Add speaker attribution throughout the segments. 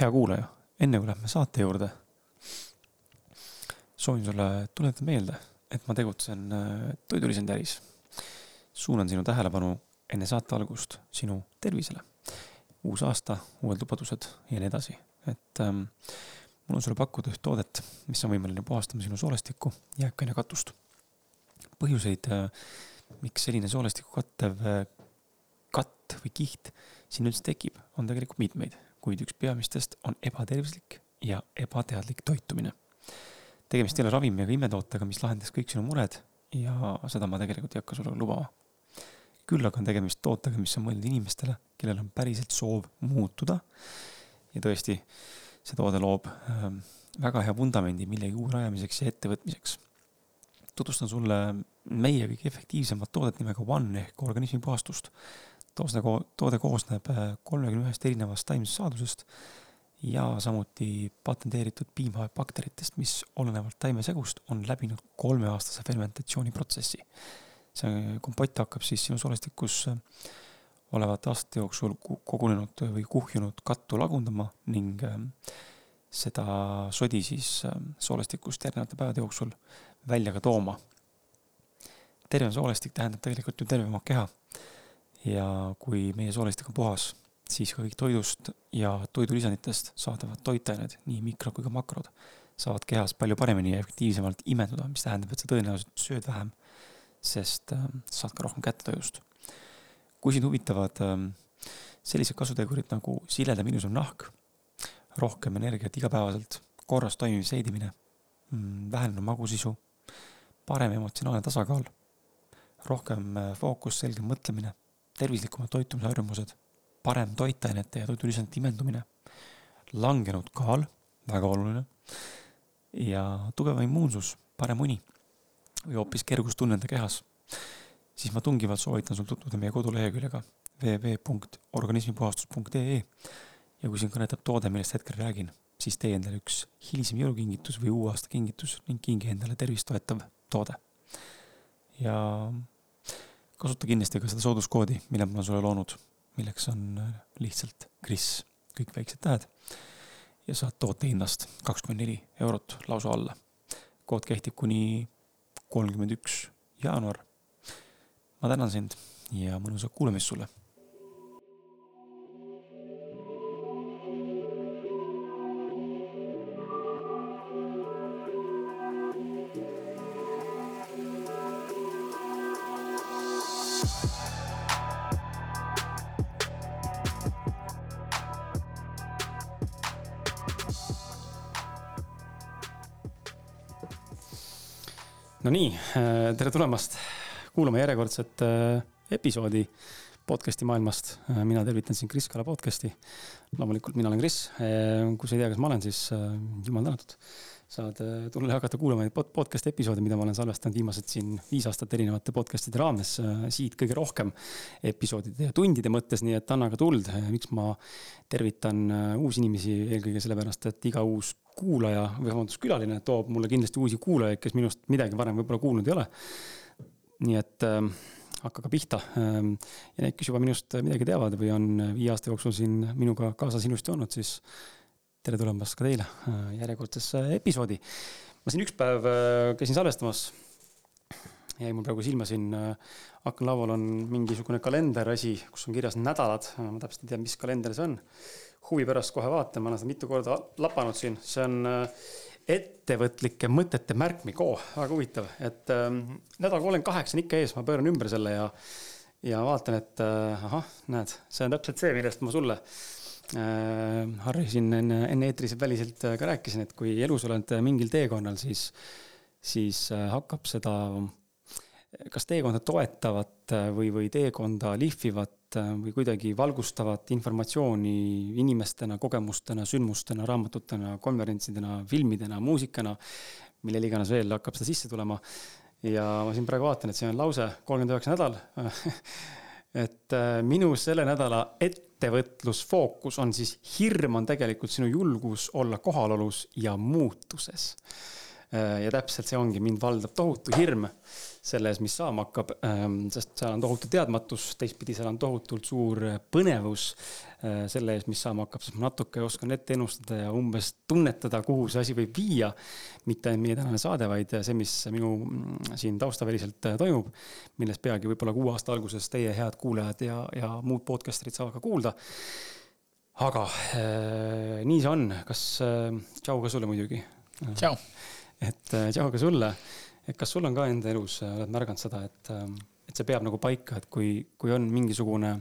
Speaker 1: hea kuulaja, enne kui lähme saate juurde, soovin sulle tuletada meelde, et ma tegutsen äh, toidulisendi äris. suunan sinu tähelepanu enne saate algust sinu tervisele. uus aasta, uued lubadused ja nii edasi, et ähm, mul on sulle pakkuda üht toodet, mis on võimeline puhastama sinu soolestikku, jääkaine katust. põhjuseid äh,, miks selline soolestikku kattev äh, katt või kiht siin üldse tekib, on tegelikult mitmeid kuid üks peamistest on ebatervislik ja ebateadlik toitumine. tegemist ei ole ravimi ega imetootega, mis lahendas kõik sinu mured ja seda ma tegelikult ei hakka sulle lubama. küll aga on tegemist tootega, mis on mõeldud inimestele, kellel on päriselt soov muutuda. ja tõesti, see toode loob ähm, väga hea vundamendi millegi uue rajamiseks ja ettevõtmiseks. tutvustan sulle meie kõige efektiivsemat toodet nimega One ehk organismi puhastust toosne, toode koosneb äh, kolmekümne ühest erinevast taimsest saadusest ja samuti patenteeritud piimabakteritest, mis olenevalt taimesegust on läbinud kolmeaastase fermentatsiooniprotsessi. see kompott hakkab siis sinu soolestikus äh, olevate aastate jooksul kogunenud või kuhjunud kattu lagundama ning äh, seda sodi siis soolestikust järgnevate päevade jooksul välja ka tooma. terve soolestik tähendab tegelikult ju tervemat keha ja kui meie soolestik on puhas, siis ka kõik toidust ja toidulisanditest saadavad toitained, nii mikro kui ka makrod, saavad kehas palju paremini ja efektiivsemalt imenduda, mis tähendab, et sa tõenäoliselt sööd vähem, sest äh, saad ka rohkem kätte toidust. kui sind huvitavad äh, sellised kasutegurid nagu siledam ilusam nahk, rohkem energiat igapäevaselt, korras toimiv seedimine mm,, vähenenud magusisu, parem emotsionaalne tasakaal, rohkem äh, fookus, selgem mõtlemine tervislikumad toitumisharjumused, parem toitainete ja toidulisandite imendumine, langenud kaal, väga oluline, ja tugevam immuunsus, parem uni või hoopis kergustunne enda kehas, siis ma tungivalt soovitan sul tutvuda meie koduleheküljega www.organismipuhastus.ee ja kui sind kõnetab toode, millest hetkel räägin, siis tee endale üks hilisem jõulukingitus või uue aasta kingitus ning kingi endale tervist toetav toode. ja kasuta kindlasti ka seda sooduskoodi, mille ma sulle loonud, milleks on äh, lihtsalt Kris, kõik väiksed tähed. ja saad toote hinnast kakskümmend neli eurot lausa alla. kood kehtib kuni kolmkümmend üks jaanuar. ma tänan sind ja mõnusat kuulamist sulle Nonii, äh, tere tulemast kuulama järjekordset äh, episoodi podcast'i maailmast. Äh, mina tervitan sind Kris Kala podcast'i. loomulikult mina olen Kris. kui sa ei tea, kes ma olen, siis jumal tänatud. saad tulla ja hakata kuulama neid podcast'i episoode, mida ma olen salvestanud viimased siin viis aastat erinevate podcast'ide raames. siit kõige rohkem episoodide ja tundide mõttes, nii et anna ka tuld. miks ma tervitan uusi inimesi, eelkõige sellepärast, et iga uus kuulaja või vabandust, külaline toob mulle kindlasti uusi kuulajaid, kes minust midagi varem võib-olla kuulnud ei ole. nii et äh, hakake pihta äh,. ja need, kes juba minust midagi teavad või on viie aasta jooksul siin minuga kaasas ilusti olnud, siis tere tulemast ka teile äh, järjekordsesse episoodi. ma siin üks päev äh, käisin salvestamas jäi mul praegu silma siin, äh, aknalaual on mingisugune kalender asi, kus on kirjas nädalad, ma täpselt ei tea, mis kalender see on huvi pärast kohe vaatan, ma olen seda mitu korda lapanud siin, see on äh, ettevõtlike mõtete märkmik, oo, väga huvitav, et ähm, nädal kolmkümmend kaheksa on ikka ees, ma pööran ümber selle ja, ja vaatan, et äh, ahah, näed, see on täpselt see, millest ma sulle äh, Harri siin enne, enne eetris väliselt äh, ka rääkisin, et kui elus oled mingil teekonnal, siis, siis äh, hakkab seda kas teekonda toetavat või, või teekonda lihvivat Äh, või kuidagi valgustavat informatsiooni inimestena, kogemustena, sündmustena, raamatutena, konverentsidena, filmidena, muusikana, millel iganes veel hakkab seda sisse tulema. ja ma siin praegu vaatan, et see on lause kolmkümmend üheksa nädal. Et äh, minu selle nädala ettevõtlusfookus on siis hirm on tegelikult sinu julgus olla kohalolus ja muutuses.
Speaker 2: Äh, ja täpselt see ongi, mind valdab tohutu hirm selles, mis saama hakkab, ähm, sest seal on tohutu teadmatus, teistpidi seal on tohutult suur põnevus äh, selle ees, mis saama hakkab, sest ma natuke oskan ette ennustada ja umbes tunnetada, kuhu see asi võib viia. mitte ainult meie tänane saade, vaid see, mis minu mm, siin taustaväliselt äh, toimub, millest peagi võib-olla kuu aasta alguses teie head kuulajad ja, ja muud podcaster'id saavad ka kuulda aga äh, nii see on, kas äh, tšau ka sulle muidugi.
Speaker 3: tšau
Speaker 2: et äh, tšau ka sulle, et kas sul on ka enda elus, äh, oled märganud seda, et, ähm, et see peab nagu paika, et kui, kui on mingisugune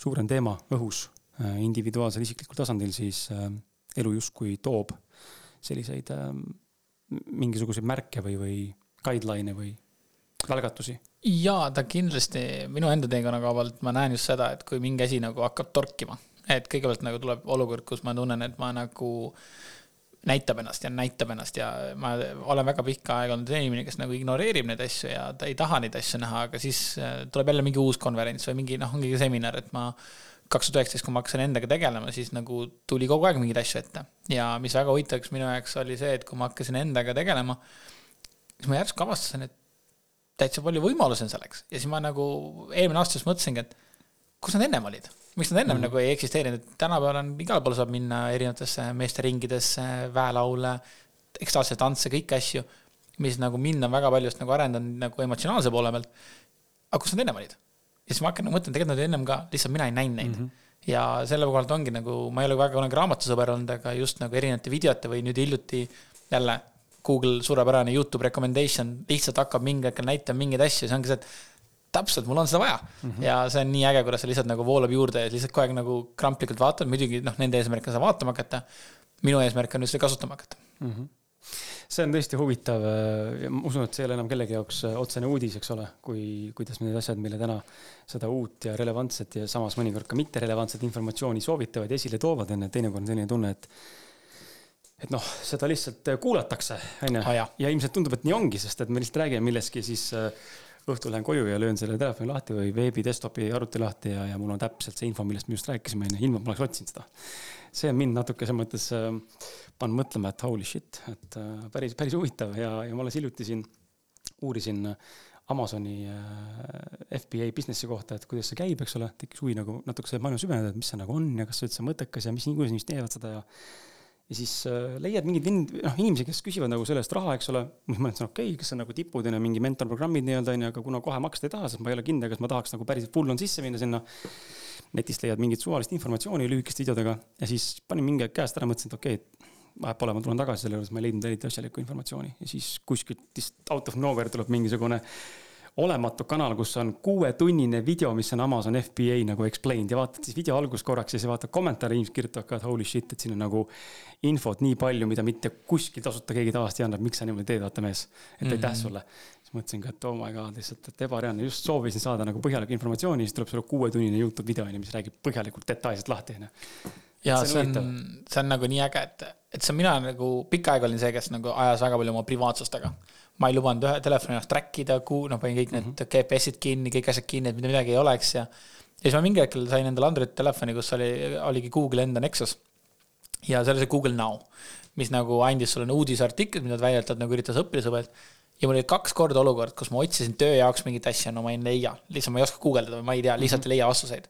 Speaker 2: suurem teema õhus äh, individuaalsel isiklikul tasandil, siis elu justkui toob selliseid ähm, mingisuguseid märke või, või guideline'e või algatusi?
Speaker 3: jaa, ta kindlasti minu enda teekonna koha pealt ma näen just seda, et kui mingi asi nagu hakkab torkima, et kõigepealt nagu tuleb olukord, kus ma tunnen, et ma nagu näitab ennast ja näitab ennast ja ma olen väga pikka aega olnud inimene, kes nagu ignoreerib neid asju ja ta ei taha neid asju näha, aga siis äh, tuleb jälle mingi uus konverents või mingi noh, ongi seminar, et ma kaks tuhat üheksateist, kui ma hakkasin endaga tegelema, siis nagu tuli kogu aeg mingeid asju ette. ja mis väga huvitavaks minu jaoks oli see, et kui ma hakkasin endaga tegelema, siis ma järsku avastasin, et täitsa palju võimalusi on selleks ja siis ma nagu eelmine aasta just mõtlesingi, et kus nad ennem olid miks nad ennem mm. nagu ei eksisteerinud, tänapäeval on, igal pool saab minna erinevatesse meesteringidesse, väelaule, ekstaatseid tantse, kõiki asju, mis nagu mind on väga paljust nagu arendanud nagu emotsionaalse poole pealt. aga kus nad ennem olid? ja siis ma hakkan nagu mõtlema, tegelikult nad ennem ka, lihtsalt mina ei näinud neid mm. -hmm ja selle koha pealt ongi nagu, ma ei ole väga kunagi raamatusõber olnud, aga just nagu erinevate videote või nüüd hiljuti jälle Google suurepärane Youtube recommendation lihtsalt hakkab mingi hetkel näitama mingeid asju, see ongi see, et täpselt, mul on seda vaja mm. -hmm. ja see on nii äge, kuidas see lihtsalt nagu voolab juurde ja lihtsalt kogu aeg nagu kramplikult vaatad, muidugi noh, nende eesmärk on seda vaatama hakata. minu eesmärk on just seda kasutama hakata mm. -hmm
Speaker 2: see on tõesti huvitav ja ma usun, et see ei ole enam kellegi jaoks äh, otsene uudis, eks ole, kui, kuidas need asjad meile täna seda uut ja relevantset ja samas mõnikord ka mitterelevantset informatsiooni soovitavad ja esile toovad, on ju, teinekord on selline tunne, et et noh, seda lihtsalt kuulatakse, on ju, ja ilmselt tundub, et nii ongi, sest et me lihtsalt räägime millestki, siis äh, õhtul lähen koju ja löön selle telefoni lahti või veebi desktopi arvuti lahti ja, ja mul on täpselt see info, millest me just rääkisime, onju, ilma et ma oleks otsinud seda. see on mind natuke selles mõttes äh, pannud mõtlema, et holy shit, et äh, päris, päris huvitav ja, ja ma alles hiljuti siin uurisin Amazoni äh, FBA business'i kohta, et kuidas see käib, eks ole, tekkis huvi nagu natuke selle maailma süveneda, et mis see nagu on ja kas see üldse mõttekas ja mis, kuidas inimesed teevad seda ja ja siis äh, leiad mingid noh, inimesi, kes küsivad nagu selle eest raha, eks ole. ma mõtlesin, okei okay,, kas see on nagu tipud ja mingi mentorprogrammid nii-öelda onju, aga kuna kohe maksta ei taha, sest ma ei ole kindel, kas ma tahaks nagu päriselt full on sisse minna sinna. netist leiad mingit suvalist informatsiooni lühikeste videodega ja siis panin mingi aeg käest ära, mõtlesin, et okei okay,, vahet pole, ma tulen tagasi selle juures, ma ei leidnud eriti asjalikku informatsiooni ja siis kuskilt out of nowhere tuleb mingisugune olematu kanal, kus on kuuetunnine video, mis on Amazon FBA nagu explained ja vaatad siis video algust korraks ja siis vaatad kommentaare, inimesed kirjutavad ka, et holy shit, et siin on nagu infot nii palju, mida mitte kuskil tasuta keegi tavaliselt ei anna, et miks sa niimoodi teed, vaata mees. et aitäh mm -hmm. sulle. siis mõtlesin ka, et oh my god, lihtsalt, et ebareaalne, just soovisin saada nagu põhjalikku informatsiooni, siis tuleb sulle kuuetunnine Youtube video, mis räägib põhjalikult detailselt lahti, onju
Speaker 3: ja see on, see on, on nagu nii äge, et, et see on mina nagu pikka aega olin see, kes nagu ajas väga palju oma privaatsust taga ma ei lubanud ühe telefoni ennast track ida, kuhu, noh, panin kõik need mm -hmm. GPS-id kinni, kõik asjad kinni, et mitte midagi ei oleks ja. ja siis ma mingi hetkel sain endale Androidi telefoni, kus oli, oligi Google enda Nexus. ja seal oli see Google Now, mis nagu andis sulle uudisartiklid, mida ta väidetavalt nagu üritas õpilasõbelt. ja mul oli kaks korda olukord, kus ma otsisin töö jaoks mingit asja, no ma ei leia, lihtsalt ma ei oska guugeldada ma ei tea, lihtsalt mm -hmm. ei leia vastuseid.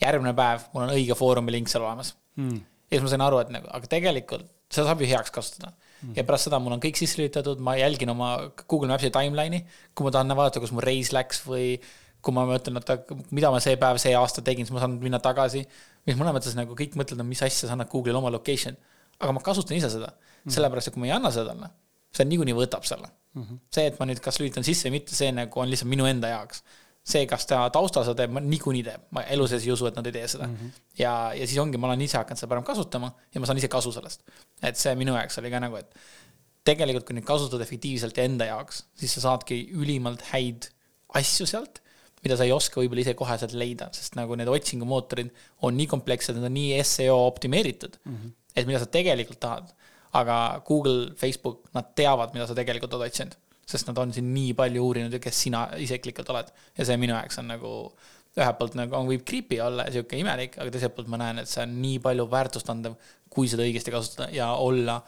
Speaker 3: järgmine päev mul on õige foorumi link seal olemas mm. -hmm. ja siis ma sain aru, et nagu, aga tegelikult seda saab ju heaks kasutada ja pärast seda mul on kõik sisse lülitatud, ma jälgin oma Google Maps'i timeline'i, kui ma tahan vaadata, kus mu reis läks või kui ma mõtlen, et mida ma see päev, see aasta tegin, siis ma saan minna tagasi. mis mõnes mõttes nagu kõik mõtlevad, mis asja sa annad Google'ile oma location. aga ma kasutan ise seda mm, -hmm. sellepärast et kui ma ei anna seda talle, see niikuinii võtab selle mm. -hmm. see, et ma nüüd kas lülitan sisse või mitte, see nagu on lihtsalt minu enda jaoks see, kas ta taustal seda teeb, ma niikuinii teeb, ma elu sees ei usu, et nad ei tee seda mm. -hmm. ja, ja siis ongi, ma olen ise hakanud seda parem kasutama ja ma saan ise kasu sellest. et see minu jaoks oli ka nagu, et tegelikult, kui neid kasutada efektiivselt ja enda jaoks, siis sa saadki ülimalt häid asju sealt, mida sa ei oska võib-olla ise koheselt leida, sest nagu need otsingumootorid on nii komplekssed, nad on nii seo optimeeritud mm, -hmm. et mida sa tegelikult tahad. aga Google, Facebook, nad teavad, mida sa tegelikult oled otsinud sest nad on siin nii palju uurinud ja kes sina isiklikult oled. ja see minu jaoks on nagu ühelt poolt nagu on, võib creepy olla ja sihuke imelik, aga teiselt poolt ma näen, et see on nii palju väärtust andev, kui seda õigesti kasutada ja olla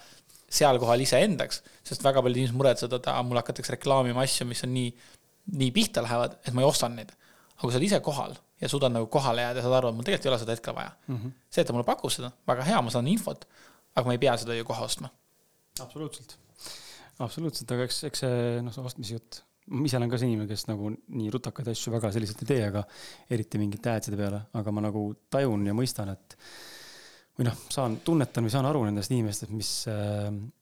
Speaker 3: seal kohal iseendaks, sest väga paljud inimesed muretsevad, et mul hakatakse reklaamima asju, mis on nii, nii pihta lähevad, et ma ei ostan neid. aga kui sa oled ise kohal ja suudad nagu kohale jääda ja saad aru, et mul tegelikult ei ole seda hetkel vaja mm. -hmm. see, et ta mulle pakub seda, väga hea, ma saan infot, aga ma ei pea seda ju kohe ostma.
Speaker 2: absoluutselt, absoluutselt, aga eks, eks see noh, see ostmise jutt ma ise olen ka see inimene, kes nagu nii rutakaid asju väga selliselt ei tee, aga eriti mingite adside peale, aga ma nagu tajun ja mõistan, et või noh, saan, tunnetan või saan aru nendest inimestest, mis,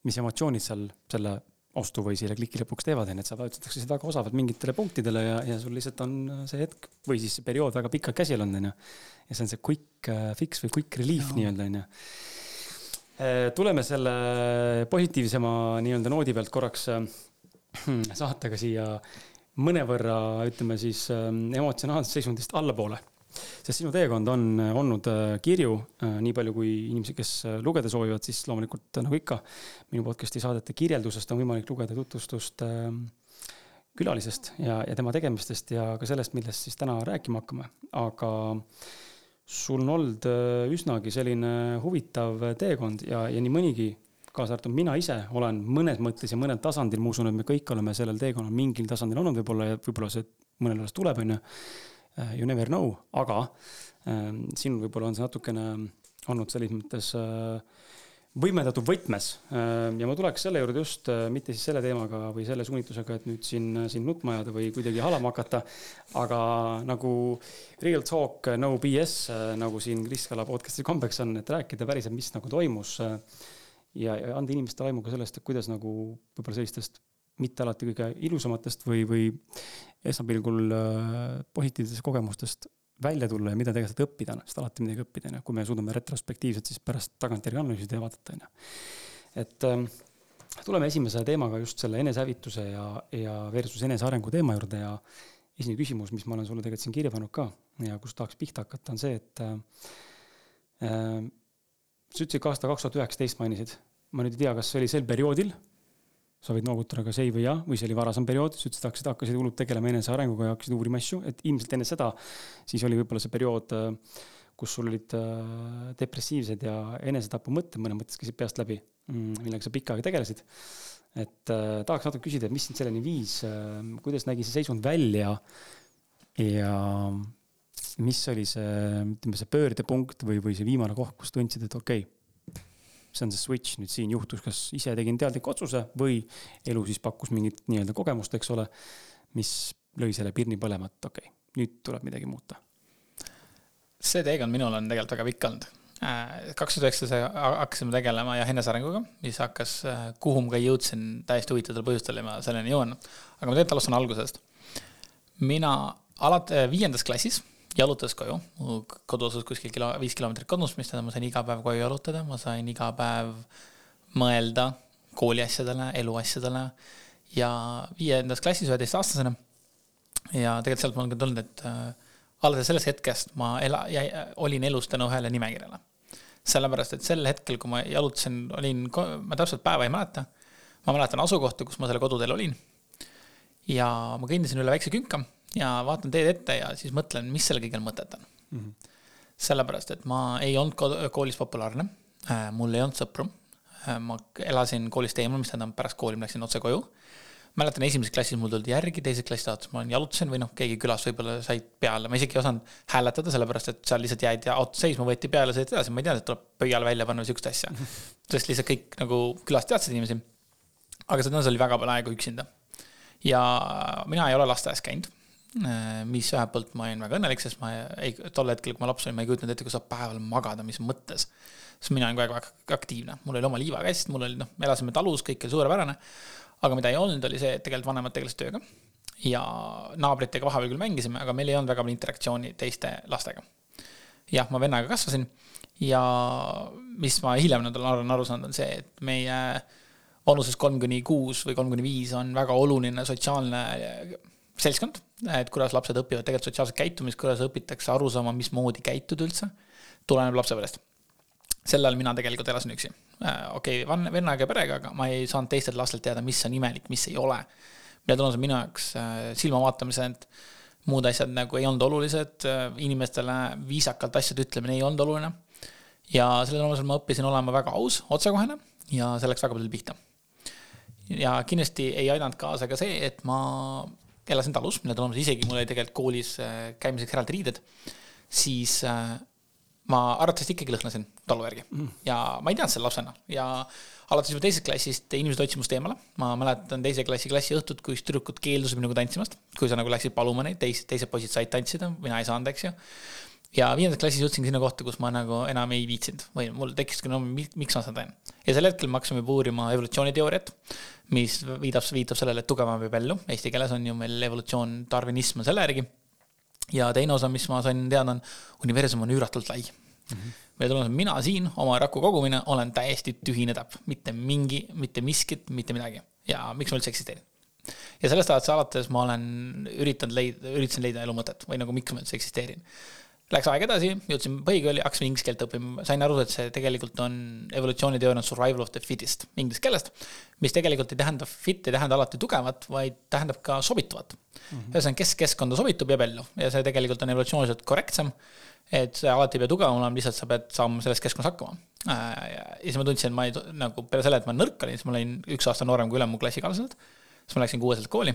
Speaker 2: mis emotsioonid seal selle ostu või selle kliki lõpuks teevad, onju, et sa vajutatakse seda väga osavalt mingitele punktidele ja, ja sul lihtsalt on see hetk või siis see periood väga pikalt käsil on, onju. ja see on see quick uh, fix või quick relief nii-öelda, onju. Uh, tuleme selle positiivsema nii-öelda noodi pealt korraks uh, saatega siia mõnevõrra, ütleme siis emotsionaalsest seisundist allapoole. Sest sinu teekond on olnud äh, kirju, äh, nii palju kui inimesi, kes äh, lugeda soovivad, siis loomulikult nagu ikka, minu podcast'i saadete kirjeldusest on võimalik lugeda tutvustust külalisest ja, ja tema tegemistest ja ka sellest, millest siis täna rääkima hakkame, aga sul on olnud üsnagi selline huvitav teekond ja, ja nii mõnigi, kaasa arvatud mina ise, olen mõnes mõttes ja mõnel tasandil, ma usun, et me kõik oleme sellel teekonnal mingil tasandil olnud võib-olla ja võib-olla see mõnel alles tuleb, on ju. Äh, you never know, aga ähm, sinul võib-olla on see natukene olnud selles mõttes äh, võimendatud võtmes. Äh, ja ma tuleks selle juurde just mitte siis selle teemaga või selle suunitlusega, et nüüd siin, siin nutma ajada või kuidagi halama hakata, aga nagu real talk, no BS, nagu siin Kris Kala podcast'is kombeks on, et rääkida päriselt, mis nagu toimus. ja, ja anda inimestele aimu ka sellest, et kuidas nagu võib-olla sellistest mitte alati kõige ilusamatest või, või esmapilgul äh, positiivsetest kogemustest välja tulla ja mida tegelikult õppida, sest alati midagi õppida, on ju, kui me suudame retrospektiivselt siis pärast tagantjärgi analüüsida ja vaadata, on ju. et ähm, tuleme esimese teemaga just selle enesehävituse ja, ja versus enesearengu teema juurde ja esimene küsimus, mis ma olen sulle tegelikult siin kirja pannud ka ja kust tahaks pihta hakata, on see, et äh, äh sa ütlesid ka aasta kaks tuhat üheksateist mainisid, ma nüüd ei tea, kas see oli sel perioodil sa võid noogutada kas ei või jah, või see oli varasem periood, sa ütlesid, hakkasid, hakkasid hullult tegelema enesearenguga ja hakkasid uurima asju, et ilmselt enne seda, siis oli võib-olla see periood, kus sul olid äh, depressiivsed ja enesetapumõtted mõnes mõttes käisid peast läbi, mm, millega sa pikka aega tegelesid. et äh, tahaks natuke küsida, et mis sind selleni viis, äh, kuidas nägi see seisund välja ja mis oli see, ütleme, see pöördepunkt või, või see viimane koht, kus tundsid, et okei okay,, see on see switch nüüd siin juhtus, kas ise tegin teadliku otsuse või elu siis pakkus mingit nii-öelda kogemust, eks ole, mis lõi selle pirni põlema, et okei okay,, nüüd tuleb midagi muuta.
Speaker 3: see teekond minul on tegelikult väga pikk olnud. Äh, kaks tuhat üheksateist hakkasime tegelema jah, enesearenguga, mis hakkas, äh, kuhu ma ka jõudsin täiesti huvitavatel põhjustel ja ma selleni jõuan. aga ma tegelikult alustan algusest. mina alati viiendas klassis jalutades koju, mu kodu asus kuskil kilo, viis kilomeetrit kodust, mis tähendab, ma sain iga päev koju jalutada, ma sain iga päev mõelda kooli asjadele, eluasjadele ja viiendas klassis üheteistaastasena. ja tegelikult sealt mul on ka tulnud, et äh, alates sellest hetkest ma ela-, olin elus tänu ühele nimekirjale. sellepärast, et sel hetkel, kui ma jalutasin, olin, ma täpselt päeva ei mäleta, ma mäletan asukohta, kus ma selle koduteel olin. ja ma kõndisin üle väikse künka ja vaatan teed ette ja siis mõtlen, mis sellel kõigel mõtet on mm. -hmm. sellepärast, et ma ei olnud koolis populaarne, äh, mul ei olnud sõpru, äh, ma elasin koolist eemal, mis tähendab, pärast kooli ma läksin otse koju. mäletan, esimeses klassis mul tuldi järgi, teises klassis vaatasin, ma jalutasin või noh, keegi külas võib-olla said peale, ma isegi ei osanud hääletada, sellepärast et seal lihtsalt jäid ja auto seisma, võeti peale, sõideti edasi, ma ei teadnud, et tuleb pöiale välja panna sihukest asja. sest lihtsalt kõik nagu külas teadsid inimesi. aga seda oli väga palju aega üksinda. ja mina ei ole lasteaias käinud mis ühelt poolt ma olin väga õnnelik, sest ma ei, tol hetkel, kui ma laps olin, ma ei kujutanud ette, kui saab päeval magada, mis mõttes. sest mina olin kogu aeg aktiivne, mul oli oma liivakast, mul oli noh, me elasime talus, kõik oli suurepärane. aga mida ei olnud, oli see, et tegelikult vanemad tegelesid tööga. ja naabritega vahepeal küll mängisime, aga meil ei olnud väga palju interaktsiooni teiste lastega. jah, ma vennaga kasvasin ja mis ma hiljem nüüd olen aru saanud, on see, et meie vanuses kolm kuni kuus või kolm kuni viis on väga oluline sotsiaalne seltskond, et kuidas lapsed õpivad tegelikult sotsiaalset käitumist, kuidas õpitakse aru saama, mismoodi käituda üldse, tuleneb lapsepõlvest. sel ajal mina tegelikult elasin üksi. Äh, okei okay,, vennaga ja perega, aga ma ei saanud teistelt lastelt teada, mis on imelik, mis ei ole. mille tulemusel minu jaoks äh, silmavaatamised, muud asjad nagu ei olnud olulised, äh, inimestele viisakalt asjade ütlemine ei olnud oluline. ja selle tulemusel ma õppisin olema väga aus, otsekohene ja see läks väga palju pihta. ja kindlasti ei aidanud kaasa ka see, et ma elasin talus, mille tulemusel isegi mul oli tegelikult koolis äh, käimiseks eraldi riided, siis äh, ma arvatavasti ikkagi lõhnasin talu järgi mm. ja ma ei teadnud selle lapsena ja alates juba teisest klassist inimesed hoidsid must eemale. ma mäletan teise klassi klassiõhtut, kus tüdrukud keeldusid minuga tantsimast, kui sa nagu läksid paluma neid, teised, teised poisid said tantsida, mina ei saanud, eks ju. Ja viiendas klassis jõudsingi sinna kohta, kus ma nagu enam ei viitsinud või mul tekkiski, no miks ma seda teen. ja sel hetkel me hakkasime uurima evolutsiooniteooriat, mis viidab, viitab sellele, et tugevam viib ellu, eesti keeles on ju meil evolutsioon, darwinism on selle järgi ja teine osa, mis ma sain teada, on universum on üüratult lai mm. -hmm. mille tulemusel mina siin, oma raku kogumine, olen täiesti tühine täpp, mitte mingi, mitte miskit, mitte midagi. ja miks ma üldse eksisteerin? ja sellest ajast alates ma olen üritanud leida, üritasin leida elu mõtet või nagu miks ma üldse eksisteerin Läks aeg edasi, jõudsin põhikooli, hakkasin inglise keelt õppima, sain aru, et see tegelikult on evolutsiooniteooria on survival of the fittest inglise keelest, mis tegelikult ei tähenda fit, ei tähenda alati tugevat, vaid tähendab ka sobituvat mm -hmm.. ühesõnaga, kes keskkonda sobitub, jääb ellu ja see tegelikult on evolutsiooniliselt korrektsem. et see alati ei pea tugevam olema, lihtsalt sa pead saama selles keskkonnas hakkama. Äh, ja siis ma tundsin, et ma ei, nagu peale selle, et ma nõrk olin, siis ma olin üks aasta noorem kui ülem mu klassikaaslased. siis ma läksin kuueselt kooli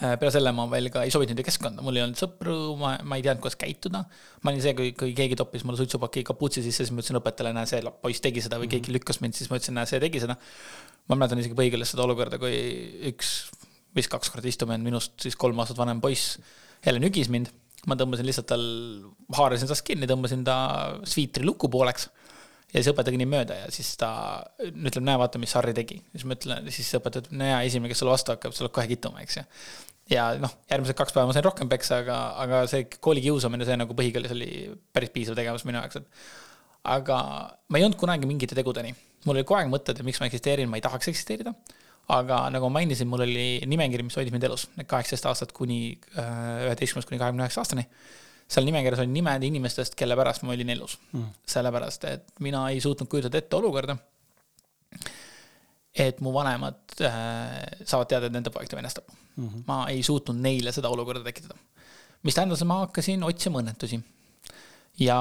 Speaker 3: peale selle ma veel ka ei sobitunud keskkonda, mul ei olnud sõpru, ma, ma ei teadnud, kuidas käituda. ma olin see, kui, kui keegi toppis mulle suitsupaki kaputsi sisse, siis ma ütlesin õpetajale, näe, see poiss tegi seda või mm -hmm. keegi lükkas mind, siis ma ütlesin, näe, see tegi seda. ma mäletan isegi põhikoolis seda olukorda, kui üks, vist kaks korda jäänud minust siis kolm aastat vanem poiss jälle nügis mind. ma tõmbasin lihtsalt tal, haarasin tast kinni, tõmbasin ta sviitri luku pooleks ja siis õpetaja kõnnib mööda ja siis ta ütleb, näe, vaata, mis Harri tegi. siis ma ütlen, siis õpetaja ütleb, no jaa, esimene, kes sulle vastu hakkab, sa oled kohe kittuma, eks ju ja noh, järgmised kaks päeva ma sain rohkem peksa, aga, aga see kooli kiusamine, see nagu põhikoolis oli päris piisav tegevus minu jaoks, et. aga ma ei olnud kunagi mingite tegudeni, mul oli kogu aeg mõtted, et miks ma eksisteerin, ma ei tahaks eksisteerida. aga nagu ma mainisin, mul oli nimekiri, mis hoidis mind elus, need kaheksateist aastat kuni äh, üheteistkümnest kuni kahekümne üheksa aastani seal nimekirjas oli nimed inimestest, kelle pärast ma olin elus mm.. sellepärast, et mina ei suutnud kujutada ette olukorda, et mu vanemad äh, saavad teada, et nende poeg ta venestab mm. -hmm. ma ei suutnud neile seda olukorda tekitada. mis tähendas, et ma hakkasin otsima õnnetusi. ja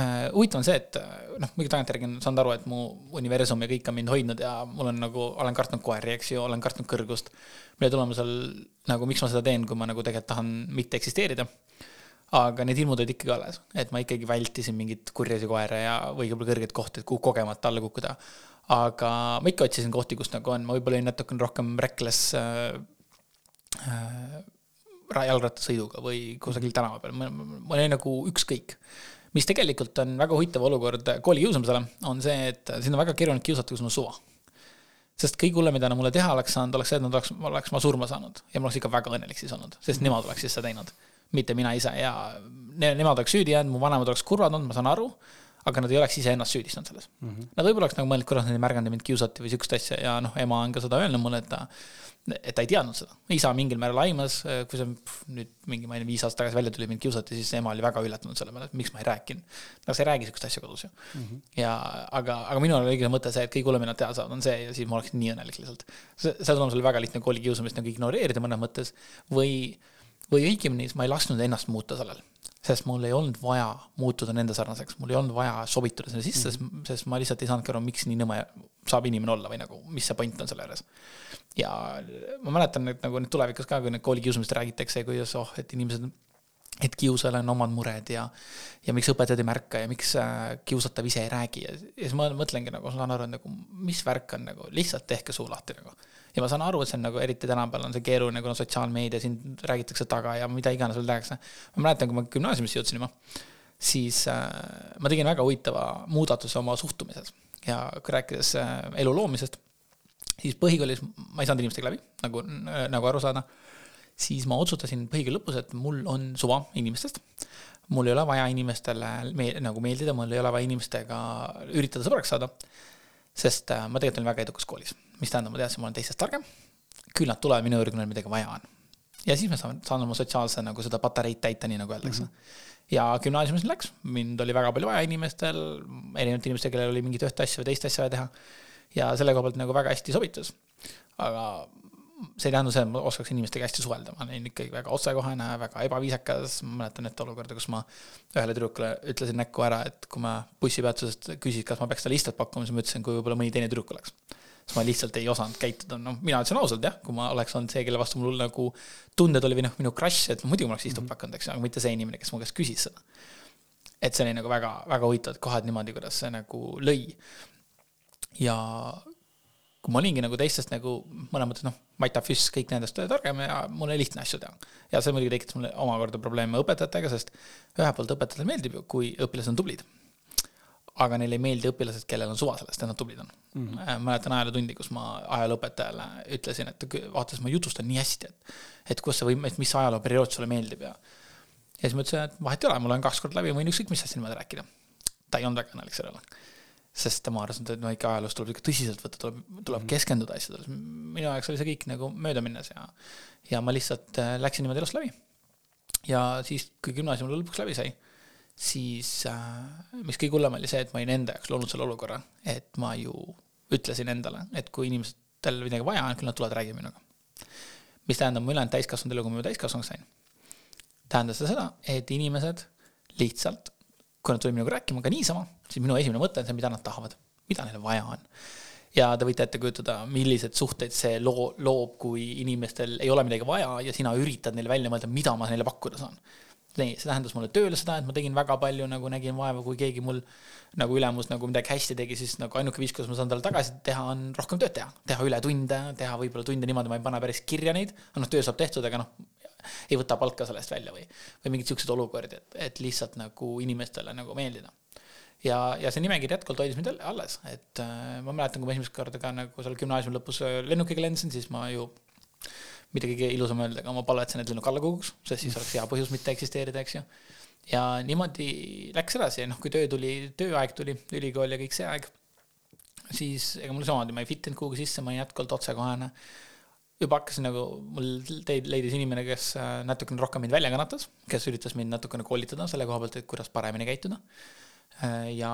Speaker 3: äh, huvitav on see, et äh, noh, muidugi tagantjärgi olen saanud aru, et mu universum ja kõik on mind hoidnud ja mul on nagu, olen kartnud koeri, eks ju, olen kartnud kõrgust. mille tulemusel nagu, miks ma seda teen, kui ma nagu tegelikult tahan mitte eksisteerida aga need ilmud olid ikkagi alles, et ma ikkagi vältisin mingeid kurjasi koere ja, või võib-olla kõrgeid kohti, et kuhu kogemata alla kukkuda aga ma ikka otsisin kohti, kus nagu on, ma võib-olla olin natukene rohkem reckless äh, äh, jalgrattasõiduga või kusagil tänava peal, ma olin nagu ükskõik. mis tegelikult on väga huvitav olukord kooli kiusamisele, on see, et sind on väga keeruline kiusata, kui sul on suva. sest kõige hullem, mida nad mulle teha oleks saanud, oleks see, et nad oleks, oleks ma surma saanud. Ja ma oleks ikka väga õnnelik siis olnud, sest nemad oleks siis seda teinud, mitte mina ise. Ja ne, nemad oleks süüdi jäänud, mu vanemad oleks kurvad olnud, ma saan aru aga nad ei oleks iseennast süüdistanud selles mm. -hmm. Nad võib-olla oleks nagu mõelnud, kurat, nad ei märganud mind kiusati või sihukest asja ja noh, ema on ka seda öelnud mulle, et ta, et ta ei teadnud seda. isa mingil määral aimas, kui see nüüd mingi, ma ei tea, viis aastat tagasi välja tuli, mind kiusati, siis ema oli väga üllatunud selle peale, et miks ma ei rääkinud. no sa ei räägi sihukest asja kodus ju mm. -hmm. ja aga, aga minul oli õige mõte see, et kõige hullem, mida nad teada saavad, on see ja siis ma oleksin nii õnnelik lihtsalt. see, selle tulemusel oli väga lihtne kooli kiusamist nagu ignoreerida mõnes mõttes või, või õigemini ma ei lasknud ennast muuta sellel sest mul ei olnud vaja muutuda nende sarnaseks, mul ei olnud vaja sobituda sinna sisse mm, -hmm. sest ma lihtsalt ei saanudki aru, miks nii nõme saab inimene olla või nagu, mis see point on selle juures. ja ma mäletan, et nagu nüüd tulevikus ka, kui nüüd koolikiusamisest räägitakse, kuidas oh, et inimesed et kiusajal on omad mured ja, ja miks õpetajad ei märka ja miks äh, kiusatav ise ei räägi ja, ja siis ma mõtlengi nagu, saan aru, et nagu mis värk on nagu, lihtsalt tehke suu lahti nagu. Ja ma saan aru, et see on nagu eriti tänapäeval on see keeruline, kuna sotsiaalmeedia sind räägitakse taga ja mida iganes veel tehakse. ma mäletan, kui ma gümnaasiumisse jõudsin juba, siis äh, ma tegin väga huvitava muudatuse oma suhtumises ja rääkides äh, elu loomisest, siis põhikoolis ma ei saanud inimestega läbi, nagu, nagu aru saada siis ma otsustasin põhikooli lõpus, et mul on suva inimestest. mul ei ole vaja inimestele me, nagu meeldida, mul ei ole vaja inimestega üritada sõbraks saada. sest äh, ma tegelikult olin väga edukas koolis, mis tähendab, ma teadsin, ma olen teistest targem. küll nad tulevad minu juurde, kui neil midagi vaja on. ja siis ma saan, saan oma sotsiaalse nagu seda patareid täita, nii nagu öeldakse mm. -hmm ja gümnaasiumis läks, mind oli väga palju vaja inimestel, erinevatel inimestel, kellel oli mingit ühte asja või teist asja vaja teha. ja selle koha pealt nagu väga hästi sobitus. aga see ei tähenda seda, et ma oskaks inimestega hästi suhelda, ma olin ikkagi väga otsekohene, väga ebaviisakas, ma mäletan ette olukorda, kus ma ühele tüdrukule ütlesin näkku ära, et kui ma bussipeatusest küsis, kas ma peaks talle istet pakkuma, siis ma ütlesin, kui võib-olla mõni teine tüdruk oleks. Siis ma lihtsalt ei osanud käituda, noh, mina ütlesin ausalt jah, kui ma oleks olnud see, kelle vastu mul nagu tunded oli või noh, minu crush, et muidu ma oleks istut pakkunud, eks ju, aga mitte see inimene, kes mu käest küsis seda. et see oli nagu väga, väga huvitavad kohad niimoodi, kuidas see nagu lõi. ja kui ma olingi nagu teistest nagu mõnes mõttes noh, Mait Füss, kõik nendest targem ja mul oli lihtne asju teha. ja see muidugi tekitas mulle omakorda probleeme õpetajatega, sest ühelt poolt õpetajatele meeldib ju, kui õpilased on tublid. Aga neile ei meeldi õpilased, kellel on suva sellest, et nad tublid on mm. -hmm. mäletan ajalootundi, kus ma ajalooõpetajale ütlesin, et vaata, ma jutustan nii hästi, et, et kus sa või, et mis ajalooperiood sulle meeldib ja. ja siis ma ütlesin, et vahet ei ole, ma loen kaks korda läbi, võin ükskõik mis asja niimoodi rääkida. ta ei olnud väga õnnelik selle üle sest tema arvas, et no ikka ajaloost tuleb ikka tõsiselt võtta, tuleb, tuleb mm -hmm. keskenduda asjadele. minu jaoks oli see kõik nagu möödaminnes ja, ja ma lihtsalt äh, läksin niimoodi elust läbi. ja siis, kui gümnaasium lõpuks läbi sai, siis äh, mis kõige hullem oli see, et ma olin enda jaoks loonud selle olukorra, et ma ju ütlesin endale, et kui inimestel midagi vaja on, küll nad tulevad räägima minuga. mis tähendab, ma ülejäänud täiskasvanud elu, kui ma täiskasvanuks sain, tähendas see seda, et inimesed lihtsalt kui nad tulevad minuga rääkima ka niisama, siis minu esimene mõte on see, mida nad tahavad, mida neil vaja on. ja te võite ette kujutada, millised suhted see loo, loob, kui inimestel ei ole midagi vaja ja sina üritad neile välja mõelda, mida ma neile pakkuda saan. See tähendas mulle tööle seda, et ma tegin väga palju nagu nägin vaeva, kui keegi mul nagu ülemus nagu midagi hästi tegi, siis nagu ainuke viis, kuidas ma saan talle tagasi teha, on rohkem tööd teha. teha ületunde, teha võib-olla tunde niimoodi, ma ei pane päris kirja neid, noh, töö saab tehtud, aga noh, ei võta palka sellest välja või, või mingeid siukseid olukordi, et, et lihtsalt nagu inimestele nagu meeldida. ja, ja see nimekiri jätkuvalt hoidis mind alles, et äh, ma mäletan, kui ma esimest korda ka nagu seal gümnaasiumi lõpus lennukiga lendasin, siis ma ju mitte kõige ilusam öelda, aga ma palvetasin, et lennuk alla kukuks, sest siis oleks hea põhjus mitte eksisteerida, eks ju. ja niimoodi läks edasi noh, kui töö tuli, tööaeg tuli, ülikool ja kõik see aeg, siis ega mul samamoodi, ma ei fit inud kuhugi sisse, ma olin jätkuvalt otsekohene juba hakkasin nagu, mul teid leidis inimene, kes äh, natukene rohkem mind välja kannatas, kes üritas mind natukene koolitada selle koha pealt, et kuidas paremini käituda. Äh, ja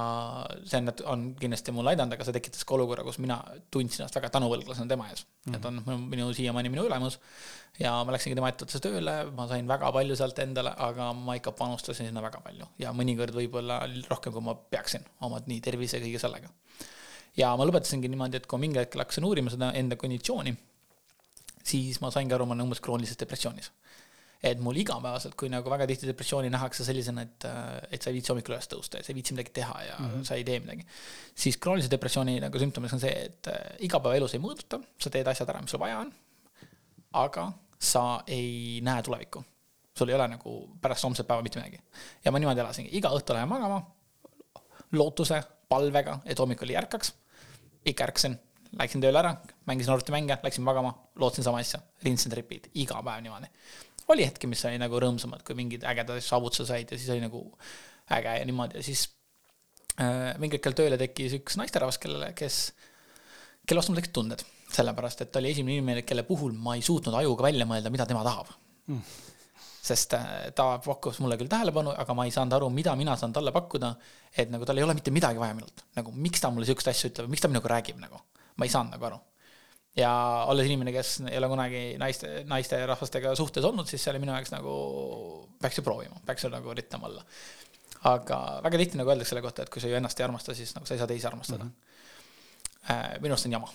Speaker 3: see on, on kindlasti mulle aidanud, aga see tekitas ka olukorra, kus mina tundsin ennast väga tänuvõlglasena tema ees mm. -hmm. et on minu, minu siiamaani minu ülemus ja ma läksingi tema ettevõttesse tööle, ma sain väga palju sealt endale, aga ma ikka panustasin sinna väga palju ja mõnikord võib-olla rohkem, kui ma peaksin, oma nii tervise kõige sellega. ja ma lõpetasingi niimoodi, et kui mingi hetkel hakkasin uurima seda enda konditsiooni siis ma saingi aru, ma olen umbes kroonilises depressioonis. Et mul igapäevaselt, kui nagu väga tihti depressiooni nähakse sellisena, et, et sa ei viitsi hommikul üles tõusta ja sa ei viitsi midagi teha ja mm -hmm. sa ei tee midagi. siis kroonilise depressiooni nagu sümptomiks on see, et äh, igapäevaelus ei mõõduta, sa teed asjad ära, mis sul vaja on. aga sa ei näe tulevikku. sul ei ole nagu pärast homset päeva mitte midagi. ja ma niimoodi elasingi, iga õhtu lähen magama lootuse, palvega, et hommikul ei ärkaks. ikka ärkasin läksin tööle ära, mängisin arvutimänge, läksin magama, lootsin sama asja, rinse and repeat, iga päev niimoodi. Oli hetki, mis oli nagu rõõmsamad, kui mingid ägedad saavutuse said ja siis oli nagu äge ja niimoodi ja siis äh, mingi hetkel tööle tekkis üks naisterahvas, kellele, kes, kelle vastu mul tekkisid tunded. sellepärast, et ta oli esimene inimene, kelle puhul ma ei suutnud ajuga välja mõelda, mida tema tahab mm sest äh, ta pakkus mulle küll tähelepanu, aga ma ei saanud aru, mida mina saan talle pakkuda. et nagu tal ei ole mitte midagi vaja minult, nagu miks ta mulle siukest asja ütleb, miks ta minuga räägib nagu ma ei saanud nagu aru. Ja olles inimene, kes ei ole kunagi naiste, naisterahvastega suhtes olnud, siis see oli minu jaoks nagu, peaks ju proovima, peaks ju nagu üritama olla. aga väga tihti nagu öeldakse selle kohta, et kui sa ju ennast ei armasta, siis nagu sa ei saa teisi armastada mm. -hmm. minu arust on jama.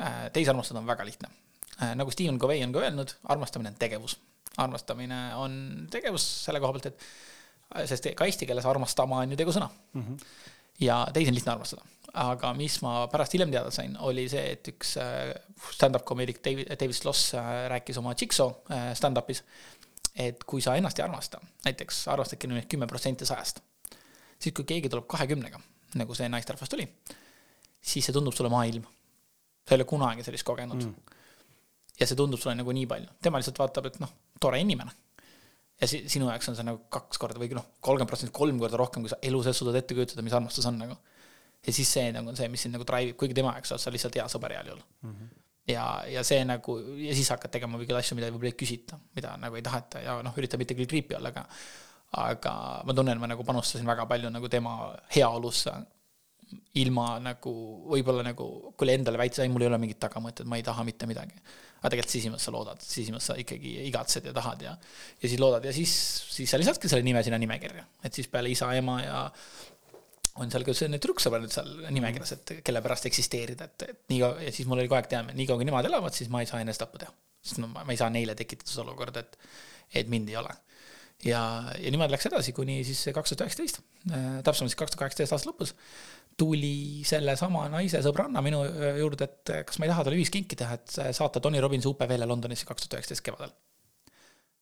Speaker 3: Äh, teisi armastada on väga lihtne. Äh, nagu Stephen Covey on ka öelnud, armastamine on tegevus. armastamine on tegevus selle koha pealt, et sest ka eesti keeles armastama on ju tegusõna mm. -hmm. Ja teisi on lihtne armastada aga mis ma pärast hiljem teada sain, oli see, et üks äh, stand-up komöödik David, David Sloss äh, rääkis oma Jigsaw äh, stand-up'is, et kui sa ennast ei armasta, näiteks arvestadki nüüd kümme protsenti sajast, siis kui keegi tuleb kahekümnega, nagu see naisterahvas tuli, siis see tundub sulle maailm. sa ei ole kunagi sellist kogenud mm.. ja see tundub sulle nagu nii palju, tema lihtsalt vaatab, et noh, tore inimene. Ja si-, sinu jaoks on see nagu kaks korda või noh, kolmkümmend protsenti, kolm korda rohkem, kui sa elu sees suudad ette kujutada, mis armastus on nagu ja siis see nagu on see, mis sind nagu drive ib, kuigi tema jaoks oled sa lihtsalt hea sõber heal juhul mm. -hmm. ja, ja see nagu, ja siis hakkad tegema mingeid asju, mida võib-olla ei küsita, mida nagu ei taheta ja noh, üritab mitte küll creepy olla, aga aga ma tunnen, ma nagu panustasin väga palju nagu tema heaolusse ilma nagu, võib-olla nagu, kui endale väita, ei, mul ei ole mingit tagamõtet, ma ei taha mitte midagi. aga tegelikult sisimas sa loodad, sisimas sa ikkagi igatsed ja tahad ja, ja siis loodad ja siis, siis sa lisadki selle nime sinna nimekirja, et siis peale isa, ema ja on seal ka selline tüdruksõber nüüd seal nimekirjas, et kelle pärast eksisteerida, et, et nii kaua, ja siis mul oli kogu aeg teadmine, nii kaua kui nemad elavad, siis ma ei saa enesetappu teha. sest no ma, ma ei saa neile tekitada seda olukorda, et, et mind ei ole. ja, ja niimoodi läks edasi kuni siis kaks tuhat üheksateist, täpsemalt siis kaks tuhat kaheksateist aasta lõpus, tuli sellesama naise sõbranna minu juurde, et kas ma ei taha talle ühiskinki teha, et saata Tony Robbins UPV-le Londonisse kaks tuhat üheksateist kevadel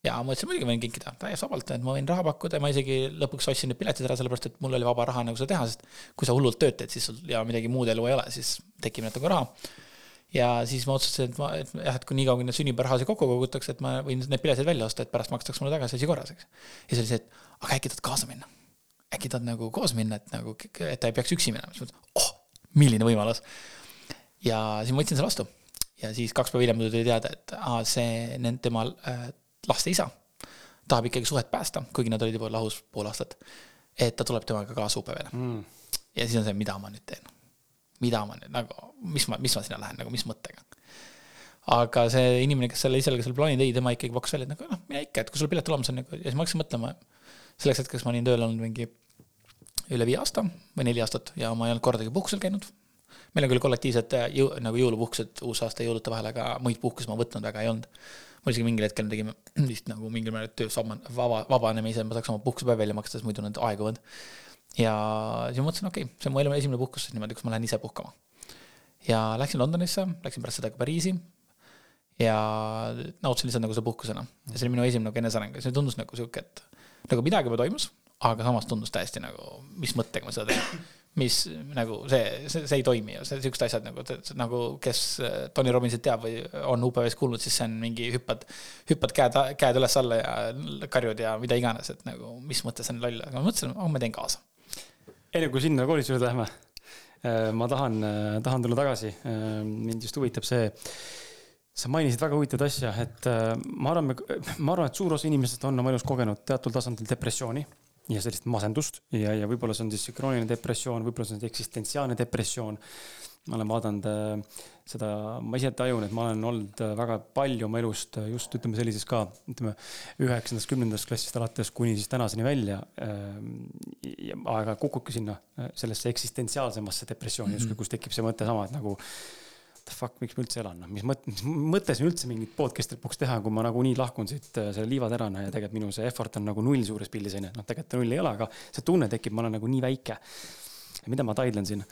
Speaker 3: ja ma ütlesin, muidugi võin kinkida, täiesti vabalt, et ma võin raha pakkuda ja ma isegi lõpuks ostsin need piletid ära, sellepärast et mul oli vaba raha nagu seda teha, sest kui sa hullult tööd teed, siis sul ja midagi muud elu ei ole, siis tekib natuke raha. ja siis ma otsustasin, et ma, et jah, et kui nii kaua, kui neid sünnipäevarahasid kokku kogutakse, et ma võin need piletid välja osta, et pärast makstakse mulle tagasi asi korras, eks. ja siis oli see, et aga äkki tahad kaasa minna? Äkki tahad nagu koos minna, et nagu, et ta ei peaks üksi minema, siis mõtlesin, oh, milline võimalus. ja siis ma võtsin selle vastu ja siis kaks päeva hiljem tuli teada, et aa, see, nende, tema äh, laste isa tahab ikkagi suhet päästa, kuigi nad olid juba lahus pool aastat. et ta tuleb temaga kaasa UPV-le mm.. ja siis on see, mida ma nüüd teen. mida ma nüüd nagu, mis ma, mis ma sinna lähen nagu, mis mõttega. aga see inimene, kes selle ise selle plaani tõi, tema ikkagi pakkus välja, et nagu noh, mine ikka, et kui sul pilet olemas on nagu ja siis ma hakkasin mõtlema. selleks hetkeks ma olin tööl olnud mingi üle viie aasta või neli aastat ja ma ei olnud kordagi puhkusel käinud. meil on küll kollektiivsed jõu, nagu jõulupuhkused uusaasta jõulude vahel, aga muid puhkusi ma võtnud väga ei olnud mul isegi mingil hetkel tegime vist nagu mingil määral töös vaba, vaba, vabanemise, ma saaks oma puhkusepäev välja maksta, sest muidu need aeguvad. ja siis ma mõtlesin, okei okay,, see on mu elu esimene puhkus niimoodi, kus ma lähen ise puhkama. ja läksin Londonisse, läksin pärast seda ka Pariisi. ja nautisin lihtsalt nagu seda puhkusena ja see oli minu esimene nagu eneseareng ja see tundus nagu sihuke, et nagu midagi juba toimus, aga samas tundus täiesti nagu, mis mõttega ma seda teen mis nagu see, see, see ei toimi ju, see siuksed asjad nagu, nagu kes äh, Tony Robbinsit teab või on UPV-s kuulnud, siis see on mingi hüppad, hüppad käed, käed üles-alla ja karjud ja mida iganes, et nagu mis mõttes on loll, aga ma mõtlesin, oh ma teen kaasa.
Speaker 2: enne kui sinna koolituse juurde lähme, äh, ma tahan, äh, tahan tulla tagasi, mind just huvitab see sa mainisid väga huvitavat asja, et ma arvan, ma arvan, et suur osa inimestest on oma elus kogenud teatud tasandil depressiooni ja sellist masendust ja, ja võib-olla see on siis krooniline depressioon, võib-olla see on eksistentsiaalne depressioon. ma olen vaadanud äh, seda, ma ise tajun, et ma olen olnud äh, väga palju oma elust äh, just ütleme sellises ka, ütleme üheksandast, kümnendast klassist alates kuni siis tänaseni välja äh,. ja aeg-ajalt kukubki sinna äh, sellesse eksistentsiaalsemasse depressiooni mm -hmm. justkui, kus tekib see mõte sama, et nagu the fuck, miks ma üldse elan, noh, mis mõte, mis mõttes on üldse mingit podcast'i lõpuks teha, kui ma nagunii lahkun siit äh, selle liivaterana ja tegelikult minu see effort on nagu null suures pildis onju, noh, tegelikult null ei ole, aga see tunne tekib, ma olen nagu nii väike. mida ma taidlen siin,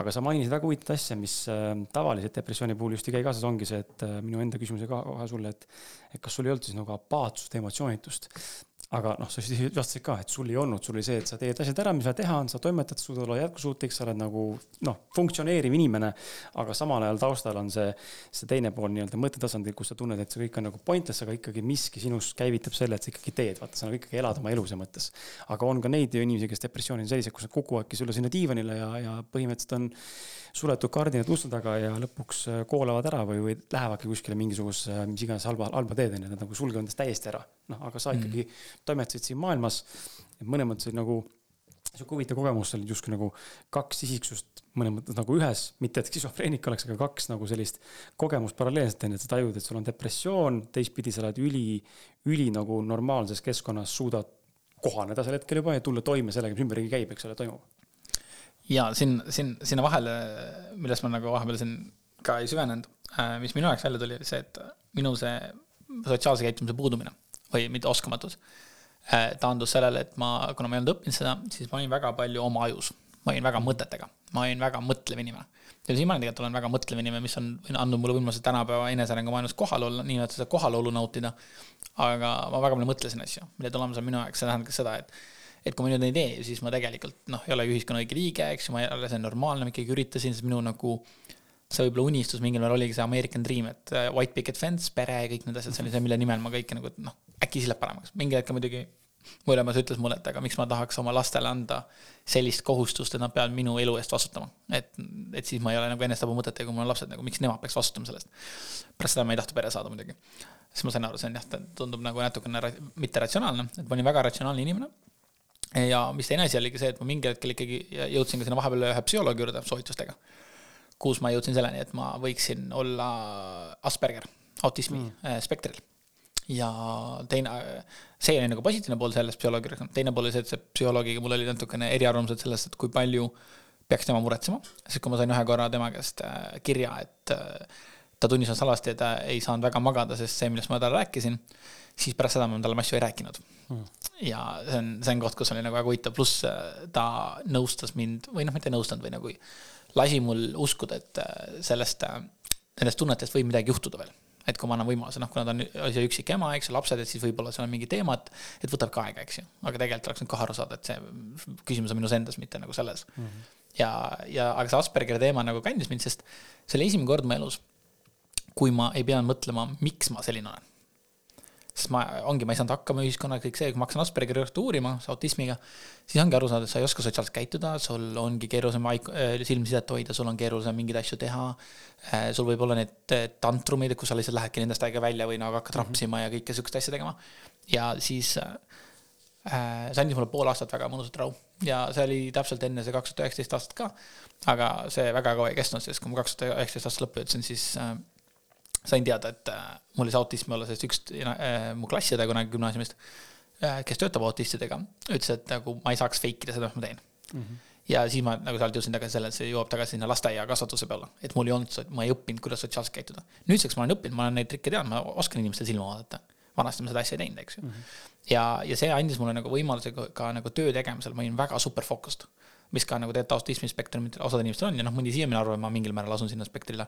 Speaker 2: aga sa mainisid väga huvitavat asja, mis äh, tavaliselt depressiooni puhul just ei käi kaasas, ongi see, et äh, minu enda küsimuse kohe sulle, et, et kas sul ei olnud siis nagu apaatsust, emotsioonitust aga noh, sa just vastasid ka, et sul ei olnud, sul oli see, et sa teed asjad ära, mis vaja teha on, sa toimetad, suudad olla jätkusuutlik, sa oled nagu noh, funktsioneeriv inimene. aga samal ajal taustal on see, see teine pool nii-öelda mõttetasandil, kus sa tunned, et see kõik on nagu pointless, aga ikkagi miski sinus käivitab selle, et sa ikkagi teed, vaata, sa nagu ikkagi elad oma elu selles mõttes. aga on ka neid inimesi, kes depressiooni on sellised, kus nad kukuvadki sulle sinna diivanile ja, ja põhimõtteliselt on suletud kardinad uste taga ja lõpuks äh, koolavad ära või, või lähevadki kuskile mingisuguse, mis iganes halba, halba teed on ju, nad nagu sulgevad endast täiesti ära. noh, aga sa ikkagi mm. toimetasid siin maailmas, et mõnes mõttes nagu sihuke huvitav kogemus, olid justkui nagu kaks isiksust mõnes mõttes nagu ühes, mitte et skisofreenik oleks, aga kaks nagu sellist kogemust paralleelselt on ju, et sa tajud, et sul on depressioon, teistpidi sa oled üli, üli nagu normaalses keskkonnas, suudad kohaneda sel hetkel juba ja tulla toime sellega, mis ümberringi käib, eks ole, toimub
Speaker 3: ja siin, siin, sinna vahele, millest ma nagu vahepeal siin ka ei süvenenud, äh, mis minu jaoks välja tuli, see, et minu see sotsiaalse käitumise puudumine või mitte oskamatus äh, taandus sellele, et ma, kuna ma ei olnud õppinud seda, siis ma olin väga palju oma ajus. ma olin väga mõtetega, ma olin väga mõtlev inimene. ja siiamaani tegelikult olen väga mõtlev inimene, mis on andnud mulle võimaluse tänapäeva enesearengu maailmas kohal olla, nii-öelda seda kohalolu nautida. aga ma väga palju mõtlesin asju, mille tulemus on minu jaoks, see tähendab ka seda, et et kui ma nüüd ei tee, siis ma tegelikult noh, ei ole ühiskonna õige liige, eks ju, ma ei ole, see on normaalne, ma ikkagi üritasin, sest minu nagu see võib-olla unistus mingil määral oligi see American Dream, et uh, white picket fence, pere ja kõik need asjad, see oli see, mille nimel ma kõike nagu noh, äkki siis läheb paremaks. mingi hetk muidugi mu ülemus ütles mulle, et aga miks ma tahaks oma lastele anda sellist kohustust, et nad peavad minu elu eest vastutama. et, et siis ma ei ole nagu enestapa mõtetega, kui mul on lapsed, nagu miks nemad peaks vastutama selle eest. pärast seda ma ei tahtnud pere saada muidugi. siis ma sain aru, see on jah, tundub nagu natukene mitteratsionaalne, et ma olin väga ratsionaalne inimene ja mis teine asi oligi see, et ma mingil hetkel ikkagi jõudsin ka sinna vahepeal ühe psühholoogi juurde soovitustega. kus ma jõudsin selleni, et ma võiksin olla Asperger, autismi mm. spektril. ja teine, see oli nagu positiivne pool sellest psühholoogi teine pool oli see, et see psühholoogiga mul oli natukene eriarvamused sellest, et kui palju peaks tema muretsema, sest kui ma sain ühe korra tema käest äh, kirja, et äh, ta tunnistas alasti, et ta ei saanud väga magada, sest see, millest ma talle rääkisin, siis pärast seda ma talle asju ei rääkinud mm.. ja see on, see on koht, kus oli nagu väga huvitav, pluss äh, ta nõustas mind või noh, mitte nõustanud või nagu lasi mul uskuda, et äh, sellest, äh, nendest tunnetest võib midagi juhtuda veel. et kui ma annan võimaluse, noh, kuna ta on see üksik ema, eks ju, lapsed, et siis võib-olla seal on mingi teema, et, et võtab ka aega, eks ju. aga tegelikult oleks nüüd kohe aru saada, et see küsimus on minus endas, mitte nagu selles mm. -hmm. ja, ja aga see Aspergeri teema nagu kandis mind, sest see oli esimene kord mu elus, kui ma ei pidanud mõtlema, miks ma selline olen sest ma, ongi, ma ei saanud hakkama ühiskonnaga, kõik see, kui ma hakkasin Aspergeri juurde uurima, autismiga, siis ongi aru saada, et sa ei oska sotsiaalselt käituda, sul ongi keerulisem äh, silmsidet hoida, sul on keerulisem mingeid asju teha. Äh, sul võib olla need äh, tantrumid, kus sa lihtsalt lähedki nendest aega välja või nagu hakkad rapsima mm -hmm. ja kõike sihukest asja tegema. ja siis äh, see andis mulle pool aastat väga mõnusat rahu ja see oli täpselt enne see kaks tuhat üheksateist aastat ka. aga see väga kaua ei kestnud, sest kui ma kaks tuhat üheksateist aastat lõppu jõudsin, siis äh, sain teada, et äh, mul oli see autism olla, sest üks äh, mu klassiõde kunagi gümnaasiumist äh,, kes töötab autistidega, ütles, et nagu ma ei saaks fake ida seda, mis ma teen mm. -hmm. ja siis ma nagu sealt jõudsin tagasi sellele, et see jõuab tagasi sinna lasteaia kasvatuse peale, et mul ei olnud, ma ei õppinud, kuidas sotsiaalselt käituda. nüüdseks ma olen õppinud, ma olen neid trikke teadnud, ma oskan inimestele silma vaadata. vanasti ma seda asja ei teinud, eks ju mm. -hmm. ja, ja see andis mulle nagu võimaluse ka, ka nagu töö tegemisel, ma olin väga super focused mis ka nagu tegelikult autismi spektrumil osad inimestel on ja noh, mõni siiamaani arvab, et ma mingil määral asun sinna spektrile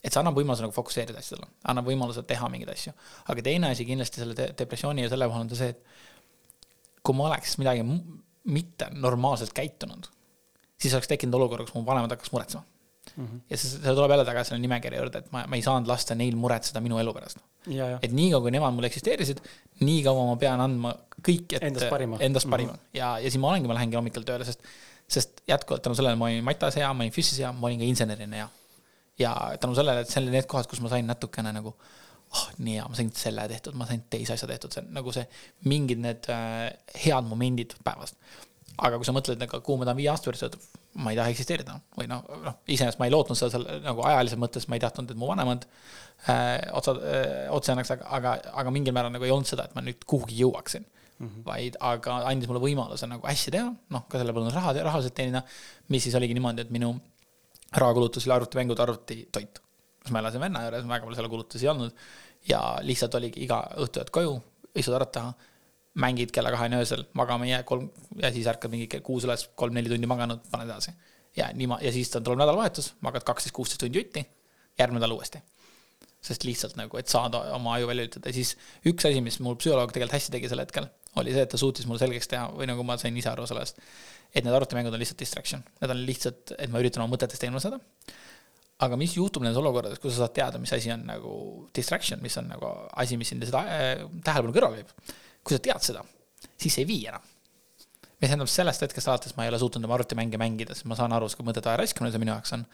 Speaker 3: et see annab võimaluse nagu fokusseerida asjadele, annab võimaluse teha mingeid asju. aga teine asi kindlasti selle de depressiooni ja selle puhul on ta see, et kui ma oleks midagi mitte normaalselt käitunud, siis oleks tekkinud olukord, kus mu vanemad hakkaks muretsema mm. -hmm. ja see, see tuleb jälle tagasi selle nimekirja juurde, et ma, ma ei saanud lasta neil muretseda minu elu pärast. et niikaua, kui nemad mul eksisteerisid, nii kaua ma pean andma kõik, et
Speaker 2: endast parima,
Speaker 3: endast parima. Mm -hmm. ja, ja siis ma olengi, ma lähengi hommikul tööle, sest, sest jätkuvalt tänu sellele ma olin matas hea, ma olin füüsis hea, ma olin ka insenerina hea ja tänu sellele, et see oli need kohad, kus ma sain natukene nagu oh, nii hea, ma sain selle tehtud, ma sain teise asja tehtud, see on nagu see mingid need äh, head momendid päevast. aga kui sa mõtled nagu, kuhu ma tahan viie aasta pärast ma ei taha eksisteerida või noh, noh, iseenesest ma ei lootnud seda seal nagu ajalises mõttes, ma ei tahtnud, et mu vanemad äh, otsa äh,, otsa annaks, aga, aga, aga mingil määral nagu ei olnud seda, et ma nüüd kuhugi jõuaksin mm. -hmm. vaid, aga andis mulle võimaluse nagu hästi teha, noh, ka selle põlvkonna raha, rahaliselt teenida, mis siis oligi niimoodi, et minu rahakulutus oli arvutimängud, arvutitoit. siis ma elasin venna juures, väga palju selle kulutusi ei olnud. ja lihtsalt oligi iga õhtu jääd koju, istud arvuti taha, mängid kella kaheni öösel, magama ei jää, kolm, ja siis ärkad mingi kuus üles, kolm-neli tundi maganud, paned edasi. ja niimoodi, ja siis tuleb nädalavahetus, magad kaksteist, kuusteist tundi jutti, järgmine nädal uuesti sest lihtsalt nagu, et saada oma aju välja lülitada ja siis üks asi, mis mul psühholoog tegelikult hästi tegi sel hetkel, oli see, et ta suutis mulle selgeks teha või nagu ma sain ise aru sellest, et need arvutimängud on lihtsalt distraction, need on lihtsalt, et ma üritan oma mõtetest eemal saada. aga mis juhtub nendes olukordades, kui sa saad teada, mis asi on nagu distraction, mis on nagu asi, mis sind seda äh, tähelepanu kõrvale viib. kui sa tead seda, siis see ei vii enam. mis tähendab sellest hetkest alates ma ei ole suutnud oma arvutimänge mängida, sest ma saan aru, kui mõtete aja raiskamine see minu jaoks on.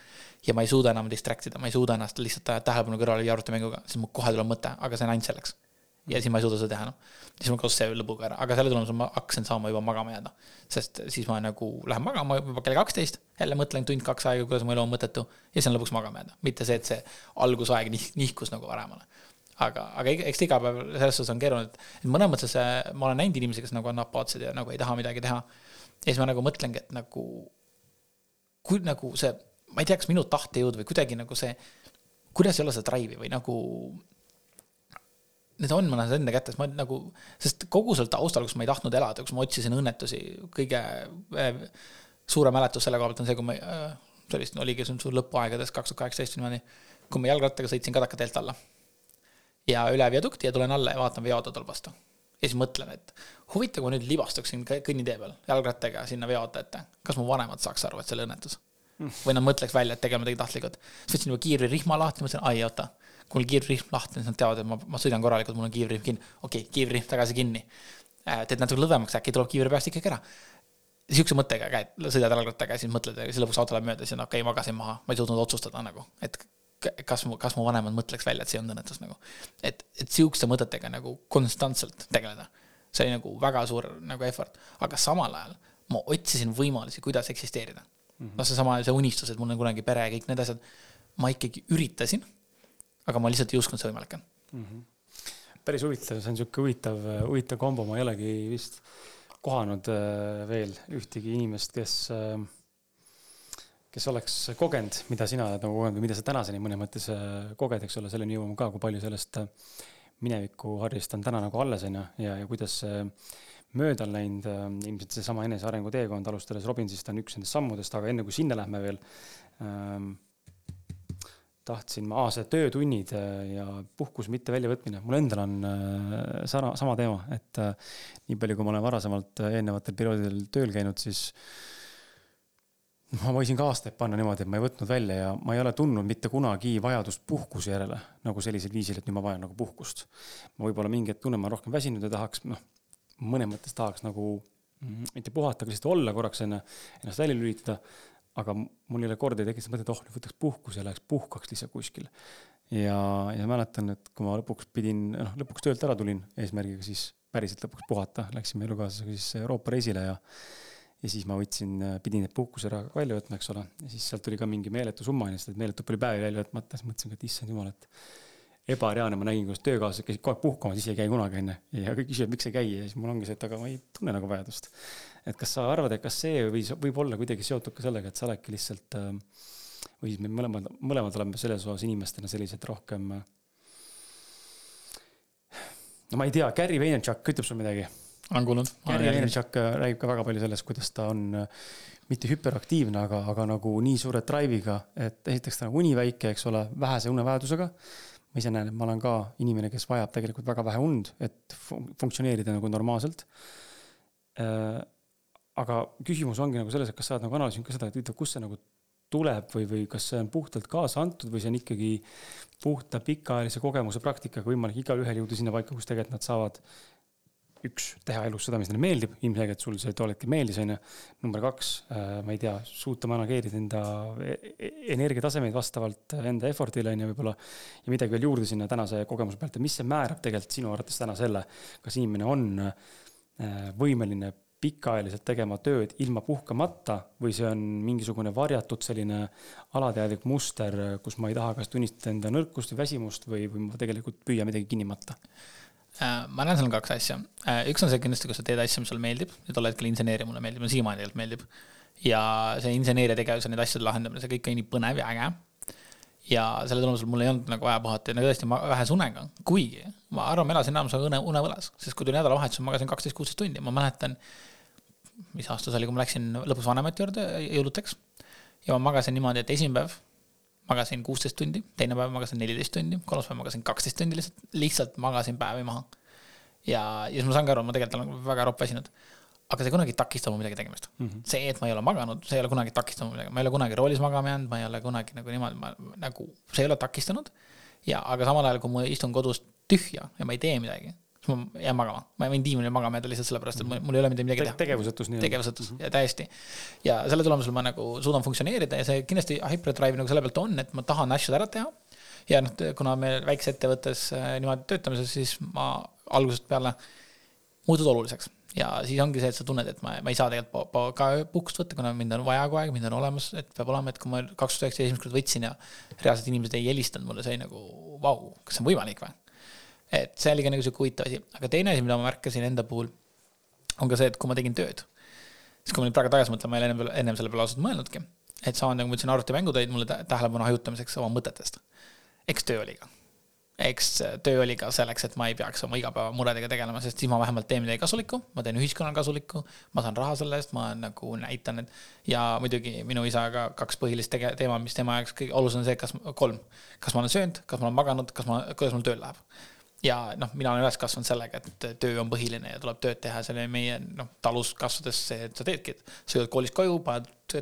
Speaker 3: ja ma ei suuda enam distract ida, ma ei suuda ennast lihtsalt tähelepanu kõrvale viia arvutimänguga, siis mul kohe tuleb mõte, aga see on ainult selleks ja siis ma ei suuda seda teha, noh. siis mul kadus see lõbuga ära, aga selle tulemusel ma hakkasin saama juba magama jääda. sest siis ma nagu lähen magama juba kell kaksteist, jälle mõtlen tund-kaks aega, kuidas mu elu on mõttetu ja siis on lõpuks magama jääda, mitte see, et see algusaeg nih-, nihkus nagu varemale. aga, aga eks ta iga päev selles suhtes on keeruline, et mõnes mõttes ma olen näinud inimesi, kes nagu on apaatsed ja nagu ei taha midagi teha. ja siis ma nagu mõtlengi, et nagu, kui nagu see, ma ei tea, kas minu tahtejõud või kuidagi nagu see, kuidas ei ole seda drive'i või nagu need on mõnes enda kätes, ma nagu, sest kogu seal taustal, kus ma ei tahtnud elada, kus ma otsisin õnnetusi, kõige äh, suurem mäletus selle koha pealt on see, kui ma äh,, see vist oligi sul lõpuaegades kaks tuhat kaheksateist niimoodi, kui ma jalgrattaga sõitsin Kadaka teelt alla. ja üle viadukti ja tulen alla ja vaatan veoauto tuleb vastu. ja siis mõtlen, et huvitav, kui ma nüüd libastuksin kõnnitee peal jalgrattaga sinna veoauto ette, kas mu vanemad saaks aru, et see oli õnnetus? või nad mõtleks välja, et tegema midagi tahtlikult. siis võtsin juba kiirrihma lahti, mõtlesin, ai oota kui mul kiivrihm lahti, siis nad teavad, et ma, ma sõidan korralikult, mul on kiivrihm kinni. okei okay,, kiivrihm tagasi kinni. Äh, teed natuke lõdvemaks, äkki tuleb kiivri peast ikkagi ära. Siukse mõttega käid, sõidad jalgrattaga ja siis mõtled ja siis lõpuks auto läheb mööda, siis on okei okay,, magasin maha, ma ei suutnud otsustada nagu, et kas mu, kas mu vanemad mõtleks välja, et see on õnnetus nagu. et, et sihukeste mõtetega nagu konstantselt tegeleda see oli nagu väga suur nagu effort, aga samal ajal ma otsisin võimalusi, kuidas eksisteerida mm -hmm.. noh, seesama, see unistus, et mul on kunagi pere ja kõik need asjad, ma ikkagi üritasin, aga ma lihtsalt ei uskunud, see võimalik on mm. -hmm.
Speaker 2: päris huvitav, see on sihuke huvitav, huvitav kombo, ma ei olegi vist kohanud äh, veel ühtegi inimest, kes äh, kes oleks kogenud, mida sina oled nagu kogenud või mida sa tänaseni mõnes mõttes äh, koged, eks ole, selleni jõuame ka, kui palju sellest mineviku harjust on täna nagu alles, on ju, ja, ja kuidas see mööda on läinud, ilmselt seesama enesearengu teekond, alustades Robinsist, on üks nendest sammudest, aga enne kui sinna lähme veel ähm,, tahtsin ma, see töötunnid ja puhkus mitte väljavõtmine, mul endal on äh, sama, sama teema, et äh, nii palju, kui ma olen varasemalt eelnevatel perioodidel tööl käinud, siis äh, ma võisin ka aastaid panna niimoodi, et ma ei võtnud välja ja ma ei ole tundnud mitte kunagi vajadust puhkuse järele nagu sellisel viisil, et nüüd ma vajan nagu puhkust. ma võib-olla mingi hetk tunnen, ma olen rohkem väsinud ja tahaks, noh, mõnes mõttes tahaks nagu mm, mitte puhata, aga lihtsalt olla korraks enne, ennast välja lülitada. Aga mul ei ole kordagi tekkinud mõtet, oh, nüüd võtaks puhkuse läheks puhkaks lihtsalt kuskil. ja, ja mäletan, et kui ma lõpuks pidin, noh, lõpuks töölt ära tulin eesmärgiga siis päriselt lõpuks puhata, läksime elukaaslasega siis Euroopa reisile ja ja siis ma võtsin, pidin need puhkuseraha välja võtma, eks ole, ja siis sealt tuli ka mingi meeletu summa, onju, sest meeletu palju päevi välja võtmata, siis mõtlesin et issand jumal, et ebareaalne, ma nägin, kuidas töökaaslased käisid kogu aeg puhkamas, ise ei käi kunagi, onju. ja kõik küsivad, miks ei käi ja siis mul ongi see, et aga ma ei tunne nagu vajadust. Et kas sa arvad, et kas see või võib olla kuidagi seotud ka sellega, et sa oledki lihtsalt äh, või siis me mõlemad, mõlemad oleme selles osas inimestena sellised rohkem. Äh, no ma ei tea, Gary Vaynerchuk ütleb sul midagi
Speaker 3: olen kuulnud.
Speaker 2: Gary Vaynerchuk äh, räägib ka väga palju sellest, kuidas ta on mitte hüperaktiivne, aga, aga nagu nii suure drive'iga, et esiteks ta on uni väike, eks ole, vähese unevajadusega. ma ise näen, et ma olen ka inimene, kes vajab tegelikult väga vähe und, et funktsioneerida nagu normaalselt. Aga küsimus ongi nagu selles, et kas sa oled nagu analüüsinud ka seda, et huvitav, kust see nagu tuleb või, või kas see on puhtalt kaasa antud või see on ikkagi puhta pikaajalise kogemuse praktikaga võimalik igalühel jõuda sinna paika, kus tegelikult nad saavad üks, teha elus seda, mis neile meeldib, ilmselgelt sul see hetkel meeldis, on ju. number kaks, äh, ma ei tea, suuta manageerida enda e-, e-, energiatasemeid vastavalt enda effort'ile, on ju, võib-olla. ja midagi veel juurde sinna tänase kogemuse pealt, et mis see määrab tegelikult sinu arvates täna selle, kas inimene on äh, võimeline pikaajaliselt tegema tööd ilma puhkamata või see on mingisugune varjatud selline alateadlik muster, kus ma ei taha kas tunnistada enda nõrkust või väsimust või, või ma tegelikult püüan midagi kinni matta
Speaker 3: Äh, ma näen seal kaks asja. Äh, üks on see kindlasti, kui sa teed asju, mis sulle meeldib ja tol hetkel inseneeria mulle meeldib, mulle siiamaani tegelikult meeldib. ja see inseneeria tegevus ja nende asjade lahendamine, see kõik on nii põnev ja äge. ja selle tulemusel mul ei olnud nagu vaja puhata ja nagu tõesti ma vähese unega, kuigi ma arvan, ma elasin enamus une, unevõlas, sest kui tuli nädalavahetus, ma magasin kaksteist, kuusteist tundi, ma mäletan. mis aasta see oli, kui ma läksin lõpus vanemate juurde jõuluteks ja ma magasin niimoodi, et esimene päev magasin kuusteist tundi, teine päev magasin neliteist tundi, kolmas päev magasin kaksteist tundi lihtsalt, lihtsalt magasin päevi maha. ja, ja siis ma saangi aru, ma tegelikult olen väga ropp väsinud. aga see kunagi ei takista mul midagi tegemast mm. -hmm. see, et ma ei ole maganud, see ei ole kunagi takistanud midagi, ma ei ole kunagi roolis magama jäänud, ma ei ole kunagi nagu niimoodi, ma nagu, see ei ole takistanud. ja, aga samal ajal, kui ma istun kodus tühja ja ma ei tee midagi siis ma jään magama, ma võin diivanil magama jääda lihtsalt sellepärast, et mul ei ole mitte midagi teha.
Speaker 2: tegevusetus nii-öelda.
Speaker 3: tegevusetus -hmm. ja täiesti. ja selle tulemusel ma nagu suudan funktsioneerida ja see kindlasti Hyperdrive nagu selle pealt on, et ma tahan asju ära teha. ja noh, kuna me väikses ettevõttes äh, niimoodi töötame, siis ma algusest peale muutud oluliseks ja siis ongi see, et sa tunned, et ma, ma ei saa tegelikult ka puhkust võtta, kuna mind on vaja kogu aeg, mind on olemas, et peab olema, et kui ma kaks tuhat üheksa esimest korda võtsin ja reaalselt inimesed ei helistanud mulle, see oli nagu vau wow,, kas see on võimalik või? Et see oli ka nagu sihuke huvitav asi, aga teine asi, mida ma märkasin enda puhul, on ka see, et kui ma tegin tööd, siis kui ma nüüd praegu tagasi mõtlen, ma ei ole ennem, ennem selle peale ausalt mõelnudki, et samamoodi nagu ma ütlesin, arvutimängud olid mulle tähelepanu hajutamiseks oma mõtetest. eks töö oli ka. eks töö oli ka selleks, et ma ei peaks oma igapäevamuredega tegelema, sest siis ma vähemalt teen midagi kasulikku, ma teen ühiskonnale kasulikku, ma saan raha selle eest, ma nagu näitan, et ja muidugi minu isaga kaks põhilist tege-, teema, mis tema jaoks kõige olulisem on see, kas, kolm, kas ma olen söönud, kas ma olen maganud, kas ma, kuidas mul tööl läheb ja noh, mina olen üles kasvanud sellega, et töö on põhiline ja tuleb tööd teha, see oli meie noh, talus kasvades see, et sa teedki, et jõuad koolist koju, paned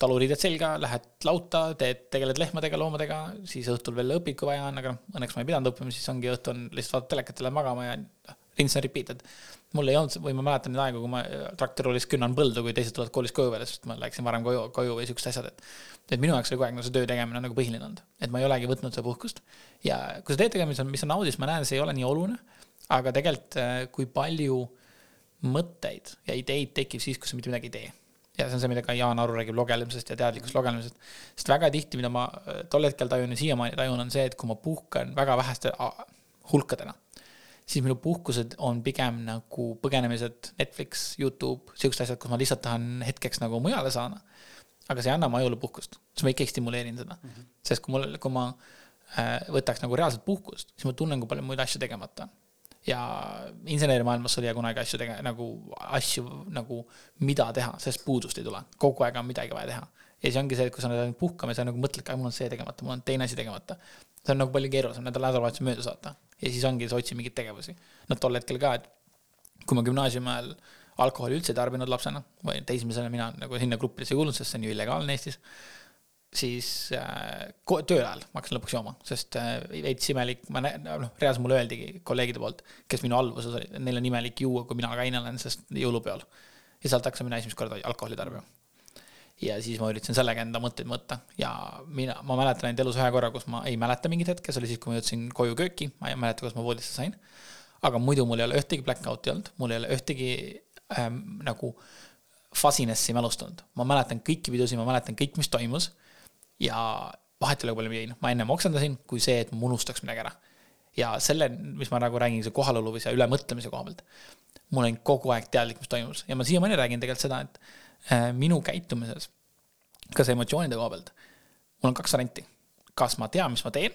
Speaker 3: taluriided selga, lähed lauta, teed, tegeled lehmadega, loomadega, siis õhtul veel õpid, kui vaja on, aga noh, õnneks ma ei pidanud õppima, siis ongi õhtu on lihtsalt vaatad telekat ja lähed magama ja noh, rinse and repeat, et mul ei olnud, või ma mäletan neid aegu, kui ma traktorroolis künnan põldu, kui teised tulevad koolist koju veel, sest ma läksin varem koju, koju või siuksed asjad, et. et minu jaoks oli kogu aeg nagu see töö tegemine nagu põhiline olnud, et ma ei olegi võtnud seda puhkust. ja kui sa teed tegemist, mis on audis, ma näen, see ei ole nii oluline. aga tegelikult, äh, kui palju mõtteid ja ideid tekib siis, kui sa mitte midagi ei tee. ja see on see, mida ka Jaan Aru räägib lugelemisest ja teadlikust lugemisest. sest väga tihti, mida ma äh, tol hetkel tajun ja siiamaani tajun, on see, et kui ma puhkan väga väheste hulkadena, siis minu puhkused on pigem nagu põgenemised, Netflix, Youtube, siuksed asjad, kus ma lihtsalt tahan hetkeks nagu mujale saada. aga see ei anna mu ajule puhkust, siis ma ikkagi stimuleerin seda mm. -hmm. sest kui mul, kui ma äh, võtaks nagu reaalselt puhkust, siis ma tunnen, kui palju muid asju tegemata on ja insenerimaailmas oli kunagi asju tege-, nagu asju nagu, mida teha, sest puudust ei tule, kogu aeg on midagi vaja teha. ja siis ongi see, et kui sa nüüd puhkama, sa nagu mõtled, et mul on see tegemata, mul on teine asi tegemata. see on nagu palju keerulisem, nädal nädalavahetus mööda saata ja siis ongi, sa otsid mingeid tegevusi. no tol hetkel ka, et kui ma gümnaasiumi ajal alkoholi üldse ei tarbinud lapsena või teismelisena mina nagu sinna gruppidesse ei kuulnud, sest see on ju illegaalne Eestis siis äh, töö ajal ma hakkasin lõpuks jooma, sest äh, veits imelik, ma näen, noh, reaalselt mulle öeldigi kolleegide poolt, kes minu alluvuses olid, neil on imelik juua, kui mina kaine olen, sest jõulupeol. ja sealt hakkasin mina esimest korda alkoholi tarbima. Ja siis ma üritasin sellega enda mõtteid mõõta. Ja mina, ma mäletan ainult elus ühe korra, kus ma ei mäleta mingit hetke, see oli siis, kui ma jõudsin koju kööki, ma ei mäleta, kuidas ma voodisse sain. aga muidu mul ei ole ühtegi black out'i olnud, mul ei ole ühtegi ähm, nagu fasinessi mälustanud, ma mäletan kõiki pidusid, ma mäletan kõik, mis toimus. Ja vahet ei ole, kui palju ma jõin, ma ennem oksendasin, kui see, et ma unustaks midagi ära. ja selle, mis ma nagu räägin, see kohalolu või see ülemõtlemise koha pealt, mul on kogu aeg teadlik, mis toimus. Ja ma siiamaani räägin tegelikult seda, et minu käitumises, ka see emotsioonide koha pealt, mul on kaks varianti. kas ma tean, mis ma teen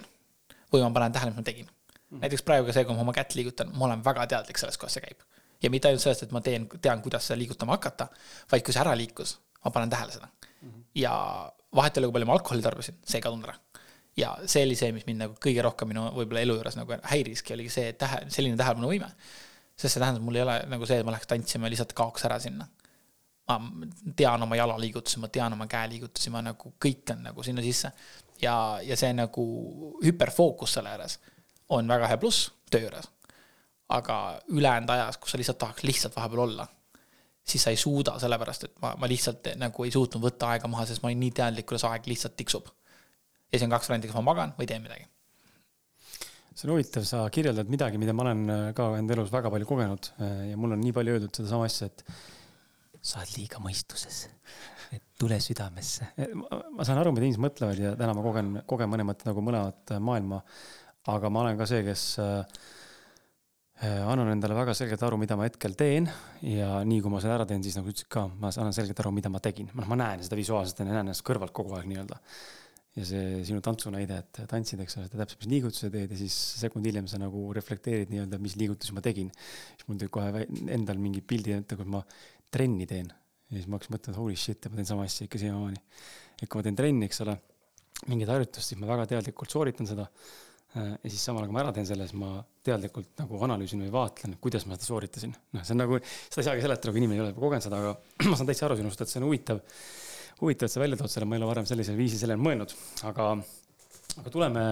Speaker 3: või ma panen tähele, mis ma tegin mm.. näiteks praegu ka see, kui ma oma kätt liigutan, ma olen väga teadlik sellest, kuidas see käib. ja mitte ainult sellest, et ma teen, tean, kuidas seda liigutama hakata, vaid kui see ära liikus, ma panen tähele seda mm. -hmm. ja vahet ei ole, kui palju ma alkoholi tarbisin, see ei kadunud ära. ja see oli see, mis mind nagu kõige rohkem minu võib-olla elu juures nagu häiriski, oligi see tähe, selline tähelepanuvõime. sest see tähendab, mul ei ole nagu see, et ma läheks tantsima ja lihtsalt kaoks ära sinna. Tean oma jalaliigutusi, ma tean oma käeliigutusi, ma nagu kõik on nagu sinna sisse. ja, ja see nagu hüperfookus selle ääres on väga hea pluss töö juures. aga ülejäänud ajas, kus sa lihtsalt tahaks lihtsalt vahepeal olla siis sa ei suuda, sellepärast et ma, ma lihtsalt nagu ei suutnud võtta aega maha, sest ma olin nii teadlik, kuidas aeg lihtsalt tiksub. ja siis on kaks varianti, kas ma magan või teen midagi.
Speaker 2: see on huvitav, sa kirjeldad midagi, mida ma olen ka enda elus väga palju kogenud ja mul on nii palju öeldud sedasama asja, et sa oled liiga mõistuses, et tule südamesse. Äh, ma saan aru, mida inimesed mõtlevad ja täna ma kogen, kogen mõne mõtte nagu mõlemat maailma. aga ma olen ka see, kes äh, Äh, annan endale väga selgelt aru, mida ma hetkel teen ja nii kui ma selle ära teen, siis nagu ütlesid ka, ma annan selgelt aru, mida ma tegin. noh, ma näen seda visuaalselt ja näen ennast kõrvalt kogu aeg nii-öelda. ja see sinu tantsu näide, et tantsid, eks ole, sa täpselt, mis liigutuse teed ja siis sekund hiljem sa nagu reflekteerid nii-öelda, mis liigutusi ma tegin. siis mul tuli kohe endal mingi pildi ette, kus ma trenni teen. ja siis ma hakkasin mõtlema, et holy shit, ma teen sama asja ikka siiamaani. et kui ma teen trenni, eks ole, mingit harjutust, siis ma väga teadlikult sooritan seda Äh, ja siis samal ajal, kui ma ära teen selle, siis ma teadlikult nagu analüüsin või vaatlen, kuidas ma seda sooritasin. noh, see on nagu, seda ei saagi seletada, kui inimene ei ole kogenud seda, aga ma saan täitsa aru sinust, et see on huvitav, huvitav, et sa välja tood selle, ma ei ole varem sellisel viisil sellele mõelnud, aga, aga tuleme,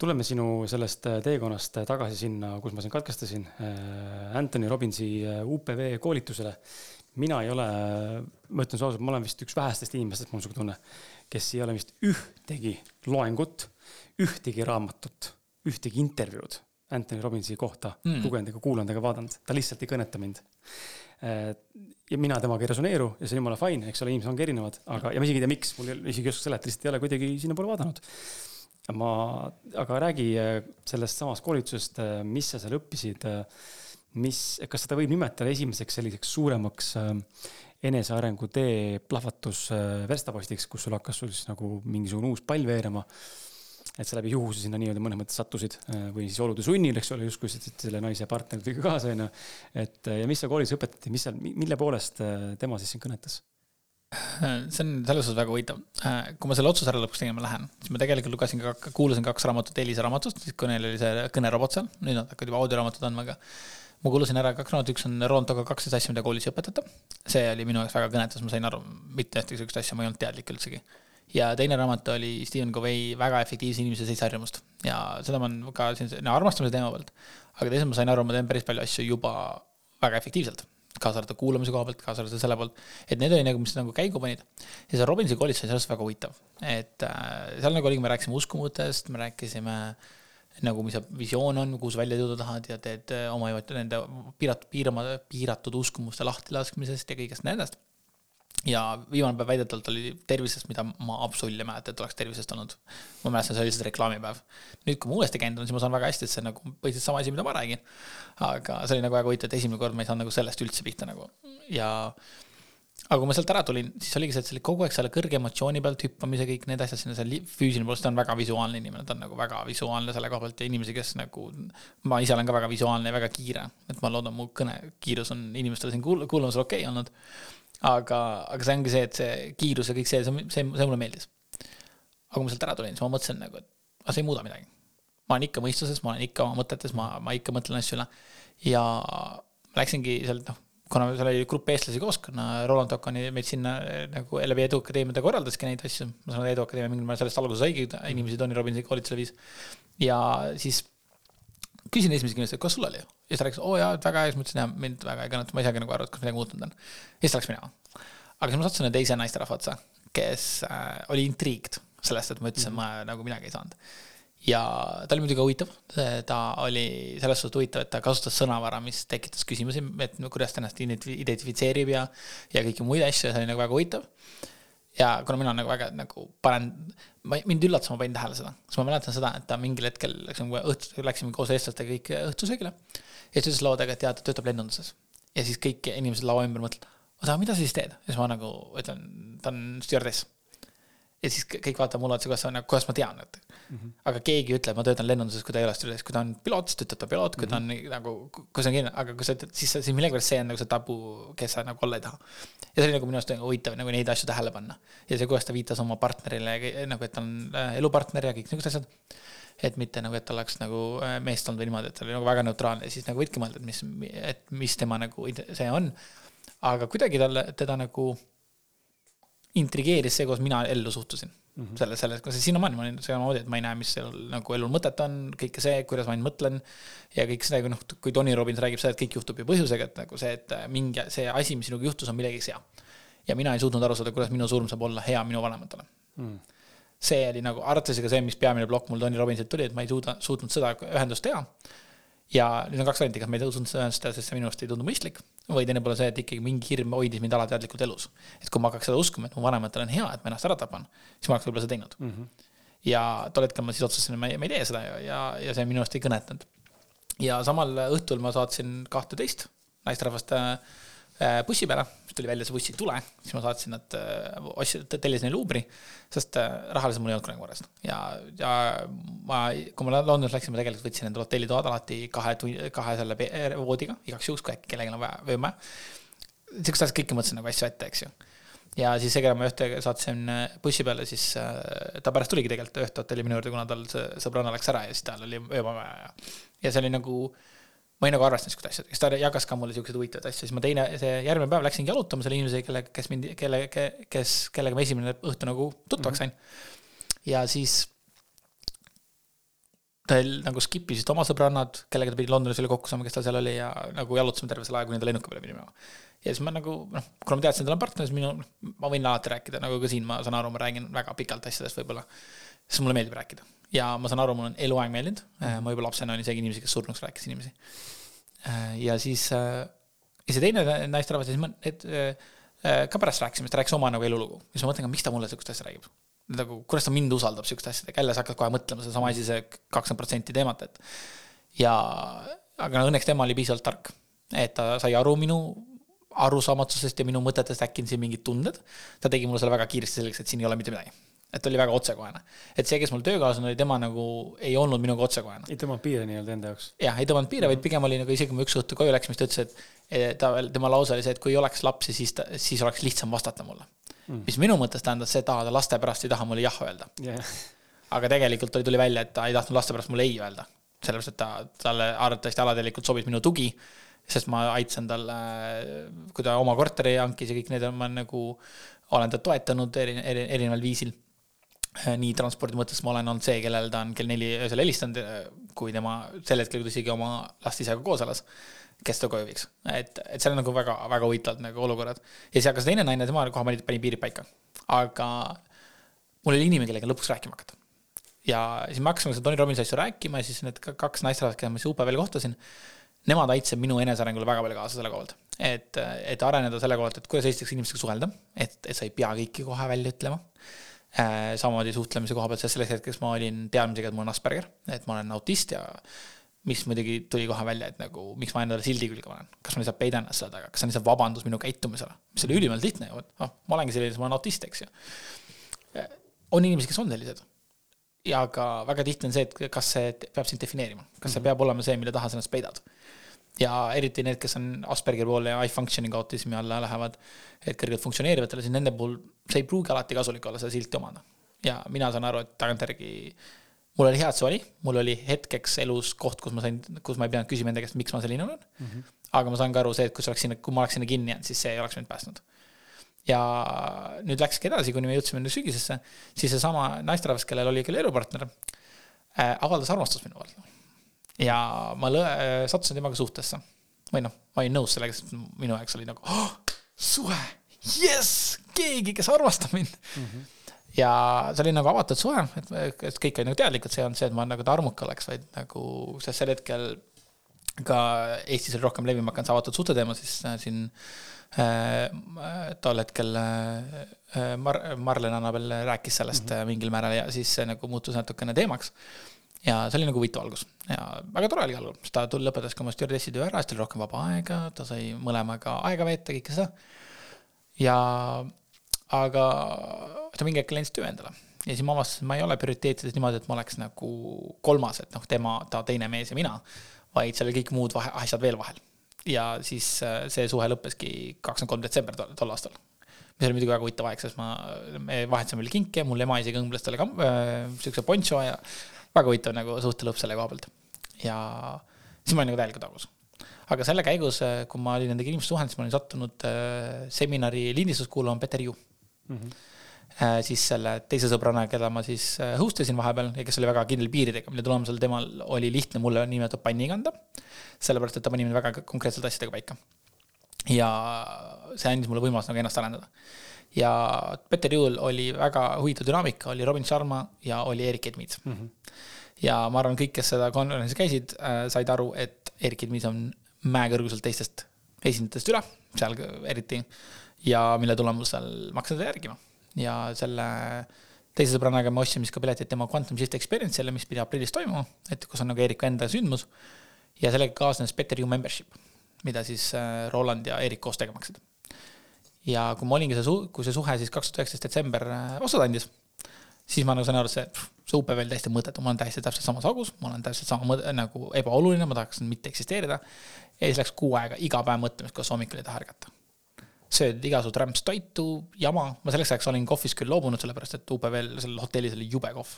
Speaker 2: tuleme sinu sellest teekonnast tagasi sinna, kus ma sind katkestasin, äh, Anthony Robbinsi äh, UPV koolitusele. Mina ei ole, ma ütlen sulle ausalt, ma olen vist üks vähestest inimestest, mul on sihuke tunne, kes ei ole vist ühtegi loengut ühtegi raamatut, ühtegi intervjuud Anthony Robbinsi kohta mm. lugenud ega kuulanud ega vaadanud, ta lihtsalt ei kõneta mind. Äh, ja mina temaga ei resoneeru ja see on jumala fine, eks ole, inimesed ongi erinevad, aga, ja ma isegi ei tea, miks, mul isegi ei oska seletada, lihtsalt ei ole kuidagi sinnapoole vaadanud. ma, aga räägi äh, sellest samast koolitusest, äh, mis sa seal õppisid, mis, kas seda võib nimetada esimeseks selliseks suuremaks enesearengu tee plahvatus verstapostiks, kus sul hakkas sul siis nagu mingisugune uus pall veerema et sa läbi juhuse sinna nii-öelda mõnes mõttes sattusid äh, või siis olude sunnil, eks ole, justkui selle naise partner tuli ka kaasa, onju. et äh, ja mis seal koolis õpetati, mis seal, mille poolest äh, tema siis sind kõnetas?
Speaker 3: see on selles suhtes väga huvitav. kui ma selle otsuse ära lõpuks tegema lähen, siis ma tegelikult lugesin ka, kuulasin kaks raamatut Elisa raamatust, siis kui neil oli see kõnerobot seal, nüüd nad hakkavad juba audioraamatut andma, aga ma kuulasin ära kaks raamatut, üks on Rontoga kaksteist asja, mida koolis ei õpetata. see oli minu jaoks väga kõnetas, ma sain aru, mitte ühtegi sihukest asja ma ei olnud teadlik üldsegi ja teine raamat oli Stephen Covey Väga efektiivse inimese seitse harjumust ja seda ma ka siin no, armastamise teema pealt. aga teisalt ma sain aru, ma teen päris palju asju juba väga efektiivselt, kaasa arvatud kuulamise koha pealt, kaasa arvatud selle poolt, et need oli nagu, mis nagu käigu panid. ja see Robinsi koolitus oli sellest väga huvitav, et äh, seal nagu oligi, me rääkisime uskumutest, me rääkisime nagu, mis see visioon on, kuhu sa välja jõuda tahad ja teed äh, oma nende piiratud, piirama, piiratud uskumuste lahtilaskmisest ja kõigest nendest ja viimane päev väidetavalt oli tervisest, mida ma absoluutselt ei mäleta, et oleks tervisest olnud. ma mäletan, see oli lihtsalt reklaamipäev. nüüd, kui ma uuesti käinud olen, siis ma saan väga hästi, et see on nagu põhiliselt sama asi, mida ma räägin. aga see oli nagu väga huvitav, et esimene kord ma ei saanud nagu sellest üldse pihta nagu ja aga kui ma sealt ära tulin, siis oligi see, et see oli kogu aeg selle kõrge emotsiooni pealt hüppamise, kõik need asjad sinna, see füüsiline pool, ta on väga visuaalne inimene, ta on nagu väga visuaalne selle koha pealt ja inimesi, kes nagu. ma ise olen ka väga visuaalne ja väga kiire, et ma loodan, mu kõnekiirus on inimestele siin kuul-, kuulamisel okei okay olnud. aga, aga see ongi see, et see kiirus ja kõik see, see, see, see mulle meeldis. aga kui ma sealt ära tulin, siis ma mõtlesin nagu, et aga see ei muuda midagi. ma olen ikka mõistuses, ma olen ikka oma mõtetes, ma, ma ikka mõtlen asju üle ja läksingi sealt noh kuna seal oli grupp eestlasi koos, kuna Roland Tokani meid sinna eh, nagu läbi Eduakadeemia ta korraldaski neid asju, ma saan aru, Eduakadeemia mingil määral sellest alguse saigi, inimesi Tony Robbinsi koolitusele viis. ja siis küsin esimese kindlasti, et kas sul oli? ja siis ta rääkis, oo jaa, et väga hea, siis ma ütlesin, jah, mind väga ei kõneta, ma ei saagi nagu aru, et kas midagi muutunud on. ja siis ta läks minema. aga siis ma sattusin teise naisterahva otsa, kes äh, oli intriiged sellest, et ma ütlesin mm, -hmm. ma nagu midagi ei saanud ja ta oli muidugi huvitav, ta oli selles suhtes huvitav, et ta kasutas sõnavara, mis tekitas küsimusi, et kuidas ta ennast identifitseerib ja, ja kõiki muid asju ja see oli nagu väga huvitav. ja kuna mina nagu väga nagu panen, ma, mind üllatas, ma panin tähele seda, sest ma mäletan seda, et ta mingil hetkel läksime õhtu, läksime koos eestlastega kõik õhtusöögile. ja siis ütles laua taga, et jaa, ta töötab lennunduses. ja siis kõik inimesed laua ümber mõtlevad, oota, mida sa siis teed? ja siis ma nagu ütlen, ta on stjuardess ja siis kõik vaatavad mulle otsa, kuidas sa nagu, kuidas ma tean, et mm. -hmm. aga keegi ütleb, ma töötan lennunduses, kui ta ei ole stüdiodes, kui ta on piloot, siis ütleb ta piloot, kui mm -hmm. ta on mhm. nagu, kui see on kindel, aga kui sa ütled, siis, siis millegipärast see on nagu see tabu, kes sa nagu olla ei taha. ja see oli nagu minu arust nagu huvitav nagu neid asju tähele panna. ja see, kuidas ta viitas oma partnerile nagu, et ta on äh, elupartner ja kõik niisugused asjad. et mitte nagu, et ta oleks nagu äh, meest olnud või niimoodi, et ta oli nagu väga neutraalne ja siis nagu võidki mõelda, et mis, et mis tema nagu see on. aga kuidagi talle, teda nagu intrigeeris see, kuidas mina ellu suhtusin mm -hmm. selle, selles, selles, sinnamaani ma olin samamoodi, et ma ei näe, mis seal nagu elul mõtet on, kõike see, kuidas ma ainult mõtlen. ja kõik kui noh, kui Tony Robbins räägib seda, et kõik juhtub ju põhjusega, et nagu see, et mingi see asi, mis sinuga juhtus, on millegiks hea. ja mina ei suutnud aru saada, kuidas minu surm saab olla hea minu vanematele mm. see oli nagu arvatavasti ka see, mis peamine plokk mul Tony Robbinsilt tuli, et ma ei suuda, suutnud seda ühendust teha ja nüüd on kaks varianti, kas ma ei tõusnud seda, sest see minu arust ei tundu mõistlik, või teine pool on see, et ikkagi mingi hirm hoidis mind alateadlikult elus. et kui ma hakkaks seda uskuma, et mu vanematel on hea, et ma ennast ära tapan, siis ma oleks võib-olla seda teinud mm. -hmm. ja tol hetkel ma siis otsustasin, et ma ei, ma ei tee seda ja, ja, ja see minu arust ei kõnetanud. ja samal õhtul ma saatsin kahteteist naisterahvast Äh, bussi peale, siis tuli välja see buss ei tule, siis ma saatsin nad, äh, ostsin, tellisin neile Uberi, sest äh, rahaliselt mul ei olnud kunagi korras. ja, ja ma, kui ma Londonis läksin, ma tegelikult võtsin endale hotellitoad alati kahe, kahe selle voodiga, igaks juhuks, kui äkki kellelgi on vaja, vaja. sihukest asja kõike mõtlesin nagu asju ette, eks ju. ja siis seega ma ühte saatsin bussi peale, siis ta pärast tuligi tegelikult ühte hotelli minu juurde, kuna tal see sõbranna läks ära ja siis tal oli ööpäeva ja, ja see oli nagu ma ei nagu arvestanud niisuguste asjadega, siis ta jagas ka mulle niisuguseid huvitavaid asju, siis ma teine, see järgmine päev läksingi jalutama selle inimesega, kelle, kes mind, kelle, kes, kellega ma esimene õhtu nagu tuttavaks sain mm. -hmm. ja siis ta nagu skip isid oma sõbrannad, kellega ta pidi Londonis oli kokku saama, kes tal seal oli ja nagu jalutasime terve selle aja, kuni ta lennuki peale pidi minema. ja siis ma nagu noh, kuna ma teadsin, et tal on partner, siis minu, ma võin alati rääkida, nagu ka siin ma saan aru, ma räägin väga pikalt asjadest võib-olla, sest mulle meeldib rääkida ja ma saan aru, mul on eluaeg meeldinud, äh, ma juba lapsena olin isegi inimesi, kes surnuks rääkis inimesi. Äh, ja siis, äh, ja see teine naisterahvas, siis ma, et ka pärast rääkisime, ta rääkis oma nagu elulugu, siis ma mõtlen, miks ta mulle sihukest asja räägib. nagu, kuidas ta mind usaldab sihukeste asjadega, jälle sa hakkad kohe mõtlema sedasama asi, see kakskümmend protsenti teemat, et. ja, aga õnneks tema oli piisavalt tark, et ta sai aru minu arusaamatusest ja minu mõtetest äkki on siin mingid tunded. ta tegi mulle selle väga kiiresti selgeks, et siin ei ole mitte midagi et oli väga otsekohene. et see, kes mul töökaaslane oli, tema nagu ei olnud minuga otsekohene.
Speaker 2: ei tõmmanud piire nii-öelda enda jaoks?
Speaker 3: jah, ei tõmmanud piire, vaid pigem oli nagu isegi kui ma üks õhtu koju läksin, siis ta ütles, et ta, tema lause oli see, et kui ei oleks lapsi, siis ta, siis oleks lihtsam vastata mulle mm.. mis minu mõttes tähendas seda, ta laste pärast ei taha mulle jah öelda yeah.. aga tegelikult tuli, tuli välja, et ta ei tahtnud laste pärast mulle ei öelda. sellepärast, et ta, talle arvatavasti alateadlikult sobis minu tugi, sest ma aitasin tal, kui ta oma korteri hankis ja kõik need, ma nagu olen ta toetanud eri, eri, erineval viisil nii transpordi mõttes ma olen olnud see, kellel ta on kell neli öösel helistanud, äh, kui tema sel hetkel, kui ta isegi oma last isaga koos elas, kes ta koju viiks. et, et seal on nagu väga, väga huvitavad nagu olukorrad. ja siis hakkas teine naine, tema kohe pani piirid paika. aga mul oli inimene, kellega lõpuks rääkima hakata. ja siis me hakkasime seda Tony Robbinsi asju rääkima ja siis need kaks naisterahvast, keda ma siis UPV-l kohtasin, nemad aitasid minu enesearengule väga palju kaasa selle koha pealt. et, et areneda selle koha pealt, et kuidas esiteks inimestega suhelda, et, et sa ei pea kõiki kohe välja ütlema. Samamoodi suhtlemise koha pealt, sest selleks hetkeks ma olin teadmisega, et mul on Asperger, et ma olen autist ja mis muidugi tuli kohe välja, et nagu miks ma endale sildi külge panen, kas ma lihtsalt peidan ennast selle taga, kas see on lihtsalt vabandus minu käitumisele, mis oli ülimalt lihtne ju, et noh, ma olengi selline, ma olen autist, eks ju. on inimesi, kes on sellised. ja ka väga tihti on see, et kas see peab sind defineerima, kas see mhm. peab olema see, mille taha sa ennast peidad. Ja eriti need, kes on Aspergeri poole ja eye functioning autismi alla lähevad, et kõrgelt funktsioneerivatele, siis nende puhul see ei pruugi alati kasulik olla, seda silti omada. ja mina saan aru, et tagantjärgi mul oli hea, et see oli, mul oli hetkeks elus koht, kus ma sain, kus ma ei pidanud küsima enda käest, miks ma selline olen mm. -hmm. aga ma saan ka aru see, et kui see oleks sinna, kui ma oleks sinna kinni jäänud, siis see ei oleks mind päästnud. ja nüüd läkski edasi, kuni me jõudsime nüüd sügisesse, siis seesama naisterahvas, kellel oli küll elupartner äh,, avaldas armastust minu vastu. Ja ma lõ-, sattusin temaga suhtesse. või noh, ma olin nõus sellega, sest minu jaoks oli nagu oh, suhe, jess, keegi, kes armastab mind mm. -hmm ja see oli nagu avatud suhe, et, et kõik olid nagu teadlikud, see ei olnud see, et ma nagu tarmuka oleks, vaid nagu, sest sel hetkel ka Eestis oli rohkem levima hakanud see avatud suhte teema, siis äh, siin äh, tol hetkel äh Mar-, Marlen Annabel rääkis sellest mm -hmm. mingil määral ja siis see nagu muutus natukene teemaks. Ja see oli nagu huvitav algus ja väga tore oli algul, sest ta tuli, lõpetas ka oma stjuardessi töö ära, siis tuli rohkem vaba aega, ta sai mõlemaga aega veeta, kõike seda. ja aga ta mingi hetk leidis töö endale ja siis ma avastasin, ma ei ole prioriteetides niimoodi, et ma oleks nagu kolmas, et noh, tema, ta teine mees ja mina, vaid seal oli kõik muud vahe, asjad veel vahel. ja siis äh, see suhe lõppeski kakskümmend kolm detsember tol, tol aastal. mis oli muidugi väga huvitav aeg, sest ma, me vahetasime veel kinke, mul ema isegi õmbles talle ka äh, siukse poncho ja väga huvitav nagu suhte lõpp selle koha pealt. ja siis ma olin nagu täielikult augus aga selle käigus, äh, kui ma olin nendega inimestega suhelnud, siis ma olin sattunud äh, seminari lindistust kuulama Peter Ju mm. -hmm siis selle teise sõbrana, keda ma siis host isin vahepeal ja kes oli väga kindel piiridega, mille tulemusel temal oli lihtne mulle niinimetatud panni kanda. sellepärast, et ta pani mind väga konkreetselt asjadega paika. ja see andis mulle võimaluse nagu ennast arendada. Ja Peter Juul oli väga huvitav dünaamika, oli Robin Sharma ja oli Erik Edmits mm. -hmm. ja ma arvan, kõik, kes seda konverentsi käisid äh,, said aru, et Erik Edmits on mäekõrguselt teistest esindajatest üle, seal eriti, ja mille tulemusel ma hakkasin seda järgima ja selle teise sõbrannaga me ostsime siis ka piletid tema Quantum Shift Experience'ile, mis pidi aprillis toimuma, et kus on nagu Eeriku enda sündmus. ja sellega kaasnes Better You Membership, mida siis äh, Roland ja Eerik koos tegema hakkasid. Ja kui ma olingi see kui see suhe siis kaks tuhat üheksateist detsember äh, osad andis, siis ma nagu sain aru, et see, see UPV oli täiesti mõttetu, ma olen täiesti täpselt samas augus, ma olen täpselt sama mõte, nagu ebaoluline, ma tahaksin mitte eksisteerida. ja siis läks kuu aega iga päev mõtlemist, kuidas hommikul ei taha ärgata sööd igasugust rämpstoitu, jama, ma selleks ajaks olin kohvist küll loobunud, sellepärast et UPV-l, sellel hotellis oli jube kohv.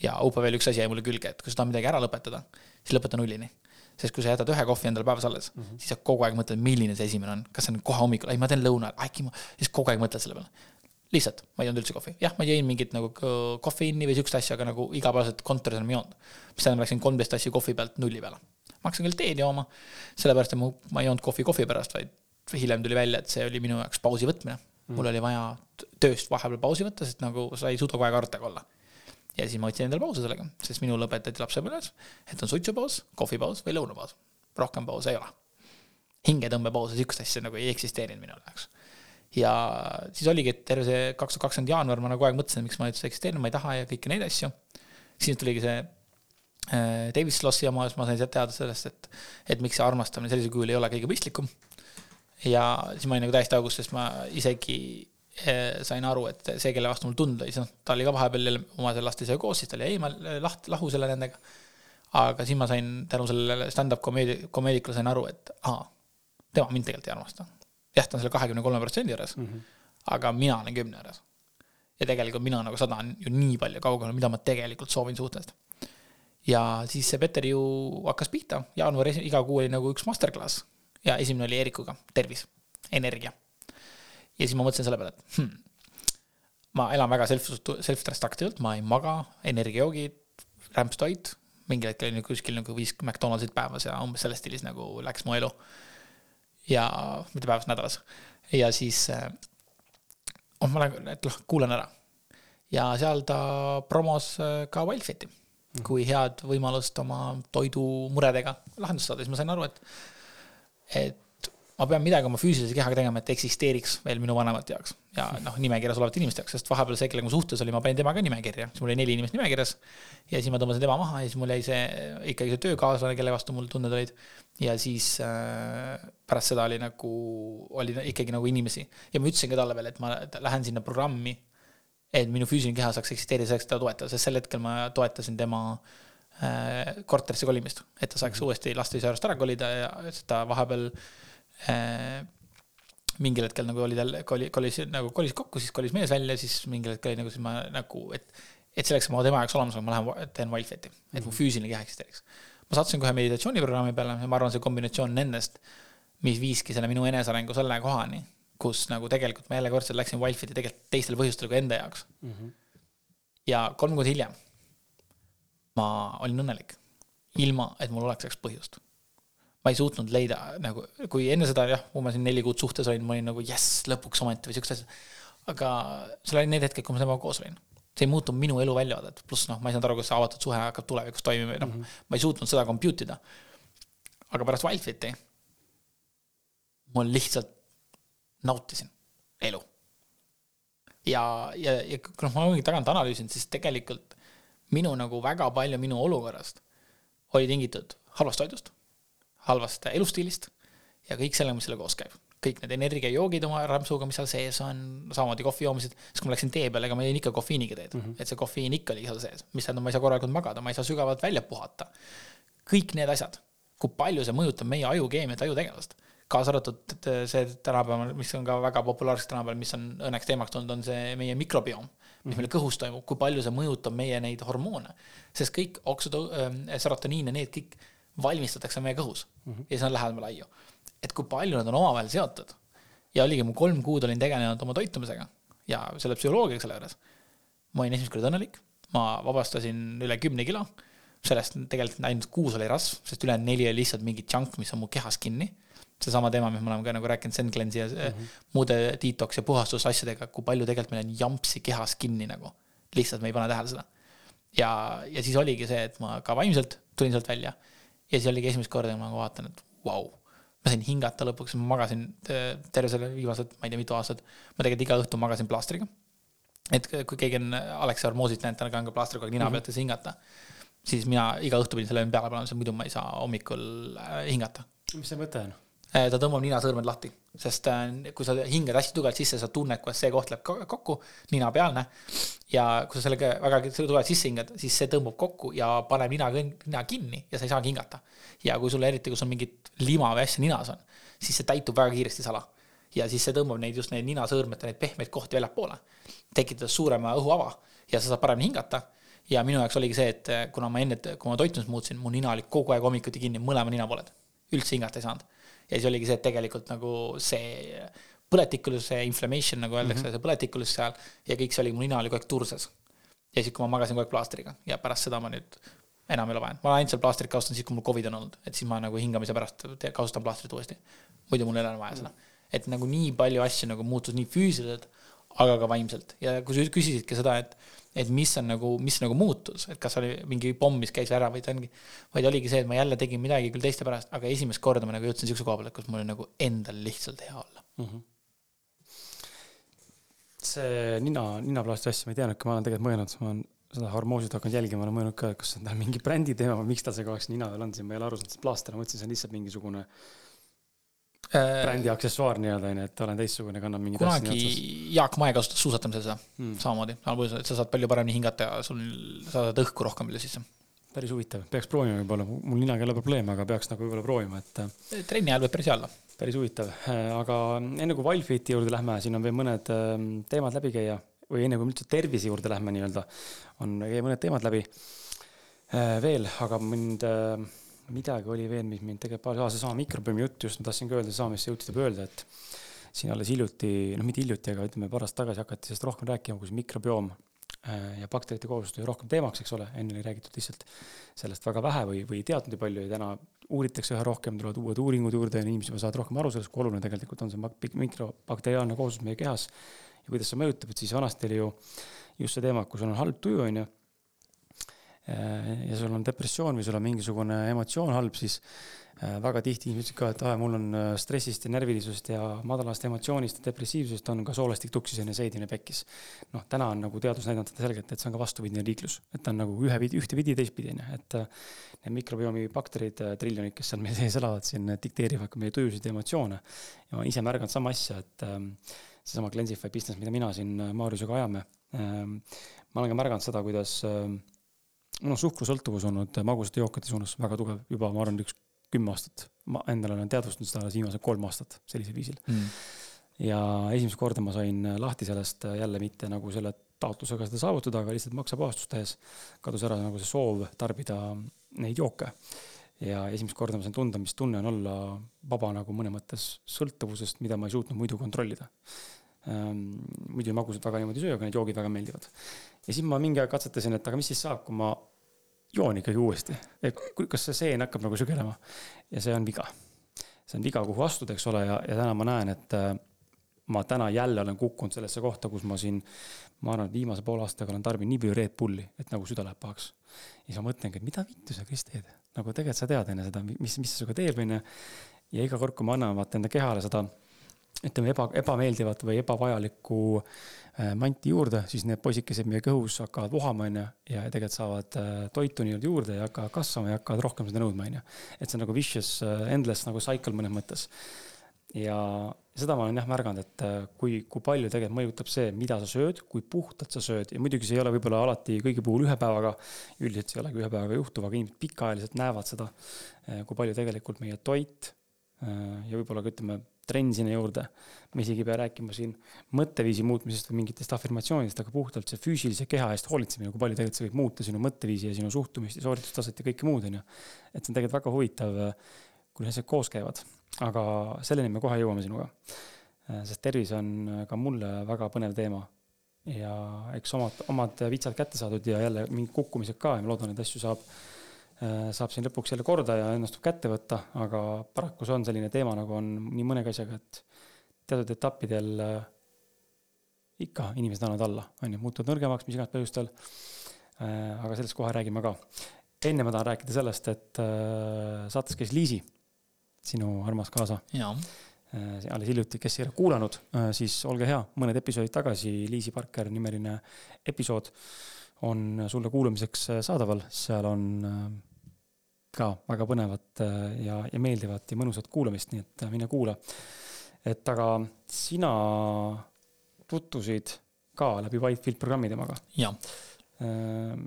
Speaker 3: ja UPV-l üks asi jäi mulle külge, et kui sa tahad midagi ära lõpetada, siis lõpeta nullini. Sest kui sa jätad ühe kohvi endale päevas alles mm, -hmm. siis sa kogu aeg mõtled, milline see esimene on, kas see on kohe hommikul, ei ma teen lõuna ajal, äkki ma, siis kogu aeg mõtled selle peale. lihtsalt, ma ei joonud üldse kohvi, jah, ma jõin mingit nagu kofeiini või siukest asja, aga nagu igapäevaselt kontoris enam ei joonud. mis tähendab, läksin kolmteist asja kohvi pealt nulli peale. ma hakkasin küll teed jooma, sellepärast et ma, ma ei joonud kohvi kohvi pärast, vaid hiljem tuli välja, et see oli minu jaoks pausi võtmine mm.. mul oli vaja tööst vahepeal pausi võtta, sest nagu sa ei suuda kogu aeg arutega olla. Ja siis ma võtsin endale pause sellega, sest minule õpetati lapsepõlves, et on suitsupaus, kohvipaus või lõunapaus. rohkem pause ei ole. hingetõmbepause, sihukest asja nagu ei eksisteerinud minu jaoks. ja siis oligi, et terve see kaks tuhat kakskümmend jaanuar ma nagu aeg mõtlesin, miks ma üldse eksisteerin, ma ei taha ja kõiki neid asju. siis tuligi see äh, David Slossi jama, siis ma sain teada sellest, et, et miks see armastamine sellisel kujul ei ole kõige mõistlikum ja siis ma olin nagu täiesti augus, sest ma isegi sain aru, et see, kelle vastu mul tund oli, siis noh, ta oli ka vahepeal jälle oma selle lastega koos, siis ta oli eemal, laht-, lahus jälle nendega. aga siis ma sain tänu sellele stand-up komeedi-, komeedikule sain aru, et aa, tema mind tegelikult ei armasta. jah, ta on selle kahekümne kolme protsendi juures mm, -hmm. aga mina olen kümne juures. ja tegelikult mina nagu sadan ju nii palju kaugele, mida ma tegelikult soovin suhtest. ja siis see Peter ju hakkas pihta, jaanuari iga kuu oli nagu üks masterclass ja esimene oli Eerikuga, tervis, energia. Ja siis ma mõtlesin selle peale, et hmm, ma elan väga self, self-destructive'lt, ma ei maga, energiajoogid, rämpstoit, mingil hetkel oli kuskil nagu viis McDonaldsit päevas ja umbes selles stiilis nagu läks mu elu. ja mitte päevas, nädalas. ja siis, oh ma lähen, et noh, kuulan ära. ja seal ta promos äh, ka Wildfiti mm. kui head võimalust oma toidumuredega lahendust saada, siis ma sain aru, et, et ma pean midagi oma füüsilise kehaga tegema, et eksisteeriks veel minu vanemate jaoks ja noh, nimekirjas olevate inimeste jaoks, sest vahepeal see, kellega ma suhtes olin, ma panin temaga nimekirja, siis mul oli neli inimest nimekirjas. ja siis ma tõmbasin tema maha ja siis mul jäi see ikkagi see töökaaslane, kelle vastu mul tunded olid. ja siis äh, pärast seda oli nagu, oli ikkagi nagu inimesi ja ma ütlesin ka talle veel, et ma lähen sinna programmi. et minu füüsiline keha saaks eksisteerida, selleks teda toetada, sest sel hetkel ma toetasin tema äh, korterisse kolimist, et ta saaks -hmm. uuesti laste juurest ära kolida ja ta vahepeal Äh, mingil hetkel nagu oli tal, kolis, kolis nagu kolis kokku, siis kolis mees välja, siis mingil hetkel oli nagu siis ma nagu, et, et selleks, et ma tema jaoks olemas olen, ma lähen teen Wildfeti, et mu mhm. füüsiline keha eksisteeriks. ma sattusin kohe meditatsiooniprogrammi peale ja ma arvan, see kombinatsioon nendest, mis viiski selle minu enesearengu selle kohani, kus nagu tegelikult ma jälle kordselt läksin Wildfeti tegelikult teistel põhjustel kui enda jaoks mm. -hmm. ja kolm kuud hiljem ma olin õnnelik, ilma et mul oleks selleks põhjust ma ei suutnud leida nagu, kui enne seda jah, kui ma siin neli kuud suhtes olin, ma olin nagu jess, lõpuks ometi või siuksed asjad. aga seal oli need hetked, kui ma temaga koos olin. see ei muutunud minu elu väljavaadet, pluss noh, ma ei saanud aru, kas see avatud suhe hakkab tulevikus toimima või noh mm -hmm., ma ei suutnud seda compute ida. aga pärast Wildfiti ma lihtsalt nautisin elu. ja, ja, ja noh, ma olengi tagant analüüsinud, siis tegelikult minu nagu väga palju minu olukorrast oli tingitud halvast toidust halvast elustiilist ja kõik sellega, mis selle koos käib. kõik need energiajoogid oma rämpsuga, mis seal sees on, samamoodi kohvi joomised, siis kui ma läksin tee peale, ega ma jõin ikka kofeiiniga teed mm, -hmm. et see kofeiin ikka oli seal sees, mis tähendab, ma ei saa korralikult magada, ma ei saa sügavalt välja puhata. kõik need asjad, kui palju see mõjutab meie ajukeemiat, ajutegevust kaasa arvatud see tänapäeval, mis on ka väga populaarseks tänapäeval, mis on õnneks teemaks tulnud, on see meie mikrobioom, mis mhm. meil kõhus toimub, kui palju see mõjutab meie neid hormoone. sest kõik oksüdo- äh,, serotoniin ja need kõik valmistatakse meie kõhus mm -hmm. ja siis nad lähevad meile aiu. et kui palju nad on omavahel seotud. ja oligi, ma kolm kuud olin tegelenud oma toitumisega ja selle psühholoogiaga selle juures. ma olin esimest korda õnnelik, ma vabastasin üle kümne kilo, sellest tegelikult ainult kuus oli rasv, sest ülejäänud neli oli lihtsalt mingi junk, mis on mu kehas kinni. seesama teema, mis me oleme ka nagu rääkinud Zen Cleanse'i ja mm -hmm. muude detox ja puhastusasjadega, kui palju tegelikult meil on jampsi kehas kinni nagu. lihtsalt me ei pane tähele seda. ja, ja siis oligi see, et ma ka vaimselt tulin sealt välja ja siis oligi esimest korda, ma nagu vaatan, et vau wow. ma sain hingata lõpuks, ma magasin terve selle viimased, ma ei tea, mitu aastat. ma tegelikult iga õhtu magasin plaastriga. et kui keegi on Aleksi Hormoosit näinud, tal on ka plaaster kogu aeg nina mhm. pealt, et hingata. siis mina iga õhtu pidin selle peale panema, sest muidu ma ei saa hommikul äh, hingata.
Speaker 2: mis see mõte on?
Speaker 3: Äh, ta tõmbab ninasõõrmed lahti, sest äh, kui sa hingad hästi tugevalt sisse, sa tunned, kuidas see koht läheb kokku, ninapealne. ja kui sa sellega väga tugevalt sisse hingad, siis see tõmbab kokku ja paneb nina, nina kinni ja sa ei saagi hingata. ja kui sul eriti, kui sul mingit lima või asja ninas on, siis see täitub väga kiiresti sala. ja siis see tõmbab neid just neid ninasõõrmete, neid pehmeid kohti väljapoole, tekitades suurema õhuava ja sa saad paremini hingata ja minu jaoks oligi see, et äh, kuna ma enne, kui ma toitumist muutsin, mu nina oli kogu aeg hommikuti kinni, mõlema ninapooled. üldse hingata ei saanud ja siis oligi see, et tegelikult nagu see põletikulus, see inflammation nagu öeldakse mm, -hmm. see põletikulus seal ja kõik see oli, mu nina oli kogu aeg turses. ja siis, kui ma magasin kogu aeg plaastriga ja pärast seda ma nüüd enam ei ole vaja, ma olen ainult seal plaastrit kasutanud siis, kui mul Covid on olnud, et siis ma nagu hingamise pärast kasutan plaastrit uuesti. muidu mul ei ole vaja seda, et nagu nii palju asju nagu muutus nii füüsiliselt, aga ka vaimselt ja kui sa küsisid ka seda, et et mis on nagu, mis nagu muutus, et kas oli mingi pomm, mis käis ära või ta ongi, vaid oligi see, et ma jälle tegin midagi küll teiste pärast, aga esimest korda ma nagu jõudsin siukse koha peale, kus mul oli nagu endal lihtsalt hea olla mm. -hmm
Speaker 2: see nina, ninaplaasti asja ma ei teadnudki, ma olen tegelikult mõelnud, ma olen seda hormoosid hakanud jälgima, olen mõelnud ka, kas on mingi brändi teema või miks tal see kogu aeg nina peal on, siin ma ei ole aru saanud, see plaaster, ma mõtlesin, see on lihtsalt mingisugune Äh, brändi aksessuaar nii-öelda onju, et olen teistsugune, kannan mingit
Speaker 3: kunagi Jaak Mae kasutas suusatamisel seda hmm. samamoodi, et sa saad palju paremini hingata ja sul, sa saad õhku rohkem üle sisse.
Speaker 2: päris huvitav, peaks proovima võib-olla, mul ninaga ei ole probleeme, aga peaks nagu võib-olla proovima, et.
Speaker 3: Äh, trenni ajal võib päris hea olla.
Speaker 2: päris huvitav, äh, aga enne kui Wildfiti juurde lähme, siin on veel mõned ähm, teemad läbi käia või enne kui me üldse tervise juurde lähme nii-öelda, on mõned teemad läbi veel, aga mind midagi oli veel, mis mind tegelikult, aa seesama mikrobiomi jutt just, ma tahtsin ka öelda sedasama, mis sa jõudsid öelda, et siin alles hiljuti, noh, mitte hiljuti, aga ütleme, paar aastat tagasi hakati sellest rohkem rääkima, kus mikrobioom äh, ja bakterite koosluses tuli rohkem teemaks, eks ole, enne oli räägitud lihtsalt sellest väga vähe või, või ei teadnud nii palju ja täna uuritakse üha rohkem, tulevad uued uuringud juurde ja inimesed saavad rohkem aru sellest, kui oluline tegelikult on see mikrobakteriaalne kooslus meie kehas ja kuidas see mõjutab, et siis vanasti oli ju just see teema, kui sul on halb tuju, on ju ja sul on depressioon või sul on mingisugune emotsioon halb, siis Äh, väga tihti inimesed ütlesid ka, et aa, mul on äh, stressist ja närvilisusest ja madalast emotsioonist ja depressiivsusest on ka soolastik tuksis ja seedine pekkis. noh, täna on nagu teadus näidanud selgelt, et see on ka vastupidine liiklus, et ta on nagu ühe, ühtepidi ja teistpidi, on ju, et äh, need mikrobiomi bakterid, triljonid, kes seal meil sees elavad, siin dikteerivad ka meie tujusid ja emotsioone. ja ma ise märganud sama asja, et ähm, seesama Cleansify business, mida mina siin Maarjusega ajame ähm,, ma olen ka märganud seda, kuidas ähm, mul on suhkrusõltuvus olnud magusate jookide suunas väga tugev juba, ma arvan, üks kümme aastat. ma endale olen teadvustanud seda alles viimased kolm aastat sellisel viisil mm.. ja esimest korda ma sain lahti sellest jälle mitte nagu selle taotlusega seda saavutada, aga lihtsalt maksepuhastust tehes kadus ära nagu see soov tarbida neid jooke. ja esimest korda ma sain tunda, mis tunne on olla vaba nagu mõnes mõttes sõltuvusest, mida ma ei suutnud muidu kontrollida muidu magusat väga niimoodi ei söö, aga need joogid väga meeldivad. ja siis ma mingi aeg katsetasin, et aga mis siis saab, kui ma joon ikkagi uuesti, et kas see seen hakkab nagu sügelema ja see on viga. see on viga, kuhu astuda, eks ole, ja, ja täna ma näen, et äh, ma täna jälle olen kukkunud sellesse kohta, kus ma siin, ma arvan, et viimase poole aastaga olen tarbinud nii palju Red Bulli, et nagu süda läheb pahaks. ja siis ma mõtlengi, et mida vittu sa, Kris, teed, nagu tegelikult sa tead enne seda, mis, mis see sinuga teeb, onju. ja iga kord, kui ma annan vaata enda kehale seda ütleme, eba, ebameeldivat või ebavajalikku äh, manti juurde, siis need poisikesed meie kõhus hakkavad vohama, on ju, ja tegelikult saavad äh, toitu nii-öelda juurde ja hakkavad kasvama ja hakkavad rohkem seda nõudma, on ju. et see on nagu vicious, äh, endless nagu cycle mõnes mõttes. ja seda ma olen jah märganud, et kui, kui palju tegelikult mõjutab see, mida sa sööd, kui puhtalt sa sööd ja muidugi see ei ole võib-olla alati kõigi puhul ühe päevaga, üldiselt see ei olegi ühe päevaga juhtuv, aga inimesed pikaajaliselt näevad seda, kui palju tegelikult meie toit ja võib-olla ka ütleme trenn sinna juurde. me isegi ei pea rääkima siin mõtteviisi muutmisest või mingitest afirmatsioonidest, aga puhtalt see füüsilise keha eest hoolitsemine, kui palju tegelikult see võib muuta sinu mõtteviisi ja sinu suhtumist ja sooritustaset ja kõike muud, on ju. et see on tegelikult väga huvitav, kui need asjad koos käivad. aga selleni me kohe jõuame sinuga. sest tervis on ka mulle väga põnev teema. ja eks omad, omad vitsad kätte saadud ja jälle mingid kukkumised ka ja ma loodan, et asju saab saab siin lõpuks jälle korda ja õnnestub kätte võtta, aga paraku see on selline teema, nagu on nii mõnegi asjaga, et teatud etappidel äh, ikka inimesed annavad alla, on ju, muutuvad nõrgemaks mis iganes põhjustel. Äh, aga sellest kohe räägime ka. enne ma tahan rääkida sellest, et saates käis Liisi, sinu armas kaasa. alles hiljuti, kes ei ole kuulanud, siis olge hea, mõned episoodid tagasi Liisi Parker nimeline episood on sulle kuulamiseks saadaval, seal on ka väga põnevat äh, ja, ja meeldivat ja mõnusat kuulamist, nii et äh, mine kuula. et aga sina tutvusid ka läbi Whitefield programmi temaga.
Speaker 3: jah.
Speaker 2: Ähm,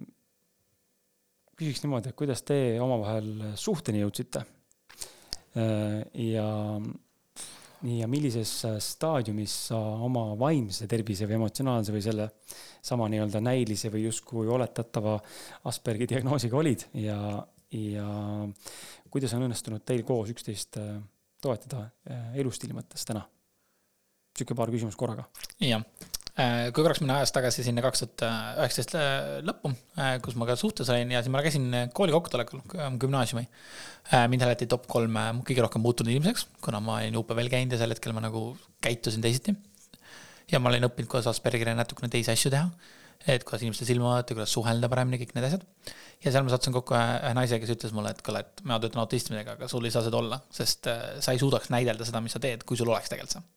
Speaker 2: küsiks niimoodi, et kuidas te omavahel suhteni jõudsite? Äh, ja, ja millises staadiumis sa oma vaimse tervise või emotsionaalse või selle sama nii-öelda näilise või justkui oletatava Aspergi diagnoosiga olid ja, ja kuidas on õnnestunud teil koos üksteist äh, toetada äh, elustiili mõttes täna? sihuke paar küsimust korraga.
Speaker 3: jah, äh, kui korraks minna ajas tagasi sinna kaks tuhat üheksateist lõppu, kus ma ka suhtes olin ja siis ma käisin kooli kokkutulekul, gümnaasiumi. mind hääletati top kolme kõige rohkem muutunud inimeseks, kuna ma olin UPV-l käinud ja sel hetkel ma nagu käitusin teisiti. ja ma olin õppinud, kuidas Aspergeri natukene teisi asju teha et kuidas inimestel silma vaadata, kuidas suhelda paremini, kõik need asjad. ja seal ma sattusin kokku ühe naisega, kes ütles mulle, et kuule, et mina töötan autismidega, aga sul ei saa seda olla, sest äh, sa ei suudaks näidelda seda, mis sa teed, kui sul oleks tegelikult see.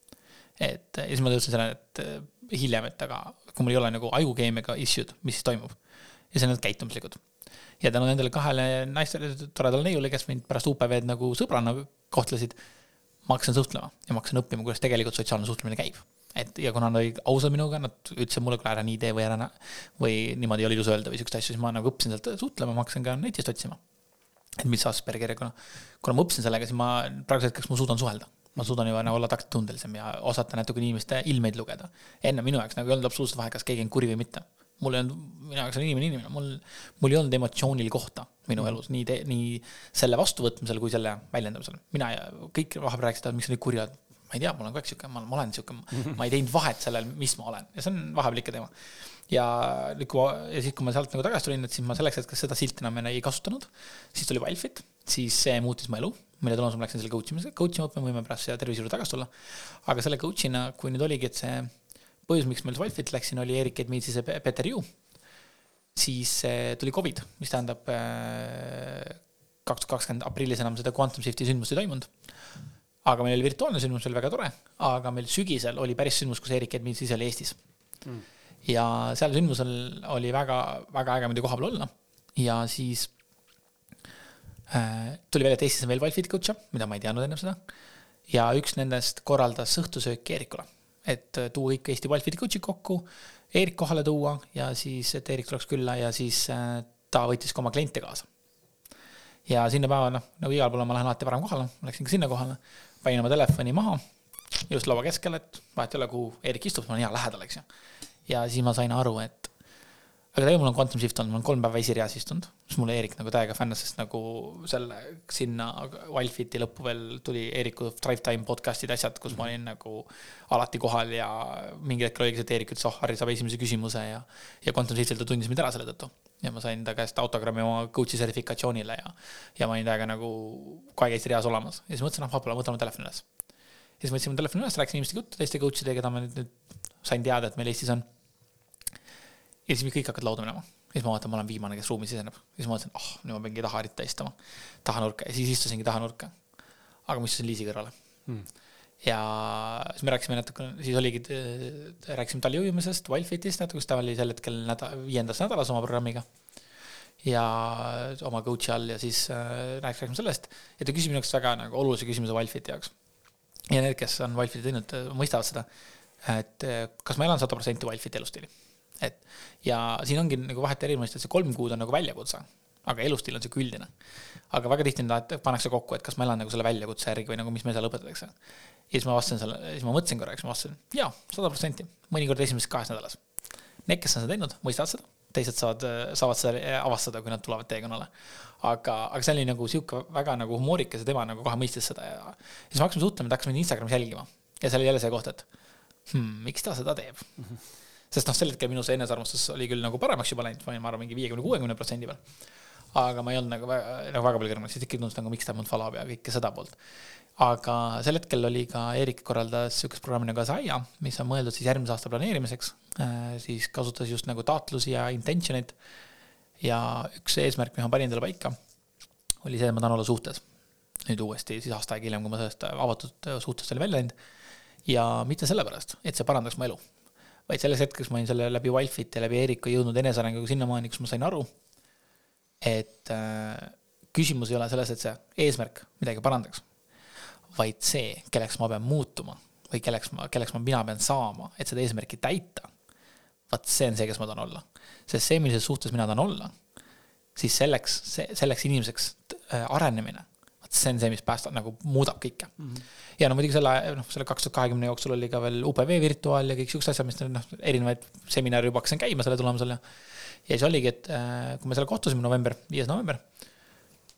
Speaker 3: Et ja siis ma jõudsin selleni, et äh, hiljem, et aga kui mul ei ole nagu ajukeemiaga issue'd, mis siis toimub. ja see on need käitumuslikud. ja tänu nendele kahele naistele, toredale neiule, kes mind pärast UPV-d nagu sõbrana kohtlesid, ma hakkasin suhtlema ja ma hakkasin õppima, kuidas tegelikult sotsiaalne suhtlemine käib et ja kuna nad olid ausad minuga, nad ütlesid mulle, kuule ära nii tee või ära või niimoodi ei ole ilus öelda või siukseid asju, siis ma nagu õppisin sealt suhtlema, ma hakkasin ka netist otsima. et mis Aspergeri, kuna, kuna ma õppisin sellega, siis ma praeguseks hetkeks ma suudan suhelda. Ma suudan juba nagu olla taktitundelisem ja osata natukene inimeste ilmeid lugeda. enne minu jaoks nagu ei olnud absoluutselt vahet, kas keegi on kuri või mitte. mul ei olnud, minu jaoks on inimene inimene, mul, mul ei olnud emotsioonil kohta minu elus, nii, nii selle vastuvõtmisel kui selle väljendamisel. mina ja kõik vahepeal rääkisid, et miks sa nii kuri oled ma ei tea, mul on kogu aeg sihuke, ma olen sihuke, ma ei teinud vahet sellel, mis ma olen ja see on vahepeal ikka teema. ja kui, ja siis, kui ma sealt nagu tagasi tulin, et siis ma selleks hetkeks seda silti enam ei kasutanud. siis tuli Wildfit, siis see muutis mu elu, mille tulemusel ma läksin selle coach imisega, coach ima õppima, võime pärast siia tervise juurde tagasi tulla. aga selle coach'ina, kui nüüd oligi, et see põhjus, miks ma üldse Wildfit läksin, oli Erik Edmitsis ja Peeter Ju. siis äh, tuli Covid, mis tähendab äh, kaks tuhat kakskümmend aprillis enam seda Quantum Shifti sündmust ei toimunud. aga meil oli virtuaalne sündmus, oli väga tore, aga meil sügisel oli päris sündmus, kus Erik Edmitsis oli Eestis mm. ja seal sündmusel oli väga, väga äge muidu kohapeal olla ja siis tuli välja, et Eestis on veel Wildfiti coach'e, mida ma ei teadnud enne seda ja üks nendest korraldas õhtusööki Eerikule, et äh, tuua kõik Eesti Wildfiti coach'id kokku, Eerik kohale tuua ja siis, et Eerik tuleks külla ja siis äh, ta võttis ka oma kliente kaasa. ja sinna päeva, noh, nagu igal pool ma lähen alati varem kohale, läksin ka sinna kohale, panin oma telefoni maha, just laua keskel, et vahet ei ole, kuhu Eerik istub, ma olen hea lähedal, eks ju. ja siis ma sain aru, et aga tegelikult mul on Quantum Shift olnud, ma olen kolm päeva esireas istunud, siis mulle Eerik nagu täiega fännas, sest nagu selle sinna Wildfiti lõppu veel tuli Eeriku Drive Time podcast'id, asjad, kus ma olin nagu alati kohal ja mingi hetk oligi see, et Eerik ütles, oh, Harri saab esimese küsimuse ja ja Quantum Shiftil ta tundis mind ära selle tõttu. ja ma sain ta käest autogrammi oma coach'i sertifikatsioonile ja, ja ma olin täiega nagu kogu aeg Eesti reas olemas ja siis mõtlesin, ah, ma võtan oma telefoni üles. ja siis võtsin oma telefoni üles, rääkisin inimestega juttu, teiste coach idega, keda ma nüüd, nüüd sain teada, et meil Eestis on ja siis kõik hakkavad lauda minema. ja siis ma vaatan, ma olen viimane, kes ruumi siseneb. ja siis ma mõtlesin, ah oh,, nüüd ma peangi taha eriti istuma, taha nurka ja siis istusingi taha nurka. aga ma istusin Liisi kõrvale hmm. ja siis me rääkisime natuke, siis oligi, rääkisime tali ujumisest, Wildfitist natuke, sest ta oli sel hetkel nädal, viiendas nädalas oma programmiga. ja oma coach'i all ja siis äh, rääkisime sellest ja ta küsis minu jaoks väga nagu olulise küsimuse Wildfiti jaoks. ja need, kes on Wildfiti teinud, mõistavad seda, et äh, kas ma elan sada protsenti Wildfiti elustiili et ja siin ongi nagu vahet erinevust, et see kolm kuud on nagu väljakutse, aga elustiil on sihuke üldine. aga väga tihti pannakse kokku, et kas ma elan nagu selle väljakutse järgi või nagu, mis meil seal õpetatakse. ja siis ma vastasin selle, siis ma mõtlesin korraks, ma vastasin, jaa, sada protsenti, mõnikord esimeses kahes nädalas. Need, kes on seda teinud, mõistavad seda, teised saavad, saavad seda avastada, kui nad tulevad teekonnale. aga, aga see oli nagu sihuke väga nagu humoorikas ja tema nagu kohe mõistis seda ja siis me hakkasime suhtlema, ta hakkas mind Instagramis jälgima. ja seal oli jälle see koht, et hmm, miks ta seda teeb mm. -hmm sest noh, sel hetkel minu see enesearmastus oli küll nagu paremaks juba läinud, ma olin, ma arvan, mingi viiekümne, kuuekümne protsendi peal. aga ma ei olnud nagu väga, nagu väga palju kõrgemal, siis ikkagi tundus nagu, miks ta mind follow ab ja kõike seda poolt. aga sel hetkel oli ka Eerik korraldas sihukest programmi nagu Asaia, mis on mõeldud siis järgmise aasta planeerimiseks. Äh, siis kasutas just nagu taotlusi ja intention'id. ja üks eesmärk, mis ma panin endale paika, oli see, et ma tahan olla suhtes. nüüd uuesti siis aasta aega hiljem, kui ma sellest avatud suhtest olin välja läinud. ja mitte sellepärast, et see parandaks mu elu vaid selles hetkes ma olin selle läbi Wildfit ja läbi Eeriku jõudnud enesearenguga sinnamaani, kus ma sain aru, et äh, küsimus ei ole selles, et see eesmärk midagi parandaks, vaid see, kelleks ma pean muutuma või kelleks ma, kelleks ma, mina pean saama, et seda eesmärki täita. vaat see on see, kes ma tahan olla. sest see, millises suhtes mina tahan olla, siis selleks, see, selleks inimeseks äh, arenemine see on see, mis päästab, nagu muudab kõike mm. -hmm. ja no muidugi selle, noh, selle kaks tuhat kahekümne jooksul oli ka veel UPV virtuaal ja kõik siuksed asjad, mis noh, erinevaid seminare juba hakkasin käima selle tulemusel ja. ja siis oligi, et äh, kui me seal kohtusime november, viies november,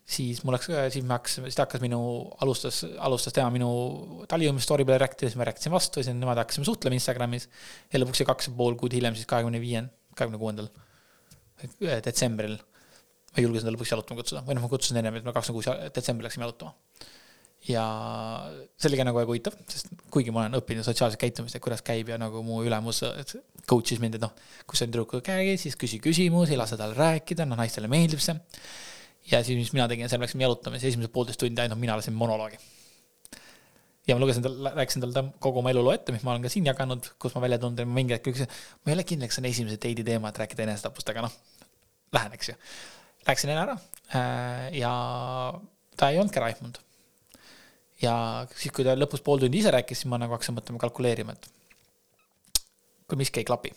Speaker 3: siis mul läks, siis me hakkasime, siis ta hakkas minu, alustas, alustas tema minu talijuhimist story peale rääkida, siis ma rääkisin vastu, siis nemad hakkasime suhtlema Instagramis. ja lõpuks see kaks ja pool kuud hiljem, siis kahekümne viiendal, kahekümne kuuendal detsembril ma julgesin ta lõpuks jalutama kutsuda, või noh, ma kutsusin ennem, et me kakskümmend kuus detsembril läksime jalutama. ja see oli ka nagu väga huvitav, sest kuigi ma olen õppinud sotsiaalset käitumist, et kuidas käib ja nagu mu ülemus coach'is mind, et noh, kui sa tüdrukuga käid, siis küsi küsimusi, lase tal rääkida, noh, naistele meeldib see. ja siis, mis mina tegin, seal läksime jalutama, siis esimesed poolteist tundi ainult mina lasin monoloogi ja ma lugesin tal, rääkisin talle kogu oma eluloo ette, mis ma olen ka siin jaganud, kus ma välja tulnud ja mingi hetk ütlesin, ma ei ole kindel, kas see on esimese date'i teema, et rääkida enesetapust, aga noh, lähen, eks ju läksin enne ära äh, ja ta ei olnudki raihmunud. ja siis, kui ta lõpus pool tundi ise rääkis, siis ma nagu hakkasin mõtlema, kalkuleerima, et kui miski ei klapi.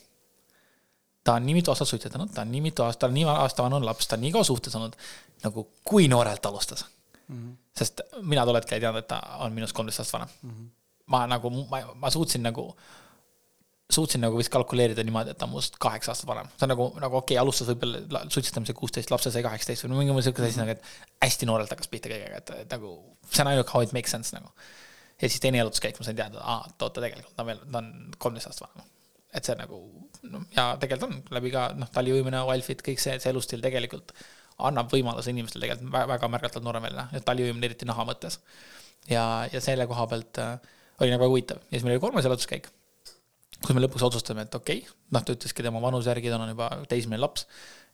Speaker 3: ta on nii mitu aastat suitsetanud, ta on nii mitu aastat, ta on nii aastavanune laps, ta on nii kaua suhtes olnud, nagu kui noorelt alustas mm. -hmm. sest mina tol hetkel ei teadnud, et ta on minust kolmteist aastat vanem mm. -hmm. ma nagu, ma, ma suutsin nagu suutsin nagu vist kalkuleerida niimoodi, et ta on must kaheksa aastat vanem. see on nagu, nagu okei okay,, alustas võib-olla suitsetamise kuusteist, lapse sai kaheksateist või mingi sihuke asi nagu, et hästi noorelt hakkas pihta kõigega, et, et nagu see on ainult how it makes sense nagu. ja siis teine jalutuskäik, ma sain teada, aa, et oota, tegelikult ta on veel, ta on kolmteist aastat vanem. et see nagu, noh, ja tegelikult on läbi ka noh, taliujumine, wildfit, kõik see, see elustiil tegelikult annab võimaluse inimestele tegelikult väga, väga märgatavalt noorem välja, et taliujumine eriti naha mõttes. ja, ja selle koha pealt äh, oli nagu väga huvitav ja siis meil oli kolmas jalutuskäik kus me lõpuks otsustasime, et okei okay,, noh, ta ütleski tema vanuse järgi, tal on juba teismeline laps,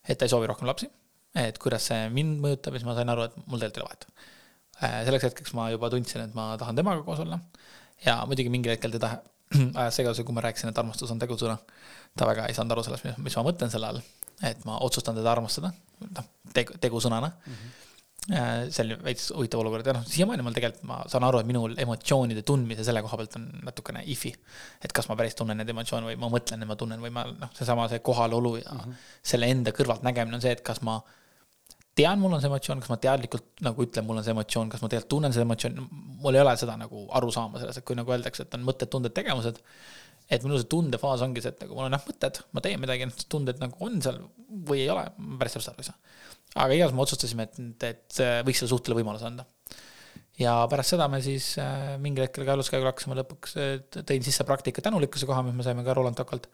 Speaker 3: et ta ei soovi rohkem lapsi. et kuidas see mind mõjutab ja siis ma sain aru, et mul tegelikult ei ole vahet. Äh, selleks hetkeks ma juba tundsin, et ma tahan temaga koos olla ja muidugi mingil hetkel teda ajas segaduse, kui ma rääkisin, et armastus on tegusõna. ta väga ei saanud aru sellest, mis ma mõtlen selle all, et ma otsustan teda armastada, noh, tegu, tegusõnana mm. -hmm see oli veits huvitav olukord ja noh, siiamaani mul tegelikult, ma saan aru, et minul emotsioonide tundmise selle koha pealt on natukene if'i. et kas ma päris tunnen neid emotsioone või ma mõtlen, et ma tunnen või ma noh, seesama see kohalolu ja mm -hmm. selle enda kõrvalt nägemine on see, et kas ma tean, mul on see emotsioon, kas ma teadlikult nagu ütlen, mul on see emotsioon, kas ma tegelikult tunnen seda emotsiooni, mul ei ole seda nagu arusaama selles, et kui nagu öeldakse, et on mõtted, tunded, tegevused. et minu see tundefaas ongi see, et nagu mul on jah mõtted, ma teen midagi, tunded nagu on seal või ei ole, ma päris täpselt aru ei saa. Aga igas me otsustasime, et, et võiks selle suhtele võimaluse anda. ja pärast seda me siis äh, mingil hetkel käiluskäigul hakkasime lõpuks, tõin sisse praktika tänulikkuse koha, mis me saime ka Roland Tokalt.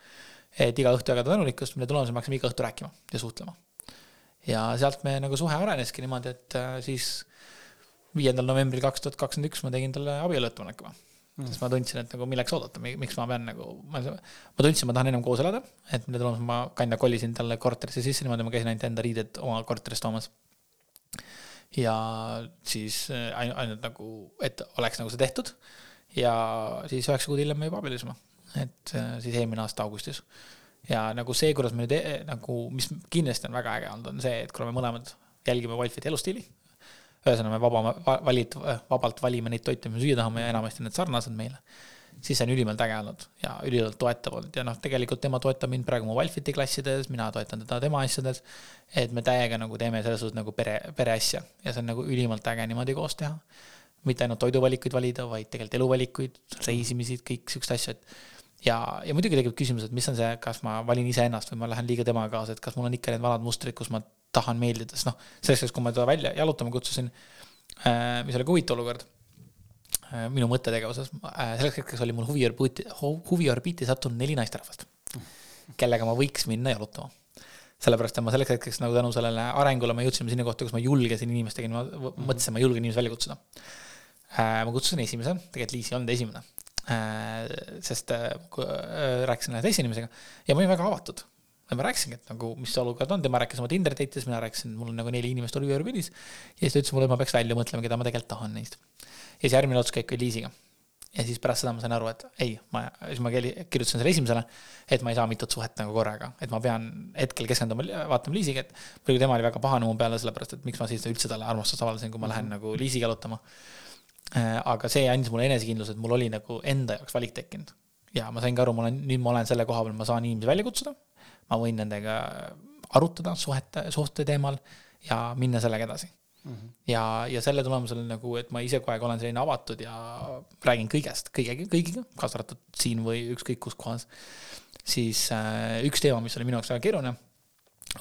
Speaker 3: et iga õhtu jagada tänulikkust, mille tulemusel me hakkasime iga õhtu rääkima ja suhtlema ja sealt me nagu suhe areneski niimoodi, et äh, siis viiendal novembril kaks tuhat kakskümmend üks ma tegin talle abieluettepaneku mm.. sest ma tundsin, et nagu milleks oodata, miks ma pean nagu, ma, ma tundsin, ma tahan ennem koos elada, et mille tulemusel ma kinda kolisin talle korterisse sisse niimoodi, ma käisin ainult enda riided oma korterist toomas. ja siis äh, ainult nagu, et oleks nagu see tehtud. ja siis üheksa kuud hiljem me juba abiellusime, et äh, siis eelmine aasta augustis ja nagu see, kuidas me nüüd e-, nagu, mis kindlasti on väga äge olnud, on see, et kuna me mõlemad jälgime Wolfit elustiili. Ühesõnaga, me vaba, valid, vabalt valime neid toite, mis me süüa tahame ja enamasti need sarnased meile. siis see on ülimalt äge olnud ja ülimalt toetav olnud ja noh, tegelikult tema toetab mind praegu mu Wolfiti klassides, mina toetan teda tema asjades. et me täiega nagu teeme selles suhtes nagu pere, pereasja ja see on nagu ülimalt äge niimoodi koos teha. mitte ainult toiduvalikuid valida, vaid tegelikult eluvalikuid, reisimisi, kõik siuksed asju, et ja, ja muidugi tekib küsimus, et mis on see, kas ma valin iseennast või ma lähen liiga temaga kaasa, et kas mul on ikka need vanad mustrid, kus ma tahan meeldida, sest noh, selleks ajaks, kui ma teda välja jalutama kutsusin äh,, mis oli ka huvitav olukord äh,, minu mõttetegevuses äh,, selleks hetkeks oli mul huviorbiiti, huviorbiiti sattunud neli naisterahvast, kellega ma võiks minna jalutama. Sellepärast, et ma selleks hetkeks nagu tänu sellele arengule me jõudsime sinna kohta, kus ma julgesin inimestega, mõtlesin, ma julgen inimesi välja kutsuda. Ma kutsusin esimese, tegelikult Liis ei olnud esimene, sest äh, äh, rääkisin ühe teise inimesega ja ma olin väga avatud. ma rääkisingi, et nagu, mis olukord on, tema rääkis oma Tinder date'ist, mina rääkisin, mul on nagu neli inimest Oliver Willis. ja siis ta ütles mulle, et ma peaks välja mõtlema, keda ma tegelikult tahan neist. ja siis järgmine otsus käib Liisiga. ja siis pärast seda ma sain aru, et ei, ma, siis ma kirjutasin selle esimesele, et ma ei saa mitut suhet nagu korraga, et ma pean hetkel keskenduma, vaatama Liisiga, et muidugi tema oli väga pahane mu peale, sellepärast et miks ma siis üldse talle armastust avaldasin, kui ma lähen nagu Liisiga jalutama Äh, aga see andis mulle enesekindluse, et mul oli nagu enda jaoks valik tekkinud. ja ma sain ka aru, ma olen, nüüd ma olen selle koha peal, ma saan inimesi välja kutsuda. ma võin nendega arutada suhete, suhte teemal ja minna sellega edasi mm. -hmm. ja, ja selle tulemusel nagu, et ma ise kogu aeg olen selline avatud ja räägin kõigest, kõigega, kõigiga, kaasa arvatud siin või ükskõik kus kohas. siis äh, üks teema, mis oli minu jaoks väga keeruline,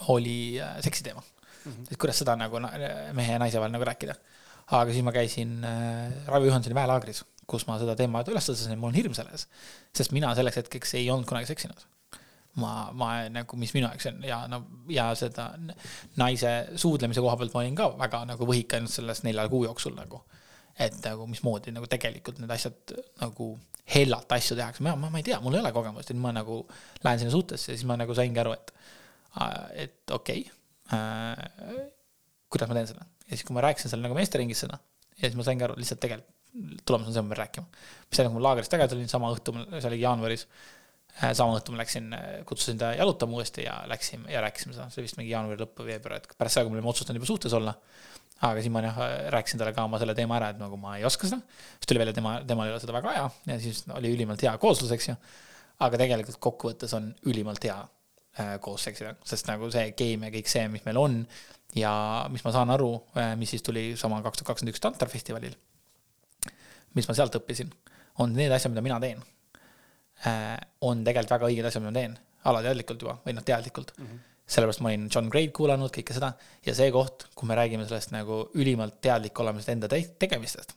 Speaker 3: oli äh, seksi teema mm. -hmm. et kuidas seda nagu mehe ja naise vahel nagu rääkida aga siis ma käisin äh, Raivo Johansoni väelaagris, kus ma seda teemat üles tõstsin ja mul on hirm selles. sest mina selleks hetkeks ei olnud kunagi seksinud. ma, ma nagu, mis minu jaoks on ja no ja seda naise suudlemise koha pealt ma olin ka väga nagu võhik ainult selles nelja kuu jooksul nagu. et nagu mismoodi nagu tegelikult need asjad nagu hellalt asju tehakse, ma, ma, ma ei tea, mul ei ole kogemust nüüd ma nagu lähen sinna suhtesse ja siis ma nagu saingi aru, et, et okei okay, äh,, kuidas ma teen seda ja siis, kui ma rääkisin seal nagu meesteringis seda ja siis ma saingi aru, lihtsalt tegelikult tulemus on see, ma pean rääkima. mis tähendab, kui ma laagrist tagasi tulin, sama õhtu, see oli jaanuaris, äh, sama õhtu ma läksin, äh, kutsusin ta jalutama uuesti ja läksime ja rääkisime seda, see oli vist mingi jaanuari lõpp või veebruar, et pärast seda, kui me olime otsustanud juba suhtes olla. aga siis ma jah, rääkisin talle ka oma selle teema ära, et nagu ma ei oska seda. siis tuli välja, tema, temal ei ole seda väga hea ja siis oli ülimalt hea kooslus, eks ju. aga tegelikult kokkuvõttes on ülimalt hea koos seksida, sest nagu see keemia, kõik see, mis meil on ja mis ma saan aru, äh, mis siis tuli sama kaks tuhat kakskümmend üks Tantar festivalil, mis ma sealt õppisin, on need asjad, mida mina teen. Äh, on tegelikult väga õiged asjad, mida ma teen, alateadlikult juba või noh, teadlikult. Mm. -hmm sellepärast ma olin John Gray'd kuulanud, kõike seda, ja see koht, kui me räägime sellest nagu ülimalt teadlik olemisest enda te tegemistest,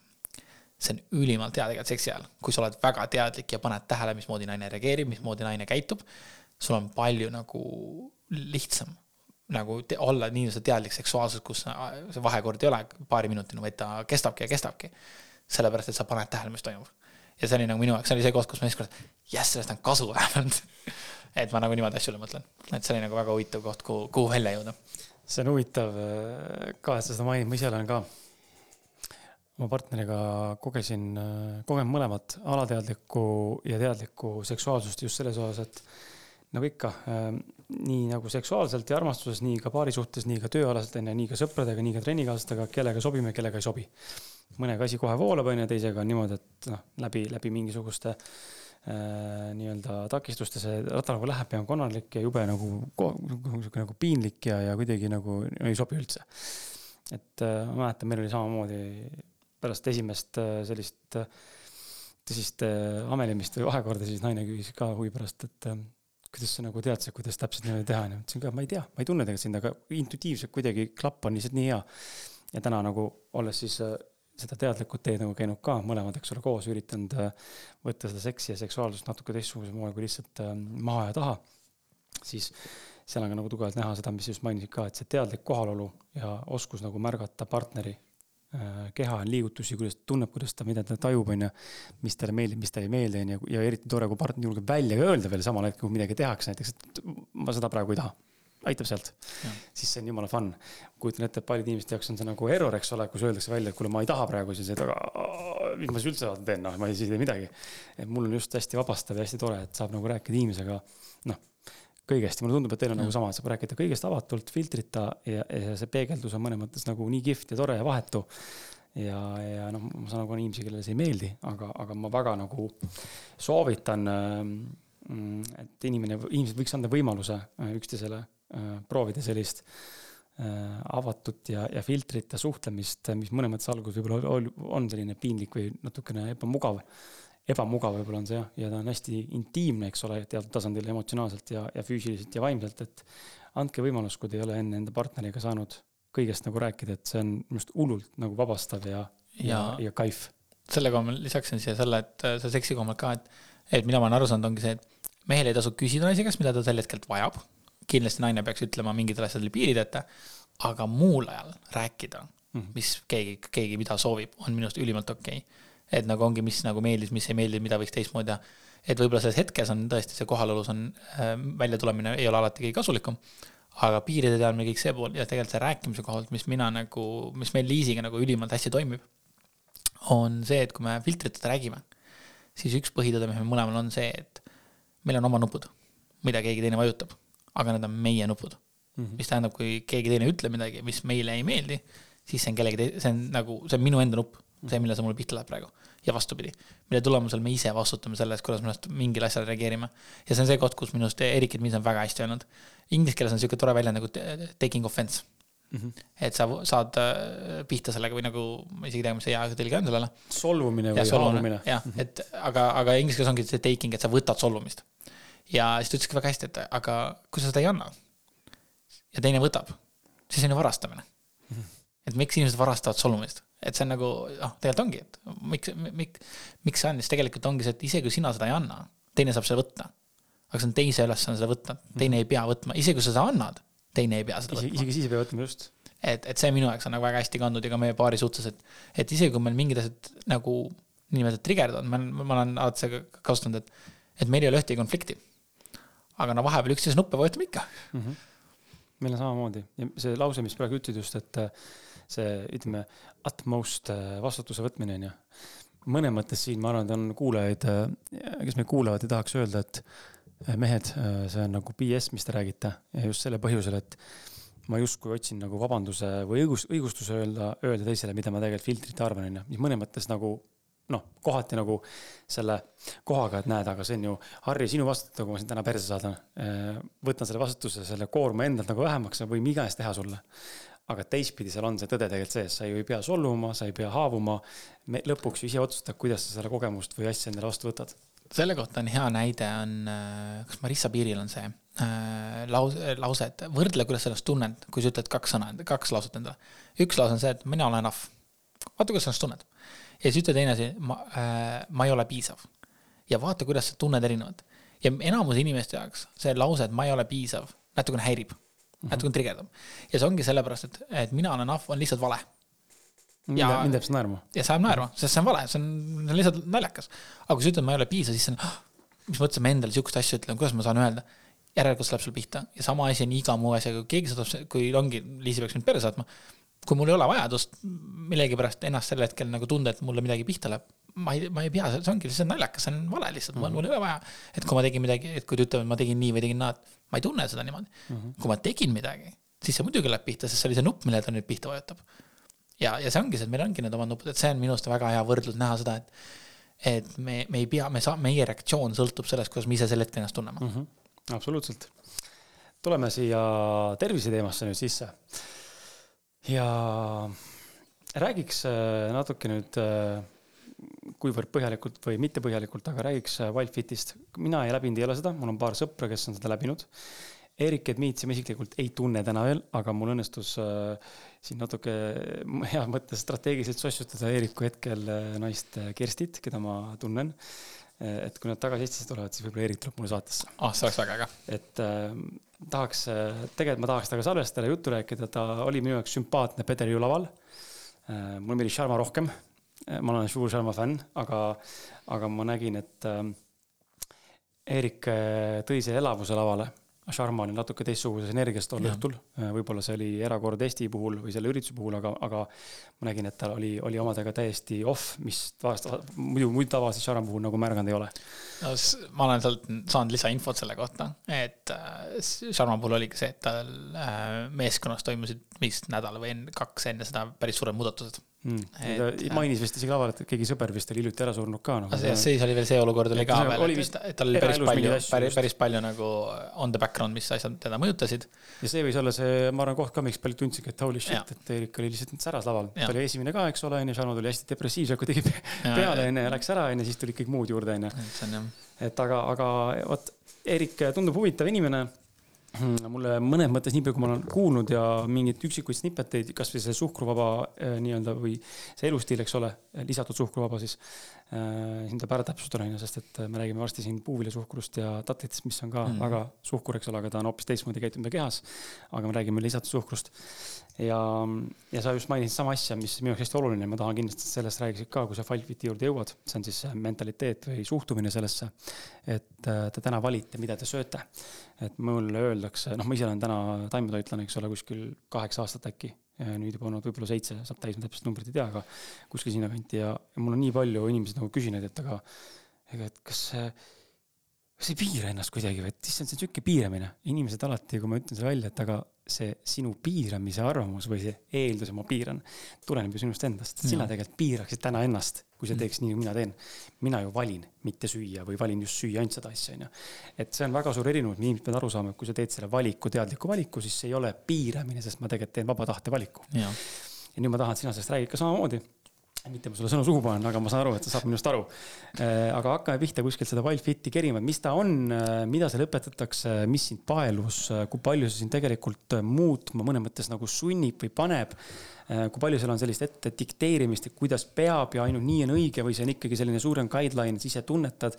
Speaker 3: see on ülimalt hea tegelikult seksi ajal, kui sa oled väga teadlik ja paned tähele, mismoodi naine reageerib, mismoodi naine käitub, sul on palju nagu lihtsam nagu te, olla nii-öelda teadlik seksuaalsus, kus see vahekord ei ole paariminutine, vaid ta kestabki ja kestabki. sellepärast, et sa paned tähele, mis toimub. ja see oli nagu minu jaoks, see oli see koht, kus ma esimest korda, jess, sellest on kasu vähemalt et ma nagu niimoodi asju üle mõtlen, et see oli nagu väga huvitav koht, kuhu, kuhu välja jõuda.
Speaker 2: see on huvitav äh, ka, et sa seda mainid, ma ise olen ka oma partneriga kogesin, äh, kogen mõlemat alateadlikku ja teadlikku seksuaalsust just selles osas, et nagu ikka, ähm, nii nagu seksuaalselt ja armastuses, nii ka paari suhtes, nii ka tööalaselt onju, nii ka sõpradega, nii ka trennikaaslastega, kellega sobime, kellega ei sobi. mõnega asi kohe voolab onju, teisega on niimoodi, et noh, läbi, läbi mingisuguste äh, nii-öelda takistuste see rata nagu läheb ja on konarlik ja jube nagu, nagu, nagu piinlik ja, ja kuidagi nagu ei sobi üldse. et äh, ma mäletan, meil oli samamoodi pärast esimest äh, sellist äh, tõsist äh, amelimist või vahekorda, siis naine küsis ka huvi pärast, et äh, kuidas sa nagu teadsid, kuidas täpselt niimoodi teha, onju. ütlesin ka, ma ei tea, ma ei tunne tegelikult sind, aga intuitiivselt kuidagi klapp on lihtsalt nii hea. ja täna nagu olles siis äh, seda teadlikut teed nagu käinud ka mõlemad, eks ole, koos, üritanud äh, võtta seda seksi ja seksuaalsust natuke teistsugusel moel kui lihtsalt äh, maha ja taha, siis seal on ka nagu tugevalt näha seda, mis just mainisid ka, et see teadlik kohalolu ja oskus nagu märgata partneri keha on liigutusi, kuidas ta tunneb, kuidas ta, mida ta tajub, on ju. mis talle meeldib, mis talle ei meeldi, on ju, ja eriti tore, kui partner julgeb välja öelda veel samal hetkel, kui midagi tehakse, näiteks, et ma seda praegu ei taha. aitab sealt, siis see on jumala fun. kujutan ette, et paljude inimeste jaoks on see nagu error, eks ole, kus öeldakse välja, et kuule, ma ei taha praegu siis, et aga mis ma siis üldse teen, noh, ma ei siis tee midagi. et mul on just hästi vabastav ja hästi tore, et saab nagu rääkida inimesega, noh kõigest. Ja mulle tundub, et teil on nagu sama, et saab rääkida kõigest avatult, filtrita ja, ja see peegeldus on mõnes mõttes nagu nii kihvt ja tore ja vahetu. ja, ja noh, ma saan aru, on inimesi, kellele see ei meeldi, aga, aga ma väga nagu soovitan, mm, et inimene, inimesed võiks anda võimaluse äh, üksteisele äh, proovida sellist äh, avatud ja, ja filtrita suhtlemist, mis mõnes mõttes alguses võib-olla on selline piinlik või natukene ebamugav ebamugav võib-olla on see jah, ja ta on hästi intiimne, eks ole, teatud tasandil emotsionaalselt ja, ja füüsiliselt ja vaimselt, et andke võimalus, kui te ei ole enne enda partneriga saanud kõigest nagu rääkida, et see on minu arust hullult nagu vabastav ja, ja, ja, ja kaif.
Speaker 3: selle koha ma lisaksin siia selle, et äh, see seksi pealt ka, et, et mida ma olen aru saanud, ongi see, et mehel ei tasu küsida naise käest, mida ta sel hetkel vajab. kindlasti naine peaks ütlema mingitele asjadele piirid ette, aga muul ajal rääkida -hmm. mis keegi, keegi mida soovib, on minu arust ülimalt okei okay et nagu ongi, mis nagu meeldis, mis ei meeldi, mida võiks teistmoodi teha. et võib-olla selles hetkes on tõesti see kohalolus on äh, väljatulemine ei ole alati kõige kasulikum, aga piiride teadmine, kõik see pool ja tegelikult see rääkimise koha pealt, mis mina nagu, mis meil Liisiga nagu ülimalt hästi toimib, on see, et kui me filtriteta räägime, siis üks põhitõde, mis meil mõlemal on see, et meil on oma nupud, mida keegi teine vajutab, aga need on meie nupud mm. -hmm. mis tähendab, kui keegi teine ütleb midagi, mis meile ei meeldi, siis see on kellegi see on nagu, see on minu enda nupp see, millal see mulle pihta läheb praegu. Ja vastupidi, mille tulemusel me ise vastutame selle eest, kuidas me ennast mingile asjale reageerime. ja see on see koht, kus minu arust Erik Edmins on väga hästi öelnud. Inglise keeles on niisugune tore väljend nagu taking offense mm. -hmm. et sa saad äh, pihta sellega või nagu, ma isegi ei tea, mis see hea tõlge on sellele.
Speaker 2: solvumine või haavumine.
Speaker 3: jah -hmm. et aga, aga inglise keeles ongi see taking, et sa võtad solvumist. ja siis ta ütleski väga hästi, et aga kui sa seda ei anna ja teine võtab, siis on ju varastamine mm. -hmm. et miks inimesed varastavad solvumist et see on nagu noh, tegelikult ongi, et miks, miks, miks see on, siis tegelikult ongi see, et isegi kui sina seda ei anna, teine saab selle võtta. aga see on teise ülesanne seda võtta, teine ei pea võtma, isegi kui sa seda annad, teine ei pea seda võtma.
Speaker 2: isegi siis ei pea võtma, just.
Speaker 3: et, et see minu jaoks on nagu väga hästi kandnud ja ka meie paari suhtes, et, et isegi kui meil mingid asjad nagu niinimetatud trigerdavad, ma ma olen alati seda kasutanud, et, et meil ei ole ühtegi konflikti. aga no vahepeal üksteise nuppe vajutame ikka mm.
Speaker 2: -hmm. meil on samamoodi ja see lause, mis praegu ütlesid just, et see, ütleme, utmost äh, vastutuse võtmine, on ju. mõnes mõttes siin, ma arvan, et on kuulajaid, äh, kes meid kuulavad ja tahaks öelda, et äh, mehed, see on nagu BS, mis te räägite ja just selle põhjusel, et ma justkui otsin nagu vabanduse või õigus, õigustuse öelda, öelda teisele, mida ma tegelikult filtrite arvan, on ju, mis mõnes mõttes nagu noh, kohati nagu selle kohaga, et näed, aga see on ju, Harri, sinu vastutada, kui ma sind täna perse saadan. võtan selle vastutuse, selle koorma endalt nagu vähemaks, võin mida iganes teha sulle aga teistpidi seal on see tõde tegelikult sees, sa ju ei pea solvuma, sa ei pea haavuma. lõpuks ju ise otsustad, kuidas sa selle kogemust või asja endale vastu võtad.
Speaker 3: selle kohta on hea näide on, äh, kas Marissa Piiril on see äh, lause, lause, et võrdle, kuidas sa ennast tunned, kui sa ütled kaks sõna, kaks lauset endale. üks lause on see, et mina olen ahv. vaata, kuidas sa ennast tunned. ja siis ütle teine asi, ma äh,, ma ei ole piisav. ja vaata, kuidas sa tunned erinevalt. ja enamus inimeste jaoks see lause, et ma ei ole piisav, natukene häirib natukene trigerdab. ja see ongi sellepärast, et, et mina olen ahv, on lihtsalt vale.
Speaker 2: ja mind teeb see naerma.
Speaker 3: ja see ajab naerma, sest see on vale, see on, see on lihtsalt naljakas. aga kui sa ütled, ma ei ole piisav, siis see on oh,, mis mõttes ma endale sihukest asja ütlen, kuidas ma saan öelda. järelikult see läheb sul pihta ja sama asi on iga muu asjaga, kui keegi saadab, kui ongi, Liisi peaks mind perre saatma. Kui mul ei ole vajadust millegipärast ennast sel hetkel nagu tunda, et mulle midagi pihta läheb, ma ei, ma ei pea, see ongi lihtsalt naljakas, see on vale lihtsalt mm, -hmm. mul ei ole vaja. et kui ma tegin midagi, et kui ta ütleb, et ma tegin nii või tegin naa, et ma ei tunne seda niimoodi mm. -hmm. kui ma tegin midagi, siis see muidugi läheb pihta, sest see oli see nupp, millele ta nüüd pihta vajutab ja, ja see ongi see, et meil ongi need omad nupud, et see on minu arust väga hea võrdlus näha seda, et et me, me ei pea, me saa-, meie reaktsioon sõltub sellest, kuidas me ise sel hetkel ennast tunneme mm.
Speaker 2: -hmm. absoluutselt. tuleme siia terviseteemasse nüüd sisse. Ja räägiks äh, natuke nüüd, äh, kuivõrd põhjalikult või mitte põhjalikult, aga räägiks äh, Wildfitist. mina ei läbinud ei ole seda, mul on paar sõpra, kes on seda läbinud Erik Edmiitsi ma isiklikult ei tunne täna veel, aga mul õnnestus siin natuke heas mõttes strateegiliselt sossutada Eeriku hetkel naist Kerstit, keda ma tunnen. Et kui nad tagasi Eestisse tulevad, siis võib-olla Eerik tuleb mulle saatesse.
Speaker 3: ah oh,, see oleks väga äge.
Speaker 2: et äh, tahaks, tegelikult ma tahaks temaga salvestada, juttu rääkida, ta oli minu jaoks sümpaatne Pederi laval äh,. mulle meeldis Sharma rohkem. ma olen suur Sharma fänn, aga, aga ma nägin, et äh, Eerik tõi selle elavuse lavale Sharma oli natuke teistsuguses energias tol õhtul, äh, võib-olla see oli erakord Eesti puhul või selle ürituse puhul, aga, aga ma nägin, et tal oli, oli omadega täiesti off, mis tavaliselt, muidu, muidu tavaliselt Sharma puhul nagu märganud ei ole.
Speaker 3: no ma olen sealt saanud lisainfot selle kohta, et äh, Sharma puhul oligi see, et tal äh, meeskonnas toimusid vist nädal või enne, kaks enne seda päris suured muudatused
Speaker 2: mm.. ta mainis vist isegi laval, et keegi sõber vist oli hiljuti ära surnud ka
Speaker 3: nagu. siis oli veel see olukord oli ka veel, et, et tal oli päris palju, päris, päris palju nagu on the background, mis asjad teda mõjutasid.
Speaker 2: ja see võis olla see, ma arvan, koht ka, miks paljud tundsidki, et holy shit, et Erik oli lihtsalt säras laval. ta oli esimene ka, eks ole, onju, Shano tuli hästi depressiivselt kuidagi peale, onju, ja läks ära, onju, siis tulid kõik muud juurde, onju. et aga, aga vot Erik tundub huvitav inimene mulle mõnes mõttes, nii palju kui ma olen kuulnud ja mingeid üksikuid snippeteid, kasvõi see suhkruvaba äh, nii-öelda või see elustiil, eks ole, lisatud suhkruvaba siis äh,. siin tuleb ära täpsustada, on ju, sest et me räägime varsti siin puuviljasuhkrust ja tatlitest, mis on ka mm. väga suhkur, eks ole, aga ta on hoopis teistmoodi käitumine kehas. aga me räägime lisatud suhkrust ja, ja sa just mainisid sama asja, mis minu jaoks hästi oluline, ma tahan kindlasti sellest räägiksid ka, kui sa Fightfiti juurde jõuad, see on siis mentaliteet või suhtumine sellesse, et äh, te täna valite, mida te sööte. et mulle öeldakse, noh, ma ise olen täna taimetoitlane, eks ole, kuskil kaheksa aastat äkki, nüüd juba olnud võib-olla seitse, saab täis, ma täpselt numbrit ei tea, aga kuskil sinnakanti. Ja, ja mul on nii palju inimesi nagu küsinud, et aga, ega, et kas see kas ei piira ennast kuidagi või, et issand, see on sihuke piiramine. inimesed alati, kui ma ütlen selle välja, et aga see sinu piiramise arvamus või see eeldus, et ma piiran, tuleneb ju sinust endast. sina tegelikult piiraksid täna ennast, kui sa teeks nii, nagu mina teen. mina ju valin mitte süüa või valin just süüa ainult seda asja, onju. et see on väga suur erinevus, inimesed peavad aru saama, et kui sa teed selle valiku, teadliku valiku, siis see ei ole piiramine, sest ma tegelikult teen vaba tahte valiku. ja nüüd ma tahan, et sina sellest räägid ka samamoodi mitte ma sulle sõnu suhu panen, aga ma saan aru, et sa saad minust aru. Äh, aga hakkame pihta kuskilt seda Wildfiti kerima, et mis ta on, äh, mida seal õpetatakse, mis sind paelus, äh, kui palju see sind tegelikult muutma mõnes mõttes nagu sunnib või paneb. kui palju seal on sellist ette dikteerimist, et kuidas peab ja ainult nii on õige või see on ikkagi selline suurem guideline, et ise tunnetad.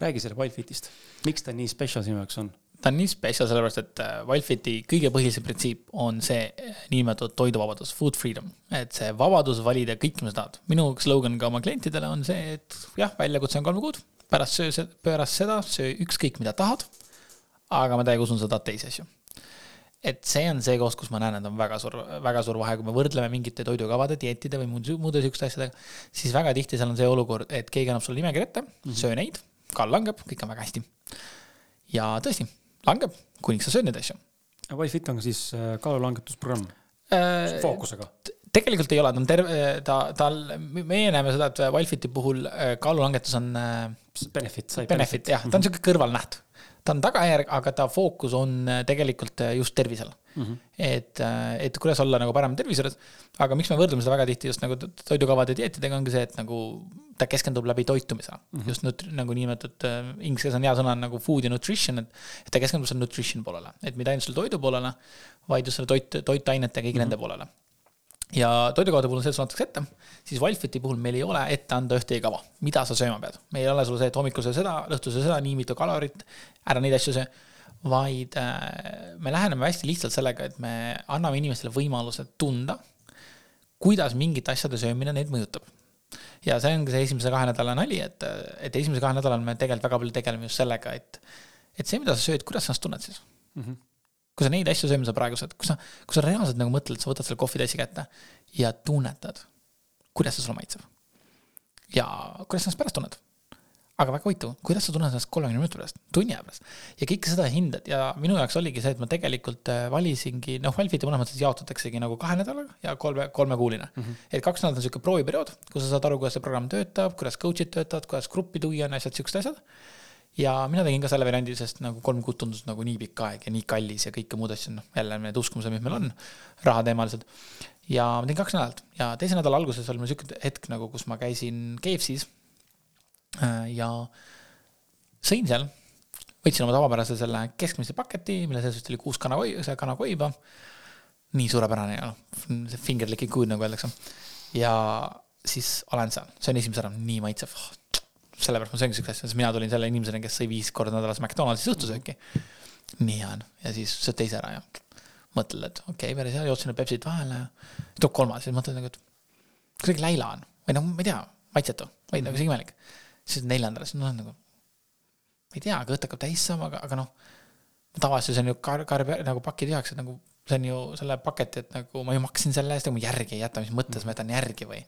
Speaker 2: räägi selle Wildfitist, miks ta nii special sinu jaoks on?
Speaker 3: Ta on nii special sellepärast, et äh, Wildfiti kõige põhilisem printsiip on see äh, niinimetatud toiduvabadus, food freedom. et see vabadus valida kõik, mis tahad. minu slogan ka oma klientidele on see, et jah, väljakutse on kolm kuud, pärast söö, pärast seda söö ükskõik, mida tahad. aga ma täiega usun, sa tahad teisi asju. et see on see koht, kus ma näen, et on väga suur, väga suur vahe, kui me võrdleme mingite toidukavade, dieetide või muude, muude sihukeste asjadega, siis väga tihti seal on see olukord, et keegi annab sulle nimekirja ette mm, -hmm. söö neid, kaal langeb, kõik on väga hästi. ja tõesti langeb, kuniks sa sööd neid asju.
Speaker 2: Wifit on siis äh, kaalulangetusprogramm äh, fookusega?
Speaker 3: tegelikult ei ole, ta on terve, ta, tal, meie näeme seda, et Wildfiti puhul äh, kaalulangetus on.
Speaker 2: Benefit,
Speaker 3: sai benefit, benefit, jah, ta on sihuke kõrvalnäht. ta on tagajärg, aga ta fookus on tegelikult just tervisel mm. -hmm. et, et kuidas olla nagu parem tervise juures. aga miks me võrdleme seda väga tihti just nagu toidukavade dieetidega, ongi see, et nagu ta keskendub läbi toitumise mm. -hmm. just nut-, nagu niinimetatud äh,, inglise keeles on hea sõna nagu food ja nutrition, et. et ta keskendub selle nutrition poolele, et mitte ainult selle toidu poolele, vaid just selle toit, toitainete ja kõigi mm -hmm. nende poolele ja toidukavade puhul on see, et sulle antakse ette, siis Wildfiti puhul meil ei ole ette anda ühtegi kava, mida sa sööma pead. meil ei ole sulle see, et hommikul söö seda, õhtul söö seda, nii mitu kalorit, ära neid asju söö vaid äh, me läheneme hästi lihtsalt sellega, et me anname inimestele võimaluse tunda, kuidas mingite asjade söömine neid mõjutab. ja see ongi see esimese kahe nädala nali, et, et esimese kahe nädalal me tegelikult väga palju tegeleme just sellega, et, et see, mida sa sööd, kuidas sa ennast tunned siis mm. -hmm kui sa neid asju sööma sa praegu saad, kui sa, kui sa reaalselt nagu mõtled, sa võtad selle kohvitassi kätte ja tunnetad, kuidas see sulle maitseb. ja kuidas sa ennast pärast tunned aga väga huvitav, kuidas sa tunned ennast kolmekümne minuti pärast, tunni aja pärast. ja kõike seda hindad ja minu jaoks oligi see, et ma tegelikult äh, valisingi, noh, Valfit mõnes mõttes jaotataksegi nagu kahe nädalaga ja kolme, kolmekuuline mm. -hmm. et kaks nädalat on sihuke prooviperiood, kus sa saad aru, kuidas see programm töötab, kuidas coach'id töötavad, kuidas gruppi tuua on asjad, siuksed asjad. ja mina tegin ka selle variandi, sest nagu kolm kuud tundus nagu nii pikk aeg ja nii kallis ja kõike muud asju, noh, jälle need uskumused, mis meil on, rahateemalised. ja ma tegin kaks nädalat ja teise nädala alguses oli mul sihuke hetk nagu, kus ma käisin KFC-s ja sõin seal, võtsin oma tavapärase selle keskmise paketi, mille sees vist oli kuus kanakoi-, kanakoiba. nii suurepärane noh, see finger licking good nagu öeldakse. ja siis olen seal, söön esimese ära, nii maitsev. Oh,. sellepärast ma sööngi siukest asja, sest mina tulin selle inimesena, kes sõi viis korda nädalas McDonaldsis õhtusööki. nii hea on. Ja siis sööd teise ära ja mõtled, et okei okay,, päris hea, jootsin need Pepsid vahele ja tuleb kolmas. Ja mõtled nagu, et kuidagi läila on? Või noh, ma ei tea, maitsetu. Või nagu see imelik siis neljandale, siis noh, nagu ma ei tea, kõht hakkab täis saama, aga, aga noh, tavaliselt see on ju kar-, kar-, nagu paki tühjaks, et nagu see on ju selle paketi, et nagu ma ju maksin selle eest, aga ma järgi ei jäta, mis mõttes ma jätan järgi või.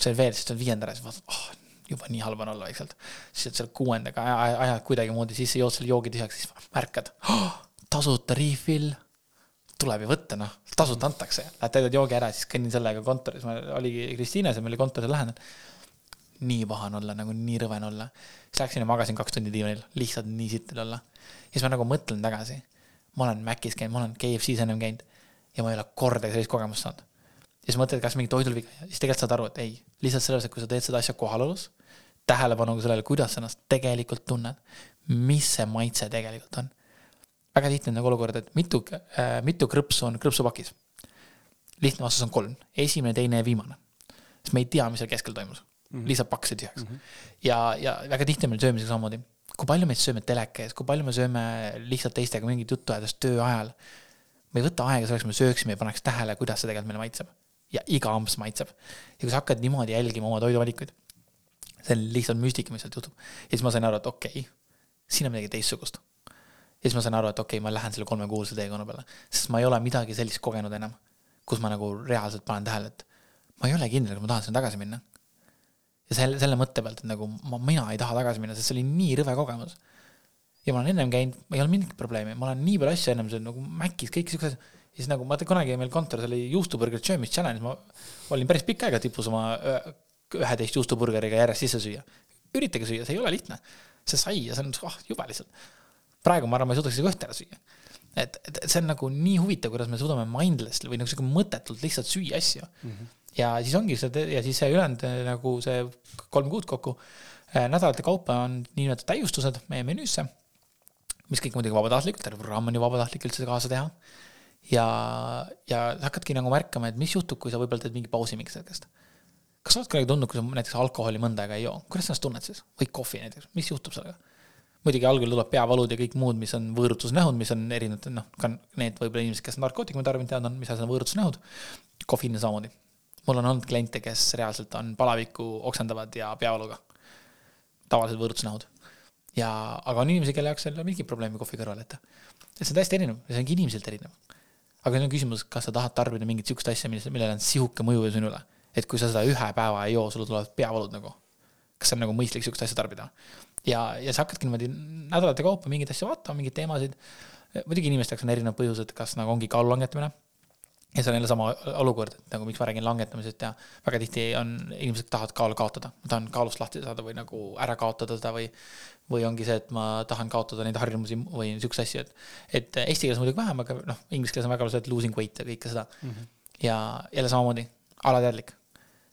Speaker 3: see veel, siis tuleb viiendale, siis vaatad, oh, juba nii halb on olla vaikselt. siis selle kuuendaga ajad aja, kuidagimoodi sisse, jood selle joogi tühjaks, siis märkad oh,, tasuta refill tuleb ju võtta, noh, tasuta antakse, lähed täidad joogi ära, siis kõnnin sellega kontoris, ma oligi Kristiines ja meil oli kontoris lähedal nii paha on olla, nagu nii rõve on olla. siis läksin ja magasin kaks tundi diivanil, lihtsalt nii sitt oli olla. ja siis ma nagu mõtlen tagasi. ma olen Macis käinud, ma olen KFC-s ennem käinud ja ma ei ole kordagi sellist kogemust saanud. ja siis mõtled, kas mingi toidul viga, siis tegelikult saad aru, et ei, lihtsalt selles, et kui sa teed seda asja kohalolus, tähelepanuga sellele, kuidas sa ennast tegelikult tunned, mis see maitse tegelikult on. väga tihti on nagu olukord, et mitu äh,, mitu krõpsu on krõpsupakis. lihtne vastus on kolm, esimene, teine ja viimane. sest me ei tea, mis seal keskel toimus mm -hmm. lihtsalt pakse tühjaks mm. -hmm. ja, ja väga tihti on meil söömisega samamoodi. kui palju me sööme teleka ees, kui palju me sööme lihtsalt teistega mingit juttu ajades töö ajal. me ei võta aega selleks, me sööksime ja paneks tähele, kuidas see tegelikult meile maitseb. ja iga amps maitseb. ja kui sa hakkad niimoodi jälgima oma toiduvalikuid, see on lihtsalt müstika, mis sealt juhtub. ja siis ma sain aru, et okei okay,, siin on midagi teistsugust. ja siis ma sain aru, et okei okay,, ma lähen selle kolmekuulse teekonna peale, sest ma ei ole midagi sellist kogenud enam, kus ma nagu reaalselt panen tähele, et ma ei ole kindel, kas ma tahan sinna tagasi minna ja selle, selle mõtte pealt, et nagu ma, mina ei taha tagasi minna, sest see oli nii rõve kogemus. ja ma olen ennem käinud, ei ole mingit probleemi, ma olen nii palju asju ennem söönud nagu Macis, kõik siuksed. ja siis nagu ma kunagi meil kontoris oli juustuburger söömis challenge, ma olin päris pikka aega tipus oma üheteist juustuburgeriga järjest sisse süüa. üritage süüa, see ei ole lihtne. see sai ja see on oh, jube lihtsalt. praegu ma arvan, ma ei suudaks isegi ühte ära süüa. et, et, et see on nagu nii huvitav, kuidas me suudame mindlessly või nagu sihuke mõttetult lihtsalt süüa asju mm. -hmm ja siis ongi see ja siis see ülejäänud äh, nagu see kolm kuud kokku äh, nädalate kaupa on niinimetatud täiustused meie menüüsse, mis kõik muidugi vabatahtlikult, terve programm on ju vabatahtlik üldse kaasa teha. ja, ja hakkadki nagu märkama, et mis juhtub, kui sa võib-olla teed mingi pausi mingist hetkest. kas sa oled kunagi tundnud, kui sa näiteks alkoholi mõnda aega ei joo, kuidas sa ennast tunned siis või kohvi näiteks, mis juhtub sellega? muidugi algul tuleb peavalud ja kõik muud, mis on võõrutusnähud, mis on erinevad, noh, ka need võib-olla inimesed, kes narkootikume tarbinud teavad, on, mis asi on võõrutusnähud. kofeiin samamoodi mul on olnud kliente, kes reaalselt on palavikku oksendavad ja peavaluga. tavalised võõrutusnähud. ja, aga on inimesi, kelle jaoks ei ole mingit probleemi kohvi kõrval, et. see on täiesti erinev ja see ongi inimeselt erinev. aga nüüd on küsimus, kas sa tahad tarbida mingit sihukest asja, milles, millel on sihuke mõju sinule. et kui sa seda ühe päeva ei joo, sul tulevad peavalud nagu. kas see on nagu mõistlik sihukest asja tarbida? ja, ja sa hakkadki niimoodi nädalate kaupa mingeid asju vaatama, mingeid teemasid. muidugi inimeste jaoks on erinevad põhjused, kas nagu ongi kaalu langetamine ja see on jälle sama olukord, et nagu miks ma räägin langetamisest ja väga tihti on, inimesed tahavad kaalu kaotada. ma tahan kaalust lahti saada või nagu ära kaotada seda või, või ongi see, et ma tahan kaotada neid harjumusi või siukseid asju, et. et eesti keeles muidugi vähem, aga noh, inglise keeles on väga palju see, et losing weight ja kõike seda mm. -hmm. ja jälle samamoodi, alateadlik.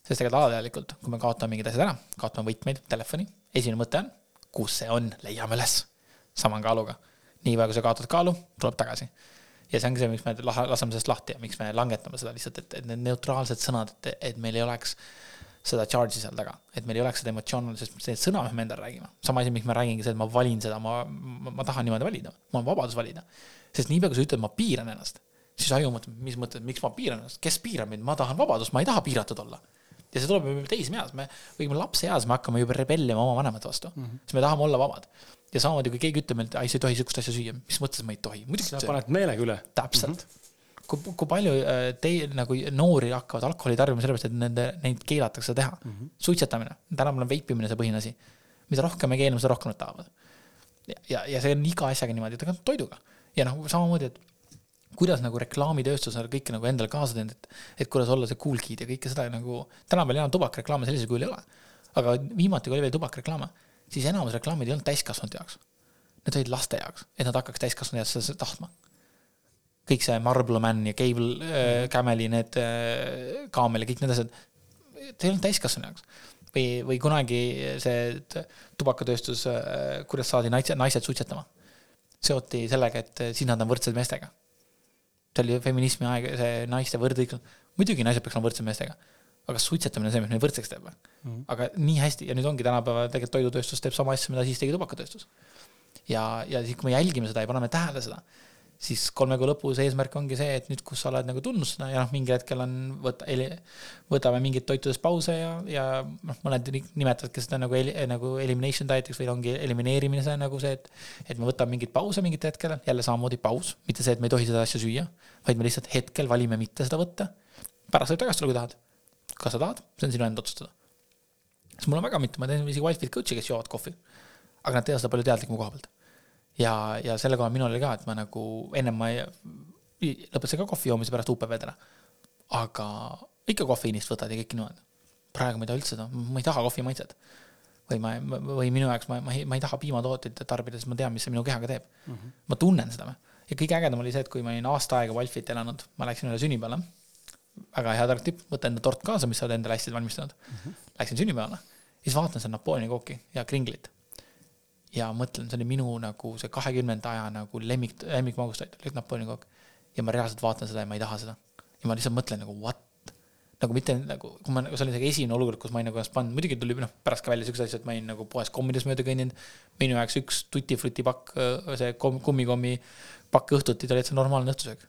Speaker 3: sest tegelikult alateadlikult, kui me kaotame mingid asjad ära, kaotame võtmeid, telefoni, esimene mõte on, kus see on, leiame üles. sama on kaaluga. niipea kui sa kaotad kaalu, tuleb tagasi ja see ongi see, miks me laseme sellest lahti ja miks me langetame seda lihtsalt, et, et need neutraalsed sõnad, et, et meil ei oleks seda charge'i seal taga, et meil ei oleks seda emotsiooni, sest see sõna, mis me endale räägime, sama asi, miks ma räägingi seda, et ma valin seda, ma, ma, ma tahan niimoodi valida, mul on vabadus valida. sest niipea, kui sa ütled, ma piiran ennast, siis aju mõtleb, mis mõttes, miks ma piiran ennast, kes piirab mind, ma tahan vabadust, ma ei taha piiratud olla. ja see tuleb juba teismeeas, me võime lapseeas, me hakkame juba rebellima oma vanemate vastu mm, -hmm. siis me tahame olla vabad. Ja samamoodi, kui keegi ütleb, et ei, sa ei tohi sihukest asja süüa, mis mõttes ma ei tohi,
Speaker 2: muidugi. sa paned meelega üle.
Speaker 3: täpselt mm. -hmm kui, kui palju äh, teil nagu noori hakkavad alkoholi tarbima sellepärast, et nende, neid keelatakse teha mm. -hmm. suitsetamine, tänapäeval on veipimine see põhiasi. mida rohkem me keelame, seda rohkem nad tahavad. ja, ja, ja see on iga asjaga niimoodi, tegelikult toiduga. ja noh, samamoodi, et kuidas nagu reklaamitööstus on kõike nagu endale kaasa teinud, et, et kuidas olla see cool kid ja kõike seda nagu, tänapäeval enam tubakareklaame sellisel kujul ei ole. aga viimati, kui oli veel tubakareklaame, siis enamus reklaamid ei olnud täiskasvanute jaoks. Need olid laste jaoks, et nad hakkaks täiskasvanu jaoks seda tahtma. kõik see Marble Man ja Cable äh,, Cameli need äh, kaamel ja kõik need asjad, see ei olnud täiskasvanu jaoks või, või kunagi see tubakatööstus, äh, kuidas saadi naised, naised suitsetama. seoti sellega, et siis nad on võrdsed meestega see oli feminismi aeg, see naiste võrdõigus, muidugi naised peaks olema võrdsed meestega. Aga suitsetamine on see, mis neid võrdseks teeb mm. aga nii hästi ja nüüd ongi tänapäeval tegelikult toidutööstus teeb sama asja, mida siis tegi tubakatööstus. ja, ja siis, kui me jälgime seda ja paneme tähele seda, siis kolme kuu lõpus eesmärk ongi see, et nüüd, kus sa oled nagu tundnud seda ja noh, mingil hetkel on võta, võtame mingit toitudest pause ja, ja noh, mõned nimetavadki seda nagu, nagu elimination diet'iks või ongi elimineerimine, see on nagu see, et. et me võtame mingeid pause mingit hetkel, jälle samamoodi paus, mitte see, et me ei tohi seda asja süüa, vaid me lihtsalt hetkel valime mitte seda võtta. pärast võib tagasi tulla, kui tahad. Kas sa tahad, see on sinu enda otsustada. sest mul on väga mitu, ma teen isegi Wildfit coach'i, kes joovad kohvi. aga nad teevad seda palju teadlikuma koha pealt ja, ja selle koha minul oli ka, et ma nagu ennem ma lõpetasin ka kohvi joomise pärast UPV-d ära. aga ikka kofeiinist võtad ja kõik niimoodi. praegu ma ei taha üldse seda, ma ei taha kohvi maitset. või ma, või minu jaoks ma, ma ei, ma ei taha piimatooteid tarbida, sest ma tean, mis see minu kehaga teeb mm. -hmm. ma tunnen seda. ja kõige ägedam oli see, et kui ma olin aasta aega Valfit elanud, ma läksin üle sünnipäevale. Väga hea tark tipp, võta enda tort kaasa, mis sa oled endale hästi valmistanud mm. -hmm. Läksin sünnipäevale, siis vaatan seda Napoleoni kooki ja kringlit ja mõtlen, see oli minu nagu see kahekümnenda aja nagu lemmik, lemmikmagustoit oli Napoleoni kook. ja ma reaalselt vaatan seda ja ma ei taha seda. ja ma lihtsalt mõtlen nagu what? nagu mitte nagu, kui ma, see oli see esimene olukord, kus ma olin nagu ennast pannud, muidugi tuli noh, pärast ka välja siukse asja, et ma olin nagu poes kommides mööda kõndinud. minu jaoks üks tutifruti pakk, see kummikommi pakk õhtuti, ta oli täitsa normaalne õhtusöök.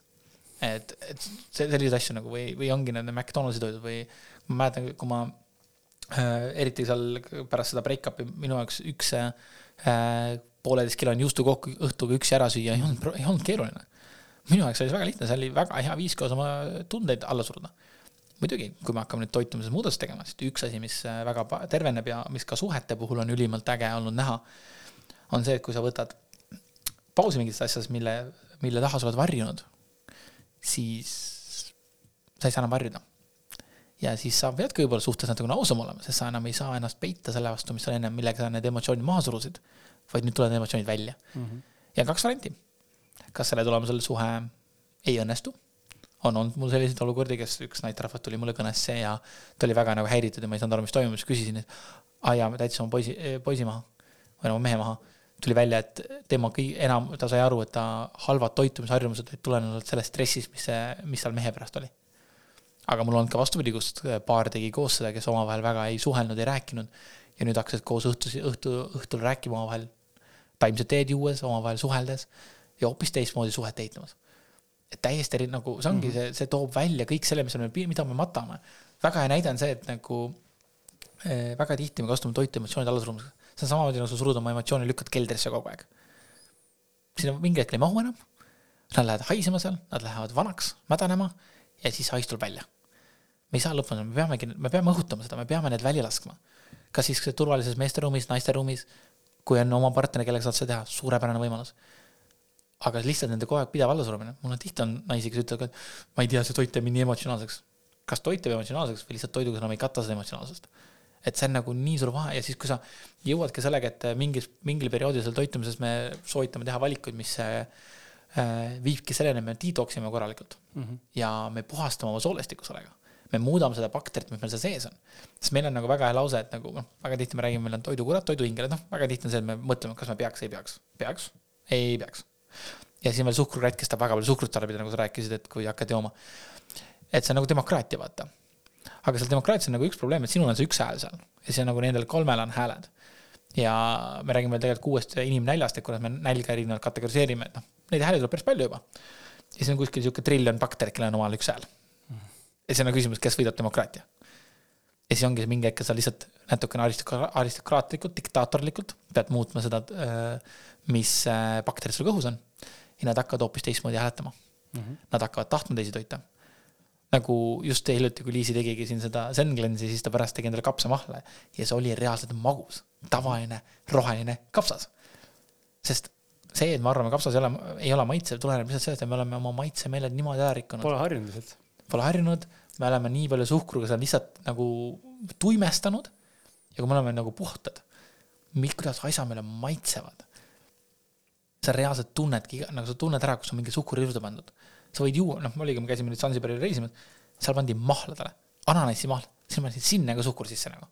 Speaker 3: Et, et selliseid asju nagu või, või ongi need McDonaldsi toidud või ma mäletan, kui ma äh, eriti seal pärast seda break-up'i minu jaoks üks äh, pooleteistkilone juustukokk õhtuga üksi ära süüa ei olnud, ei olnud keeruline. minu jaoks oli see väga lihtne, see oli väga hea viis koos oma tundeid alla suruda. muidugi, kui me hakkame nüüd toitumises muudatust tegema, siis üks asi, mis äh, väga terveneb ja mis ka suhete puhul on ülimalt äge olnud näha, on see, et kui sa võtad pausi mingites asjades, mille, mille taha sa oled varjunud, siis sa ei saa enam varjuda ja siis sa peadki võib-olla suhtes natukene ausam olema, sest sa enam ei saa ennast peita selle vastu, mis sa enne, millega sa need emotsioonid maha surusid. vaid nüüd tulevad emotsioonid välja mm. -hmm. ja kaks varianti. kas selle tulemusel suhe ei õnnestu? on olnud mul selliseid olukordi, kes üks naisterahvas tuli mulle kõnesse ja ta oli väga nagu häiritud ja ma ei saanud aru, mis toimub, siis küsisin, et aa jaa, ma täitsa oma poisi, poisi maha või oma mehe maha. Tuli välja, et tema kõi-, enam, ta sai aru, et ta halvad toitumisharjumused olid tulenenud sellest stressist, mis see, mis tal mehe pärast oli aga mul on olnud ka vastupidi, kus paar tegi koos seda, kes omavahel väga ei suhelnud, ei rääkinud. ja nüüd hakkasid koos õhtus, õhtu, õhtul rääkima omavahel, taimset teed juues, omavahel suheldes ja hoopis teistmoodi suhet ehitamas. et täiesti eri, nagu see ongi mm, -hmm. see, see toob välja kõik selle, mis on, mida me matame. väga hea näide on see, et nagu äh, väga tihti me kasutame toitu emotsioonide allasurumiseks. See on samamoodi, nagu sa surud oma emotsioone, lükkad keldrisse kogu aeg. sinna mingi hetk ei mahu enam. Nad lähevad haisema seal, nad lähevad vanaks, mädanema ja siis hais tuleb välja me ei saa lõpuni, me peamegi, me peame õhutama seda, me peame need välja laskma. kas siis turvalises meesteruumis, naisteruumis, kui on oma partner, kellega saad seda teha, suurepärane võimalus. aga lihtsalt nende kogu aeg pidev allasurumine, mul on tihti on naisi, kes ütlevad, et ma ei tea, see toit teeb mind nii emotsionaalseks. kas toit teeb emotsionaalseks või lihtsalt toiduga enam ei kata seda emotsionaalsust? Et see on nagu nii suur vahe ja siis, kui sa jõuadki sellega, et mingis, mingil perioodil seal toitumises me soovitame teha valikuid, mis äh, viibki selleni, et me detox ime korralikult mm. -hmm. ja me puhastame oma soolestikku sellega me muudame seda bakterit, mis meil seal sees on. sest meil on nagu väga hea lause, et nagu noh, väga tihti me räägime, meil on toidukurat, toiduhingeled, noh, väga tihti on see, et me mõtleme, kas me peaks, ei peaks. peaks? ei peaks. ja siis on veel suhkrukratt, kes tahab väga palju suhkrut tarbida, nagu sa rääkisid, et kui hakkad jooma. et see on nagu demokraatia, vaata. Aga seal demokraatias on nagu üks probleem, et sinul on see üks hääl seal ja siis on nagu nendel kolmel on hääled. ja me räägime veel tegelikult kuuest inimnäljast, et kuidas me nälga erinevalt kategoriseerime, et noh, neid hääli tuleb päris palju juba ja siis on kuskil sihuke triljon bakterit, kellel on omal üks hääl. ja siis on küsimus, kes võidab demokraatia. ja siis ongi mingi hetk, sa lihtsalt natukene aristokra-, aristokraatlikult, diktaatorlikult pead muutma seda, äh, mis äh, bakterid sul kõhus on. ja nad hakkavad hoopis teistmoodi hääletama mm. -hmm. Nad hakkavad tahtma teisi toita nagu just hiljuti, kui Liisi tegigi siin seda Zen-Cleanse'i, siis ta pärast tegi endale kapsamahla ja see oli reaalselt magus, tavaline roheline kapsas. sest see, et me arvame, kapsas ei ole, ei ole maitsev, tuleneb lihtsalt sellest, et me oleme oma maitsemeeled niimoodi ära rikkunud.
Speaker 2: Pole harjunud lihtsalt.
Speaker 3: Pole harjunud, me oleme nii palju suhkruga seda lihtsalt nagu tuimestanud ja kui me oleme nagu puhtad, kuidas asjad meile maitsevad. sa reaalselt tunnedki, nagu sa tunned ära, kus on mingi suhkur juurde pandud. Sa võid juua, noh, oligi, me käisime nüüd Sansibaril reisimas, seal pandi mahladele, ananassimahl, siis ma panin sinna ka suhkur sisse nagu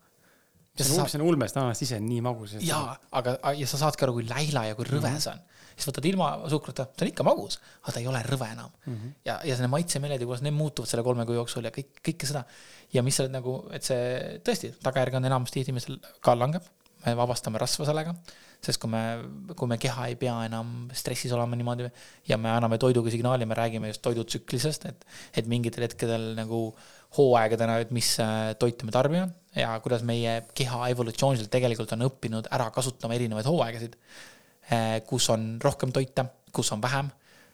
Speaker 2: see on, see on ulmest ananast ise nii magus.
Speaker 3: jaa, aga, ja sa saadki aru, kui läila ja kui rõve mhm. see on. siis võtad ilma suhkruta, see on ikka magus, aga ta ei ole rõve enam mm. -hmm. ja, ja need maitsemeeled ja kuidas need muutuvad selle kolme kuu jooksul ja kõik, kõike seda. ja mis sa nagu, et see tõesti, tagajärg on enamasti inimesel kaal langeb, me vabastame rasva sellega, sest kui me, kui me keha ei pea enam stressis olema niimoodi ja me anname toiduga signaali, me räägime just toidutsüklisest, et, et mingitel hetkedel nagu hooaegadena, et mis äh, toitu me tarbime ja kuidas meie keha evolutsiooniliselt tegelikult on õppinud ära kasutama erinevaid hooaegasid, eh, kus on rohkem toite, kus on vähem.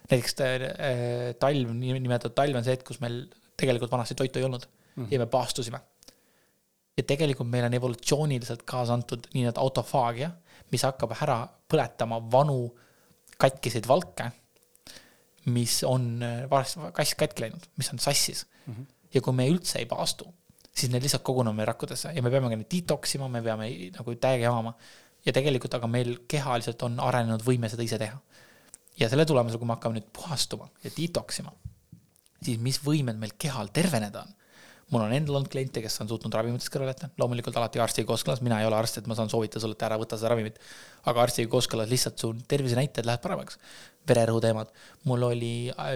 Speaker 3: näiteks eh, talv, nimetatud talv on see hetk, kus meil tegelikult vanasti toitu ei olnud mm -hmm. ja me paastusime. Ja tegelikult meil on evolutsiooniliselt kaasa antud nii-öelda autofaagia, mis hakkab ära põletama vanu katkiseid valke, mis on eh, varsti kass katki läinud, mis on sassis mm. -hmm. ja kui me üldse ei paastu siis need lihtsalt kogunevad meie rakkudesse ja me peame ka neid detox ima, me peame nagu täiega jamama. ja tegelikult aga meil kehaliselt on arenenud võime seda ise teha. ja selle tulemusel, kui me hakkame nüüd puhastuma ja detox ima, siis mis võimed meil kehal terveneda on mul on endal olnud kliente, kes on suutnud ravimitest kõrvale jätta, loomulikult alati arstiga kooskõlas, mina ei ole arst, et ma saan soovitada sulle, et ära võta seda ravimit. aga arstiga kooskõlas lihtsalt su tervisenäitajad lähevad paremaks. vererõhu teemad, mul oli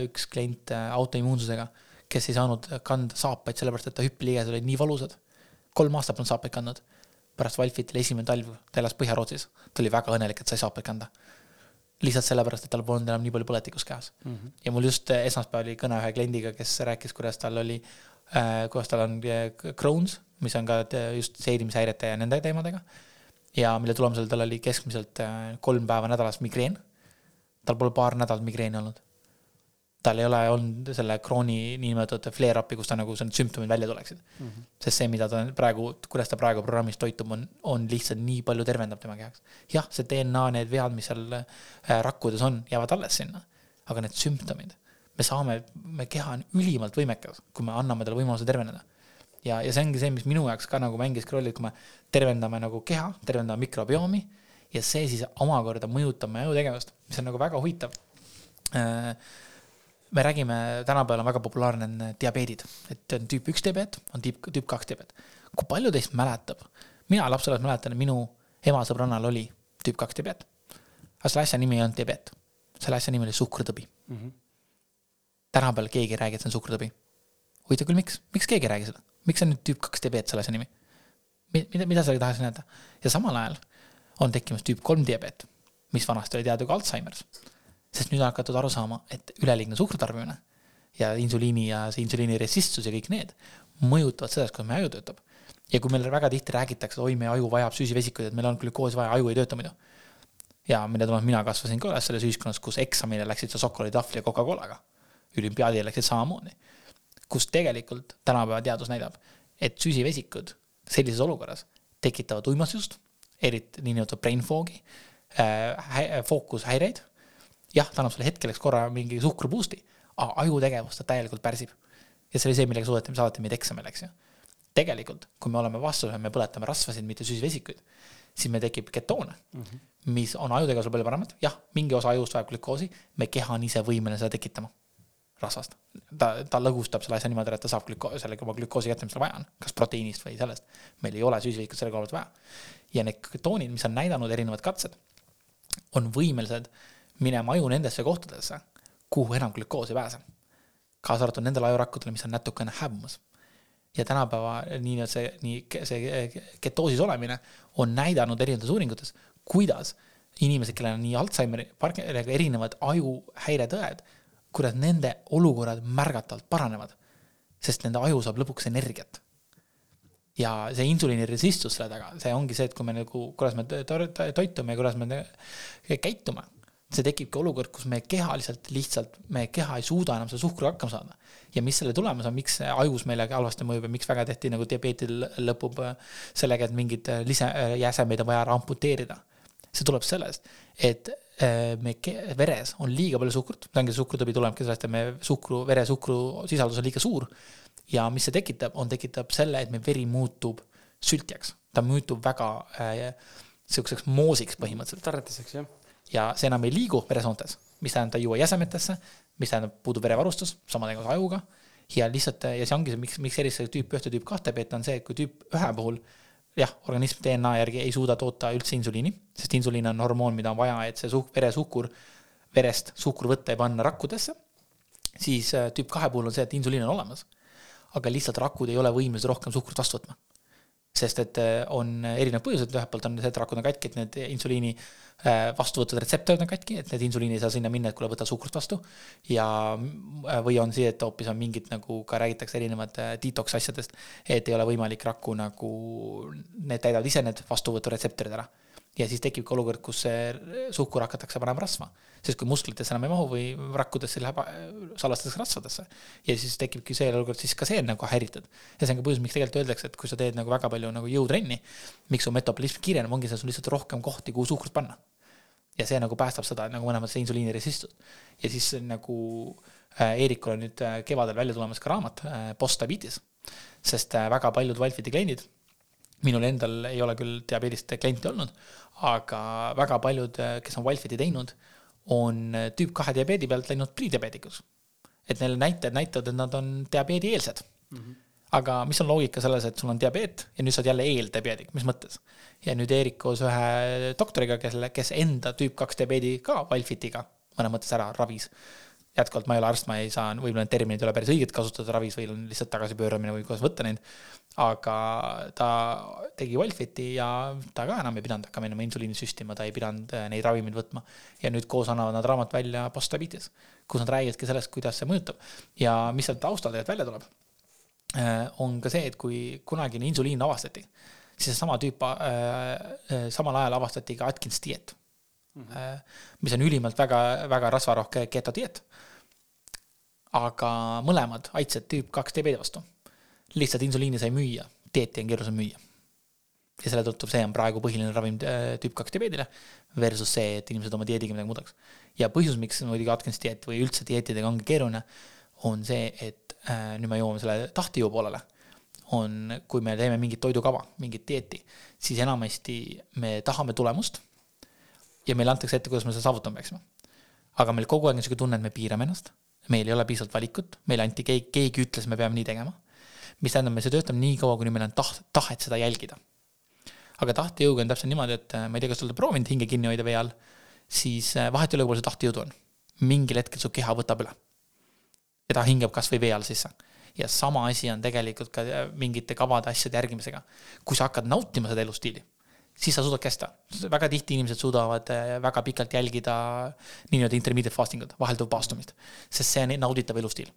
Speaker 3: üks klient äh, autoimmuunsusega kes ei saanud kanda saapaid, sellepärast et ta hüppeliigesed olid nii valusad. kolm aastat polnud saapaid kandnud. pärast Valfitil esimene talv, ta elas Põhja-Rootsis, ta oli väga õnnelik, et sai saapaid kanda. lihtsalt sellepärast, et tal polnud enam nii palju põletikust käes mm. -hmm. ja mul just esmaspäeval oli kõne ühe kliendiga, kes rääkis, kuidas tal oli äh,, kuidas tal on äh, Crohn's, mis on ka just seedimishäirete ja nende teemadega. ja mille tulemusel tal oli keskmiselt äh, kolm päeva nädalas migreen. tal pole paar nädalat migreeni olnud tal ei ole olnud selle krooni niinimetatud flare-up'i, kus ta nagu need sümptomid välja tuleksid mm. -hmm. sest see, mida ta praegu, kuidas ta praegu programmis toitub, on, on lihtsalt nii palju tervendab tema kehaks. jah, see DNA, need vead, mis seal äh, rakkudes on, jäävad alles sinna. aga need sümptomid, me saame, me keha on ülimalt võimekas, kui me anname talle võimaluse terveneda. ja, ja see ongi see, mis minu jaoks ka nagu mängiski rolli, et kui me tervendame nagu keha, tervendame mikrobiomi ja see siis omakorda mõjutab meie ajutegevust, mis on nagu väga huvitav äh, me räägime, tänapäeval on väga populaarne on diabeedid, et on tüüp üks diabeet, on tüüp, tüüp kaks diabeet. kui palju teist mäletab, mina lapsepõlves mäletan, et minu ema sõbrannal oli tüüp kaks diabeet. aga selle asja nimi ei olnud diabeet, selle asja nimi oli suhkrutõbi mm. -hmm. Tänapäeval keegi ei räägi, et see on suhkrutõbi. huvitav küll, miks, miks keegi ei räägi seda, miks on nüüd tüüp kaks diabeet selle asja nimi? mida, mida sellega tahaks näidata? ja samal ajal on tekkimas tüüp kolm diabeet, mis vanasti oli teada kui Alžeimer's sest nüüd on hakatud aru saama, et üleliigne suhkru tarbimine ja insuliini ja see insuliini resistsus ja kõik need mõjutavad sellest, kuidas meie aju töötab. ja kui meil väga tihti räägitakse, oi, meie aju vajab süsivesikuid, et meil on glükoosi vaja, aju ei tööta muidu. ja mille tulemusel mina kasvasin ka üles selles ühiskonnas, kus eksamile läksid sa šokolaaditahvli ja Coca-Colaga. Olümpiaadile läksid samamoodi. kus tegelikult tänapäeva teadus näidab, et süsivesikud sellises olukorras tekitavad uimasust, eriti niinimetatud brain fog'i äh,, fookushäireid jah, ta annab sulle hetkeks korra mingi suhkru boost'i, aga ajutegevust ta täielikult pärsib. ja see oli see, millega suudeti, saadeti meid eksamile, eks ju. tegelikult, kui me oleme vastu, me põletame rasvasid, mitte süsivesikuid, siis meil tekib ketoone mm, -hmm. mis on ajutegevusele palju paremad, jah, mingi osa ajust vajab glükoosi, me keha on ise võimeline seda tekitama rasvast. ta, ta lõgustab selle asja niimoodi, et ta saab glüko-, selle oma glükoosi kätte, mis tal vaja on, kas proteiinist või sellest. meil ei ole süsivesikut selle koha pealt vaja. ja need ketoonid, mis on näidanud erinevad katsed, on võimelised minema aju nendesse kohtadesse, kuhu enam glükoos ei pääse. kaasa arvatud nendele ajurakkudele, mis on natukene häbumas. ja tänapäeva nii, et see, nii see ketoosis olemine on näidanud erinevates uuringutes, kuidas inimesed, kellel on nii Alžeimeri, erinevad ajuhäiretõed, kuidas nende olukorrad märgatavalt paranevad. sest nende aju saab lõpuks energiat. ja see insuliiniresistus selle taga, see ongi see, et kui me nagu, kuidas me toitume ja kuidas me käitume, see tekibki olukord, kus meie keha lihtsalt, lihtsalt, meie keha ei suuda enam selle suhkruga hakkama saada. ja mis selle tulemus on, miks ajus meile halvasti mõjub ja miks väga tihti nagu diabeetil lõpub sellega, et mingeid lise, jäsemeid on vaja ära amputeerida. see tuleb sellest, et Äh, me veres on liiga palju suhkrut, see ongi suhkrutõbi tulenebki sellest, et me suhkru, veresuhkru sisaldus on liiga suur. ja mis see tekitab, on, tekitab selle, et meie veri muutub sültjaks, ta muutub väga äh, sihukeseks moosiks põhimõtteliselt.
Speaker 2: tarretiseks, jah.
Speaker 3: ja see enam ei liigu veresoontes, mis tähendab, ta ei jõua jäsemetesse, mis tähendab, puudub verevarustus, sama teema ajuga. ja lihtsalt, ja see ongi see, miks, miks eristada tüüp ühte, tüüp kahte beeta, on see, et kui tüüp ühe puhul jah, organism DNA järgi ei suuda toota üldse insuliini, sest insuliin on hormoon, mida on vaja, et see suhk, veresuhkur, verest suhkur võtta ja panna rakkudesse. siis äh, tüüp kahe puhul on see, et insuliin on olemas. aga lihtsalt rakud ei ole võimelised rohkem suhkrut vastu võtma sest et äh, on erinevad põhjused, ühelt poolt on see, et rakud on katki, et need insuliini vastuvõtud retseptorid on katki, et need insuliini ei saa sinna minna, et kuule, võta suhkrut vastu. ja, äh, või on see, et hoopis on mingid nagu ka räägitakse erinevad detox asjadest, et ei ole võimalik rakku nagu, need täidavad ise need vastuvõturetseptorid ära ja siis tekibki olukord, kus suhkur hakatakse panema rasva. Sest kui musklitesse enam ei mahu või rakkudesse läheb salvestades rasvadesse. ja siis tekibki see olukord, siis ka see on nagu häiritud. ja see on ka põhjus, miks tegelikult öeldakse, et kui sa teed nagu väga palju nagu jõutrenni, miks su metabolism kiireneb, ongi see, sul lihtsalt rohkem kohti, kuhu suhkrut panna. ja see nagu päästab seda nagu mõlemat see insuliiniresistust. ja siis nagu äh, Eerikul on nüüd äh, kevadel välja tulemas ka raamat äh, Post Diabetes, sest väga paljud Valfiti kliendid minul endal ei ole küll diabeedist klienti olnud, aga väga paljud, kes on Wilfiti teinud, on tüüp kahe diabeedi pealt läinud prediabeetikuks. et neil näitajad näitavad, et nad on diabeedieelsed mm. -hmm. aga mis on loogika selles, et sul on diabeet ja nüüd sa oled jälle eeldiabeedik, mis mõttes? ja nüüd Eerik koos ühe doktoriga, kelle, kes enda tüüp kaks diabeedi ka Wilfitiga mõnes mõttes ära ravis jätkuvalt ma ei ole arst, ma ei saa, võib-olla need terminid ei ole päris õiged kasutada ravis või on lihtsalt tagasipööramine või kuidas võtta neid. aga ta tegi Wolfiti ja ta ka enam ei pidanud hakkama enam insuliini süstima, ta ei pidanud äh, neid ravimeid võtma. ja nüüd koos annavad nad raamat välja Post-Diabetes, kus nad räägivadki sellest, kuidas see mõjutab. ja mis sealt taustal tegelikult välja tuleb, äh, on ka see, et kui kunagine insuliin avastati, siis seesama tüüp äh,, samal ajal avastati ka Atkins dieet mm, -hmm. mis on ülimalt väga, väga rasvarohke ketodieet aga mõlemad aitasid tüüp kaks diabeedi vastu. lihtsalt insuliini sai müüa, dieeti on keerulisem müüa. ja selle tõttu see on praegu põhiline ravim äh, tüüp kaks diabeedile versus see, et inimesed oma dieediga midagi muudaks. ja põhjus, miks muidugi Atkins dieet või üldse dieetidega ongi keeruline, on see, et äh, nüüd me jõuame selle tahtejõu poolele on, kui me teeme mingit toidukava, mingit dieeti, siis enamasti me tahame tulemust ja meile antakse ette, kuidas me seda saavutama peaksime. aga meil kogu aeg on niisugune tunne, et me piirame ennast meil ei ole piisavalt valikut, meile anti, keegi, keegi ütles, me peame nii tegema. mis tähendab, me töötab nii kaua, kuni meil on taht, tahet seda jälgida. aga tahtejõuga on täpselt niimoodi, et äh, ma ei tea, kas te olete proovinud hinge kinni hoida vee all, siis äh, vahet ei ole, kui palju see tahtejõud on. mingil hetkel su keha võtab üle. ja ta hingab kasvõi vee all sisse. ja sama asi on tegelikult ka äh, mingite kavade asjade järgimisega. kui sa hakkad nautima seda elustiili siis sa suudad kesta. väga tihti inimesed suudavad eh, väga pikalt jälgida nii-öelda intermediate fasting ut, vahelduv paastumist, sest see on nauditav elustiil.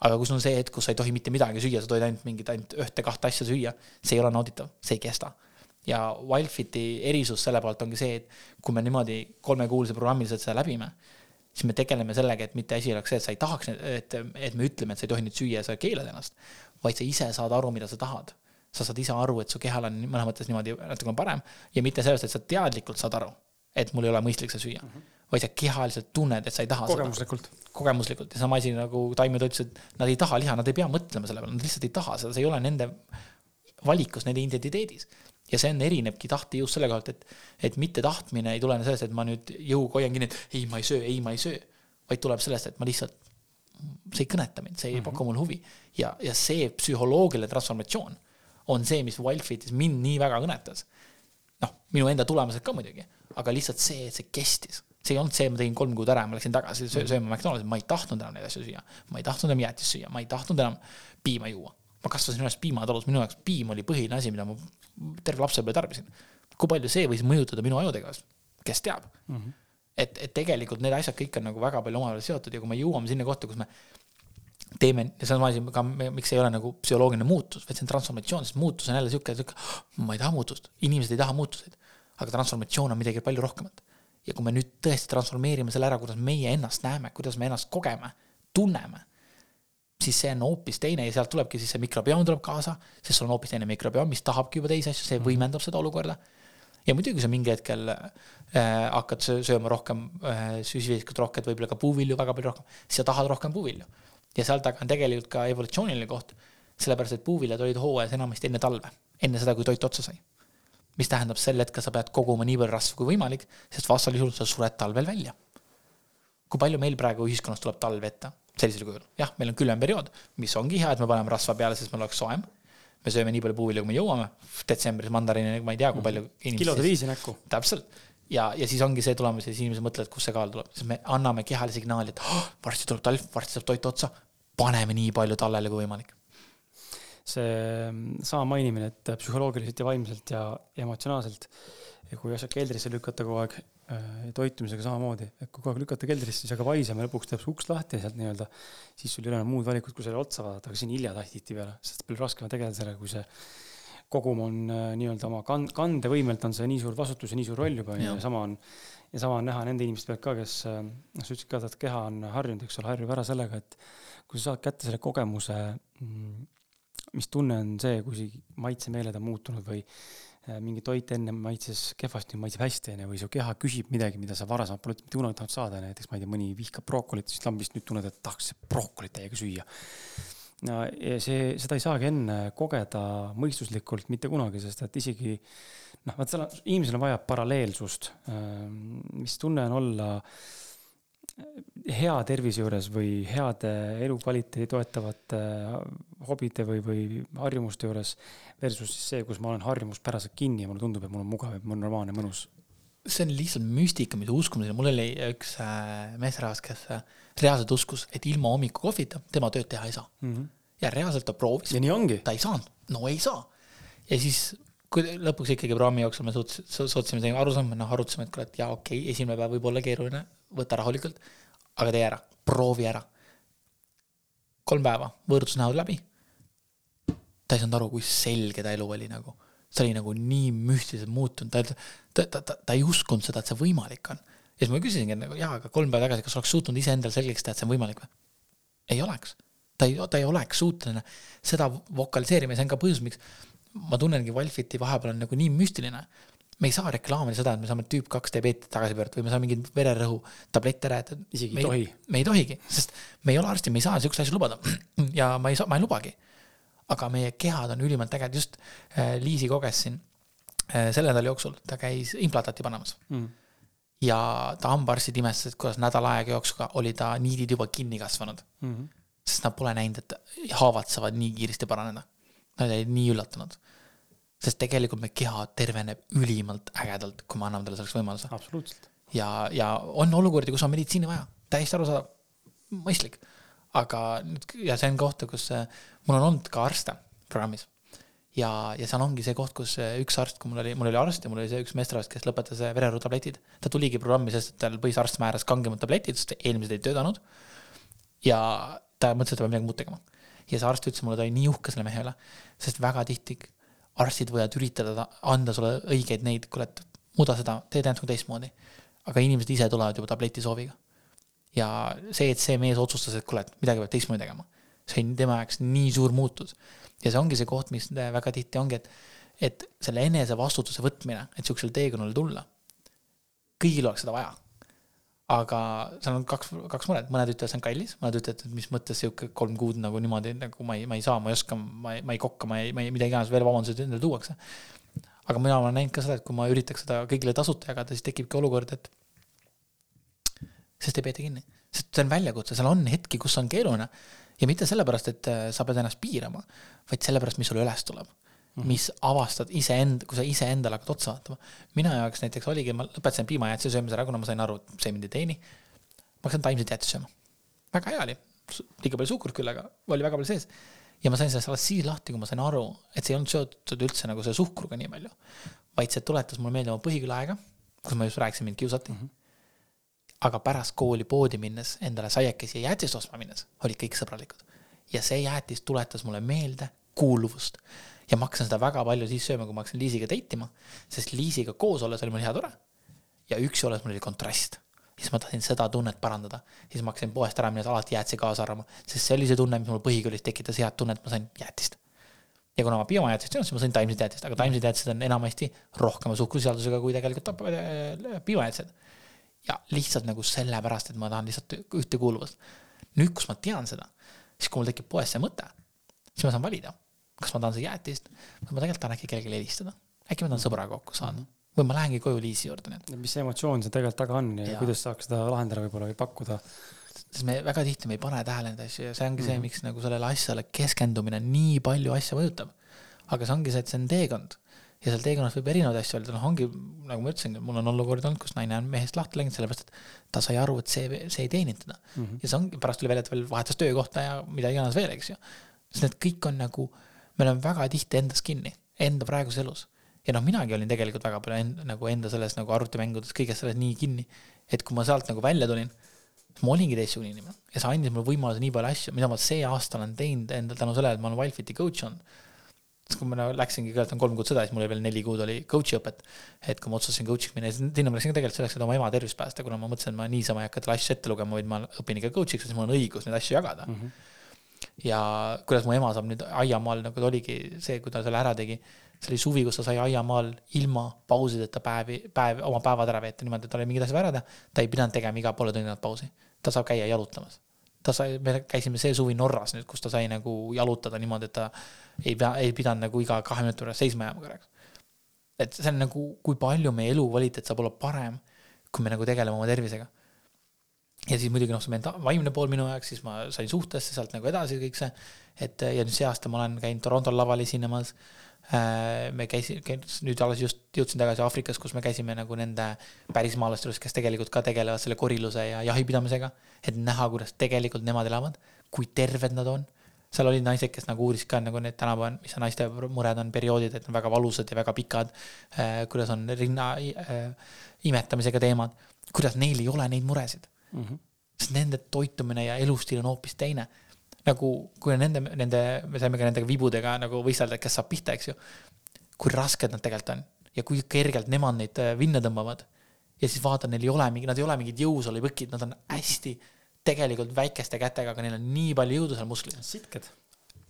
Speaker 3: aga kui sul on see hetk, kus sa ei tohi mitte midagi süüa, sa tohid ainult mingit, ainult ühte-kahte asja süüa, see ei ole nauditav, see ei kesta. ja Wildfiti erisus selle poolt ongi see, et kui me niimoodi kolmekuulise programmiliselt seda läbime, siis me tegeleme sellega, et mitte asi oleks see, et sa ei tahaks, et, et me ütleme, et sa ei tohi nüüd süüa ja sa keelad ennast, vaid sa ise saad aru, mida sa tahad sa saad ise aru, et su kehal on mõnes mõttes niimoodi natukene parem ja mitte sellest, et sa teadlikult saad aru, et mul ei ole mõistlik seda süüa mm. -hmm. vaid sa kehaliselt tunned, et sa ei taha
Speaker 2: kogemuslikult.
Speaker 3: seda. kogemuslikult ja sama asi nagu taimed ütlesid, nad ei taha liha, nad ei pea mõtlema selle peale, nad lihtsalt ei taha seda, see ei ole nende valikus, nende identiteedis. ja see on, erinebki tahtejõust selle kohalt, et, et mitte tahtmine ei tulene sellest, et ma nüüd jõuga hoian kinni, et ei, ma ei söö, ei, ma ei söö. vaid tuleb sellest, et ma lihtsalt, see ei kõneta mind, see ei mm -hmm. paku mulle huvi. ja, ja see psühholoogiline transformatsioon on see, mis Wildfitis mind nii väga kõnetas. noh, minu enda tulemused ka muidugi, aga lihtsalt see, et see kestis. see ei olnud see, et ma tegin kolm kuud ära ma läksin tagasi sööma McDonaldsi, ma ei tahtnud enam neid asju süüa. ma ei tahtnud enam jäätist süüa, ma ei tahtnud enam piima juua. ma kasvasin üles piimatalus, minu jaoks piim oli põhiline asi, mida ma terve lapsepõlve tarbisin. kui palju see võis mõjutada minu ajutegevust, kes teab mm. -hmm et, et tegelikult need asjad kõik on nagu väga palju omavahel seotud ja kui me jõuame sinna kohta, kus me teeme, see on asi ka, miks ei ole nagu psühholoogiline muutus, vaid see on transformatsioon, sest muutus on jälle sihuke, sihuke, ma ei taha muutust, inimesed ei taha muutuseid. aga transformatsioon on midagi palju rohkemat. ja kui me nüüd tõesti transformeerime selle ära, kuidas meie ennast näeme, kuidas me ennast kogeme, tunneme, siis see on hoopis teine ja sealt tulebki siis see mikrobioom tuleb kaasa, sest sul on hoopis teine mikrobioom, mis tahabki juba teisi asju, see mhm. võimendab seda olukorda ja muidugi sa mingi hetkel äh, hakkad sööma rohkem äh, süsivesikut rohkem, võib-olla ka puuvilju väga palju rohkem, siis sa tahad rohkem puuvilju. Ja seal taga on tegelikult ka evolutsiooniline koht, sellepärast et puuviljad olid hooajas enamasti enne talve, enne seda, kui toit otsa sai. mis tähendab, sel hetkel sa pead koguma nii palju rasva kui võimalik, sest vastasel juhul sa sured talvel välja. kui palju meil praegu ühiskonnas tuleb talv ette? Sellisel kujul, jah, meil on külmem periood, mis ongi hea, et me paneme rasva peale, sest meil oleks soojem. Me sööme nii palju puuvilju, kui me jõuame, detsembris mandariini, ma ei tea, kui palju
Speaker 2: inimesi kilode viisi näkku.
Speaker 3: täpselt, ja, ja siis ongi see tulemus ja siis inimesed mõtlevad, kust see kaal tuleb, siis me anname kehale signaali, et oh, varsti tuleb talv, varsti saab toit otsa, paneme nii palju tallele kui võimalik.
Speaker 2: see mm, sama mainimine, et psühholoogiliselt ja vaimselt ja emotsionaalselt, kui asjad keldrisse lükata kogu aeg Äh, toitumisega samamoodi, et kogu aeg lükata keldrisse, siis hakkab haisema lõpuks teeb see uks lahti sealt nii-öelda, siis sul ei ole enam muud valikut, kui sellele otsa vaadata, aga on hilja tihtipeale, sest palju raskem on tegeleda sellega, kui see kogum on äh, nii-öelda oma kan-, kandevõimelt on see nii suur vastutus ja nii suur roll juba ja sama on, ja sama on näha nende inimeste pealt ka, kes, äh, noh, sa ütlesid ka, et keha on harjunud, eks ole, harjub ära sellega, et kui sa saad kätte selle kogemuse, mm, mis tunne on see, kui maitsemeeled on muutunud või Äh, mingi toit enne maitses kehvasti, maitseb hästi, onju, või su keha küsib midagi, mida sa varasemalt pole mitte kunagi tahtnud saada, näiteks ma ei tea, mõni vihkab brookolit, siis lambist nüüd tunned, et tahaks brookolit täiega süüa. Ja see, seda ei saagi enne kogeda mõistuslikult mitte kunagi, sest et isegi noh, vaat seal on, inimesel on vaja paralleelsust, ähm, mis tunne on olla hea tervise juures või heade elukvaliteedi toetavate hobide või, või harjumuste juures versus siis see, kus ma olen harjumuspäraselt kinni ja mulle tundub, et mul on mugav ja mul on normaalne, mõnus.
Speaker 3: see on lihtsalt müstika, mida uskumiseni, mul oli üks äh, meesterahvas, kes äh, reaalselt uskus, et ilma hommikukohvita tema tööd teha ei saa mm. -hmm. ja reaalselt ta proovis.
Speaker 2: ja nii ongi.
Speaker 3: ta ei saanud, no ei saa. ja siis kui lõpuks ikkagi programmi jooksul me suutsime, suutsime aru saama, noh arutasime, et kuule, et jaa, okei okay,, esimene päev võib olla keeruline, võta rahulikult, aga tee ära, proovi ära. kolm päeva, võõrutus näod läbi ta ei saanud aru, kui selge ta elu oli nagu. see oli nagu nii müstiliselt muutunud, ta, ta, ta, ta, ta ei uskunud seda, et see võimalik on. Ja siis ma küsisingi, et nagu jaa, aga kolm päeva tagasi, kas oleks suutnud iseendale selgeks teha, et see on võimalik või? ei oleks. ta ei, ta ei oleks suuteline seda vokaliseerima ja see on ka põhjus, miks ma tunnengi Valfiti vahepeal on nagu nii müstiline. me ei saa reklaamida seda, et me saame tüüp kaks diabeeti tagasi pöörata või me saame mingeid vererõhu tablette ära, et
Speaker 2: isegi ei tohi.
Speaker 3: me ei tohigi, sest me ei ole arstid, me ei saa siukseid asju lubada. ja ma ei saa, ma ei lubagi aga meie kehad on ülimalt ägedad, just äh, Liisi koges siin äh, selle nädala jooksul, ta käis implantaati panemas mm. Ja ta hambaarstid imestasid, kuidas nädala aega jooksul oli ta niidid juba kinni kasvanud mm. -hmm. sest nad pole näinud, et haavad saavad nii kiiresti paraneda. Nad olid nii üllatunud. sest tegelikult meie keha terveneb ülimalt ägedalt, kui me anname talle selleks võimaluse.
Speaker 2: absoluutselt.
Speaker 3: ja, ja on olukordi, kus on meditsiini vaja, täiesti arusaadav, mõistlik aga nüüd ja see on koht, kus äh, mul on olnud ka arste programmis. Ja, ja seal ongi see koht, kus üks arst, kui mul oli, mul oli arst ja mul oli see üks meesterahvas, kes lõpetas äh, vererõhutabletid. ta tuligi programmi, sest et tal põhisarst määras kangemad tabletid, sest eelmised ei töötanud. ja ta mõtles, et ta peab midagi muud tegema. ja see arst ütles mulle, ta oli nii uhke selle mehe üle, sest väga tihti arstid võivad üritada anda sulle õigeid neid, kuule, et muuda seda, tee natuke teistmoodi. aga inimesed ise tulevad juba tableti sooviga ja see, et see mees otsustas, et kuule, et midagi peab teistmoodi tegema, see on tema jaoks nii suur muutus. Ja see ongi see koht, mis väga tihti ongi, et, et selle enese vastutuse võtmine, et sihukesele teekonnale tulla, kõigil oleks seda vaja. aga seal on kaks, kaks muret, mõned ütlevad, see on kallis, mõned ütlevad, et mis mõttes sihuke kolm kuud nagu niimoodi nagu ma ei, ma ei saa, ma ei oska, ma ei, ma ei kokka, ma ei, ma ei, mida iganes veel vabandused endale tuuakse. aga mina olen näinud ka seda, et kui ma üritaks seda kõigile tasuta jagada, siis tekibki olukord, et sest ei peeta kinni. sest see on väljakutse, seal on hetki, kus on keeruline. Ja mitte sellepärast, et äh, sa pead ennast piirama, vaid sellepärast, mis sulle üles tuleb mm. -hmm. mis avastad iseend-, kui sa iseendale hakkad otsa vaatama. mina jaoks näiteks oligi, ma lõpetasin piimajäätise söömise ära, kuna ma sain aru, et see mind ei teeni. ma hakkasin taimset jäätist sööma. väga hea oli, liiga palju suhkrut küll, aga oli väga palju sees. ja ma sain sellest alles siis lahti, kui ma sain aru, et see ei olnud seotud üldse nagu selle suhkruga nii palju, vaid see tuletas mulle meelde oma Põhiküla aega, kus ma just rääkisin, mind kiusati mm. -hmm aga pärast kooli poodi minnes, endale saiakesi ja jäätist ostma minnes, olid kõik sõbralikud. ja see jäätis tuletas mulle meelde kuuluvust. ja ma hakkasin seda väga palju siis sööma, kui ma hakkasin Liisiga date ima, sest Liisiga koos olles oli mul hea tore. ja üksi olles mul oli kontrast siis ma tahtsin seda tunnet parandada, siis ma hakkasin poest ära minnes alati jäätise kaasa arvama, sest see oli see tunne, mis mul põhikoolis tekitas head tunnet, ma sain jäätist ja kuna ma biomajäätist ei olnud, siis ma sõin taimset jäätist, aga taimsed jäätised on enamasti rohkema suhkrusisaldusega kui tegelikult äh, biomajäätised. Ja lihtsalt nagu sellepärast, et ma tahan lihtsalt ühtekuuluvust. nüüd, kus ma tean seda, siis kui mul tekib poes see mõte, siis ma saan valida, kas ma tahan seda jäätist või ma tegelikult tahan äkki kellelegi helistada. äkki ma tahan sõbraga kokku saada mm -hmm. või ma lähengi koju Liisi juurde nüüd.
Speaker 2: mis emotsioon see tegelikult taga on ja, ja kuidas saaks seda lahendada võib-olla või pakkuda
Speaker 3: sest me väga tihti me ei pane tähele neid asju ja see ongi mm -hmm. see, mhm. miks nagu sellele asjale keskendumine nii palju asja mõjutab. aga see ongi see, et see on teekond ja seal teekonnas võib erinevaid asju öelda, noh, ongi nagu ma ütlesin, mul on olukordi olnud, kus naine on mehest lahti läinud, sellepärast et ta sai aru, et see, see ei teeninud teda mm. -hmm. ja see ongi, pärast tuli välja, et veel vahetas töökohta ja mida iganes veel, eks ju. sest need kõik on nagu, me oleme väga tihti endas kinni, enda praeguses elus. ja noh, minagi olin tegelikult väga palju end, nagu enda selles nagu arvutimängudes, kõiges selles nii kinni, et kui ma sealt nagu välja tulin ma olingi teistsugune inimene ja see andis mulle võimaluse nii palju asju, mida ma see aasta olen teinud endal tänu sellele, et ma olen Wildfiti coach olnud. Siis kui ma nagu läksingi, kõigepealt on kolm kuud sõda, siis mul oli veel neli kuud oli coach'i õpet. et kui ma otsustasin coach'iks minna, siis sinna ma läksin tegelikult selleks, et oma ema tervist päästa, kuna ma mõtlesin, et ma niisama ei hakka talle asju ette lugema, vaid ma õpin ikka coach'iks, siis mul on õigus neid asju jagada mm. -hmm. ja kuidas mu ema saab nüüd aiamaal, nagu ta oligi see, kui ta selle ära tegi see oli suvi, kus ta sai aiamaal ilma pausideta päevi, päev, oma päevad ära veeta niimoodi, et tal oli mingid asjad ära teha. ta ei pidanud tegema iga poole tunni tagant pausi ta saab käia jalutamas. Ta sai, me käisime see suvi Norras nüüd, kus ta sai nagu jalutada niimoodi, et ta ei pea, ei pidanud nagu iga kahe minuti pärast seisma jääma korraks. et see on nagu, kui palju meie elukvaliteet saab olla parem, kui me nagu tegeleme oma tervisega. ja siis muidugi noh, see menta-, vaimne pool minu jaoks, siis ma sain suhtesse sealt nagu edasi kõik see, et ja nüüd see aasta ma olen käinud Toronto laval esinemas Äh, me käisime, nüüd alles just jõudsin tagasi Aafrikas, kus me käisime nagu nende pärismaalaste juures, kes tegelikult ka tegelevad selle koriluse ja jahipidamisega. et näha, kuidas tegelikult nemad elavad, kui terved nad on. seal olid naised, kes nagu uurisid ka nagu need tänapäeval, mis naiste mured on, perioodid, et on väga valusad ja väga pikad. Äh, kuidas on rinna äh, imetamisega teemad, kuidas neil ei ole neid muresid mm. -hmm. sest nende toitumine ja elustiil on hoopis teine nagu kui nende, nende, me saime ka nendega vibudega nagu võistelda, kes saab pihta, eks ju. kui rasked nad tegelikult on ja kui kergelt nemad neid äh, vinna tõmbavad. ja siis vaatad, neil ei ole mingi, nad ei ole mingid jõusolipõkid, nad on hästi tegelikult väikeste kätega, aga neil on nii palju jõudu seal musklis.
Speaker 2: sitked.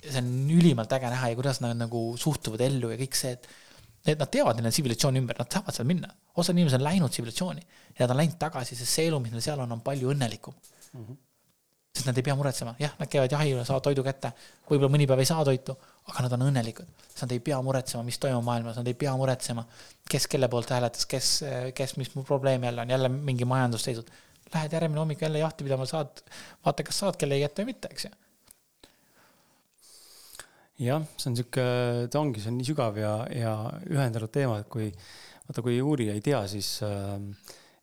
Speaker 3: see on ülimalt äge näha ja kuidas nad nagu suhtuvad ellu ja kõik see, et et nad teavad, neil on tsivilisatsioon ümber, nad saavad seal minna. osad inimesed on läinud tsivilisatsiooni ja nad on läinud tagasi, sest see elu, mis neil seal on, on palju õnnelikum mm. -hmm sest nad ei pea muretsema, jah, nad käivad jahil ja saavad toidu kätte, võib-olla mõni päev ei saa toitu, aga nad on õnnelikud. sest nad ei pea muretsema, mis toimub maailmas, nad ei pea muretsema, kes kelle poolt hääletas, kes, kes, mis probleem jälle on, jälle mingi majandusseisud. Lähed järgmine hommik jälle jahti pidama, saad, vaata, kas saad kellegi kätte või mitte, eks ju.
Speaker 2: jah, see on sihuke, ta ongi, see on nii sügav ja, ja ühendatud teema, et kui, vaata, kui uurija ei tea, siis äh,